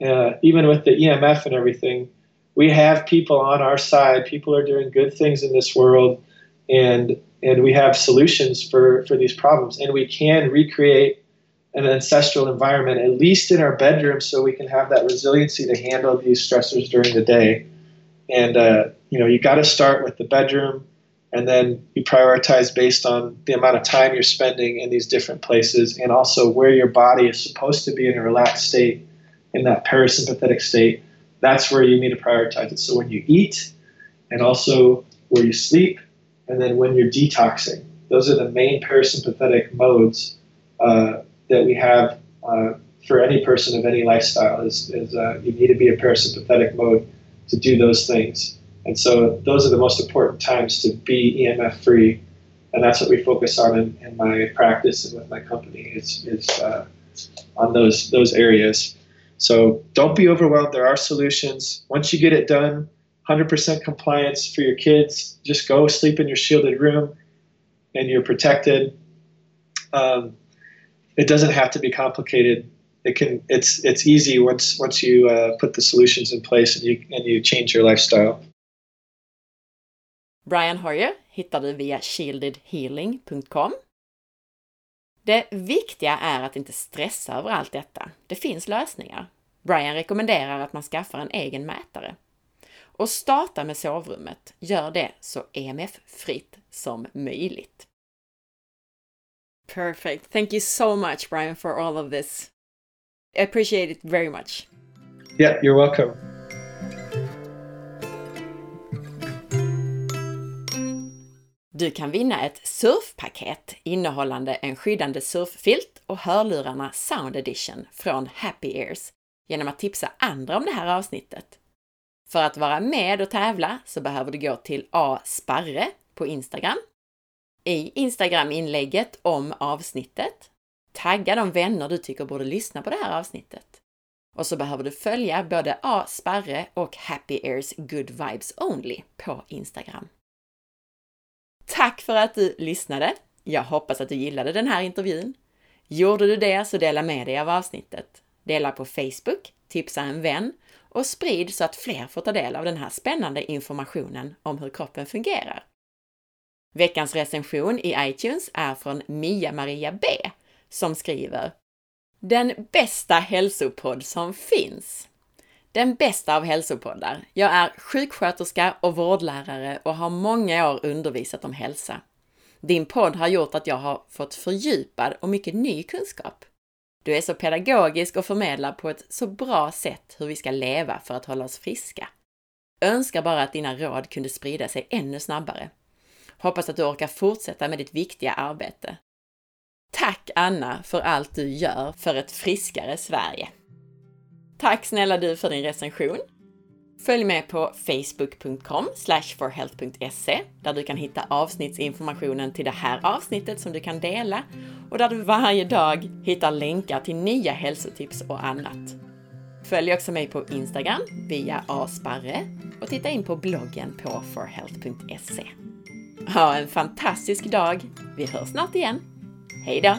Speaker 2: uh, even with the EMF and everything, we have people on our side. People are doing good things in this world, and and we have solutions for for these problems, and we can recreate an ancestral environment, at least in our bedroom, so we can have that resiliency to handle these stressors during the day. And uh, you know, you got to start with the bedroom, and then you prioritize based on the amount of time you're spending in these different places, and also where your body is supposed to be in a relaxed state, in that parasympathetic state. That's where you need to prioritize it. So when you eat, and also where you sleep, and then when you're detoxing, those are the main parasympathetic modes. Uh, that we have uh, for any person of any lifestyle is, is uh, you need to be a parasympathetic mode to do those things. And so those are the most important times to be EMF free. And that's what we focus on in, in my practice and with my company is, is uh, on those, those areas. So don't be overwhelmed. There are solutions. Once you get it done, 100% compliance for your kids, just go sleep in your shielded room and you're protected. Um, it doesn't have to be complicated. It can it's it's easy once once you uh, put the solutions in place and you and you change your lifestyle.
Speaker 1: Brian Hoyer hittar du via shieldedhealing.com. Det viktiga är att inte stressa över allt detta. Det finns lösningar. Brian rekommenderar att man skaffar en egen mätare. Och starta med sovrummet. Gör det så EMF-fritt som möjligt. Perfect. Thank you so much, Brian, for all of this. I appreciate it very much.
Speaker 2: Yeah, you're welcome.
Speaker 1: Du kan vinna ett surfpaket innehållande en skyddande surffilt och hörlurarna Sound Edition från Happy Ears genom att tipsa andra om det här avsnittet. För att vara med och tävla så behöver du gå till A. Sparre på Instagram i Instagram-inlägget om avsnittet. Tagga de vänner du tycker borde lyssna på det här avsnittet. Och så behöver du följa både A. Sparre och Happy Airs Good Vibes Only på Instagram. Tack för att du lyssnade! Jag hoppas att du gillade den här intervjun. Gjorde du det så dela med dig av avsnittet. Dela på Facebook, tipsa en vän och sprid så att fler får ta del av den här spännande informationen om hur kroppen fungerar. Veckans recension i iTunes är från Mia-Maria B som skriver Den bästa hälsopodd som finns. Den bästa av hälsopoddar. Jag är sjuksköterska och vårdlärare och har många år undervisat om hälsa. Din podd har gjort att jag har fått fördjupad och mycket ny kunskap. Du är så pedagogisk och förmedlar på ett så bra sätt hur vi ska leva för att hålla oss friska. Önskar bara att dina råd kunde sprida sig ännu snabbare. Hoppas att du orkar fortsätta med ditt viktiga arbete. Tack Anna för allt du gör för ett friskare Sverige. Tack snälla du för din recension. Följ med på facebook.com forhealth.se där du kan hitta avsnittsinformationen till det här avsnittet som du kan dela och där du varje dag hittar länkar till nya hälsotips och annat. Följ också mig på Instagram via asparre och titta in på bloggen på forhealth.se. Ha en fantastisk dag! Vi hörs snart igen. Hej då!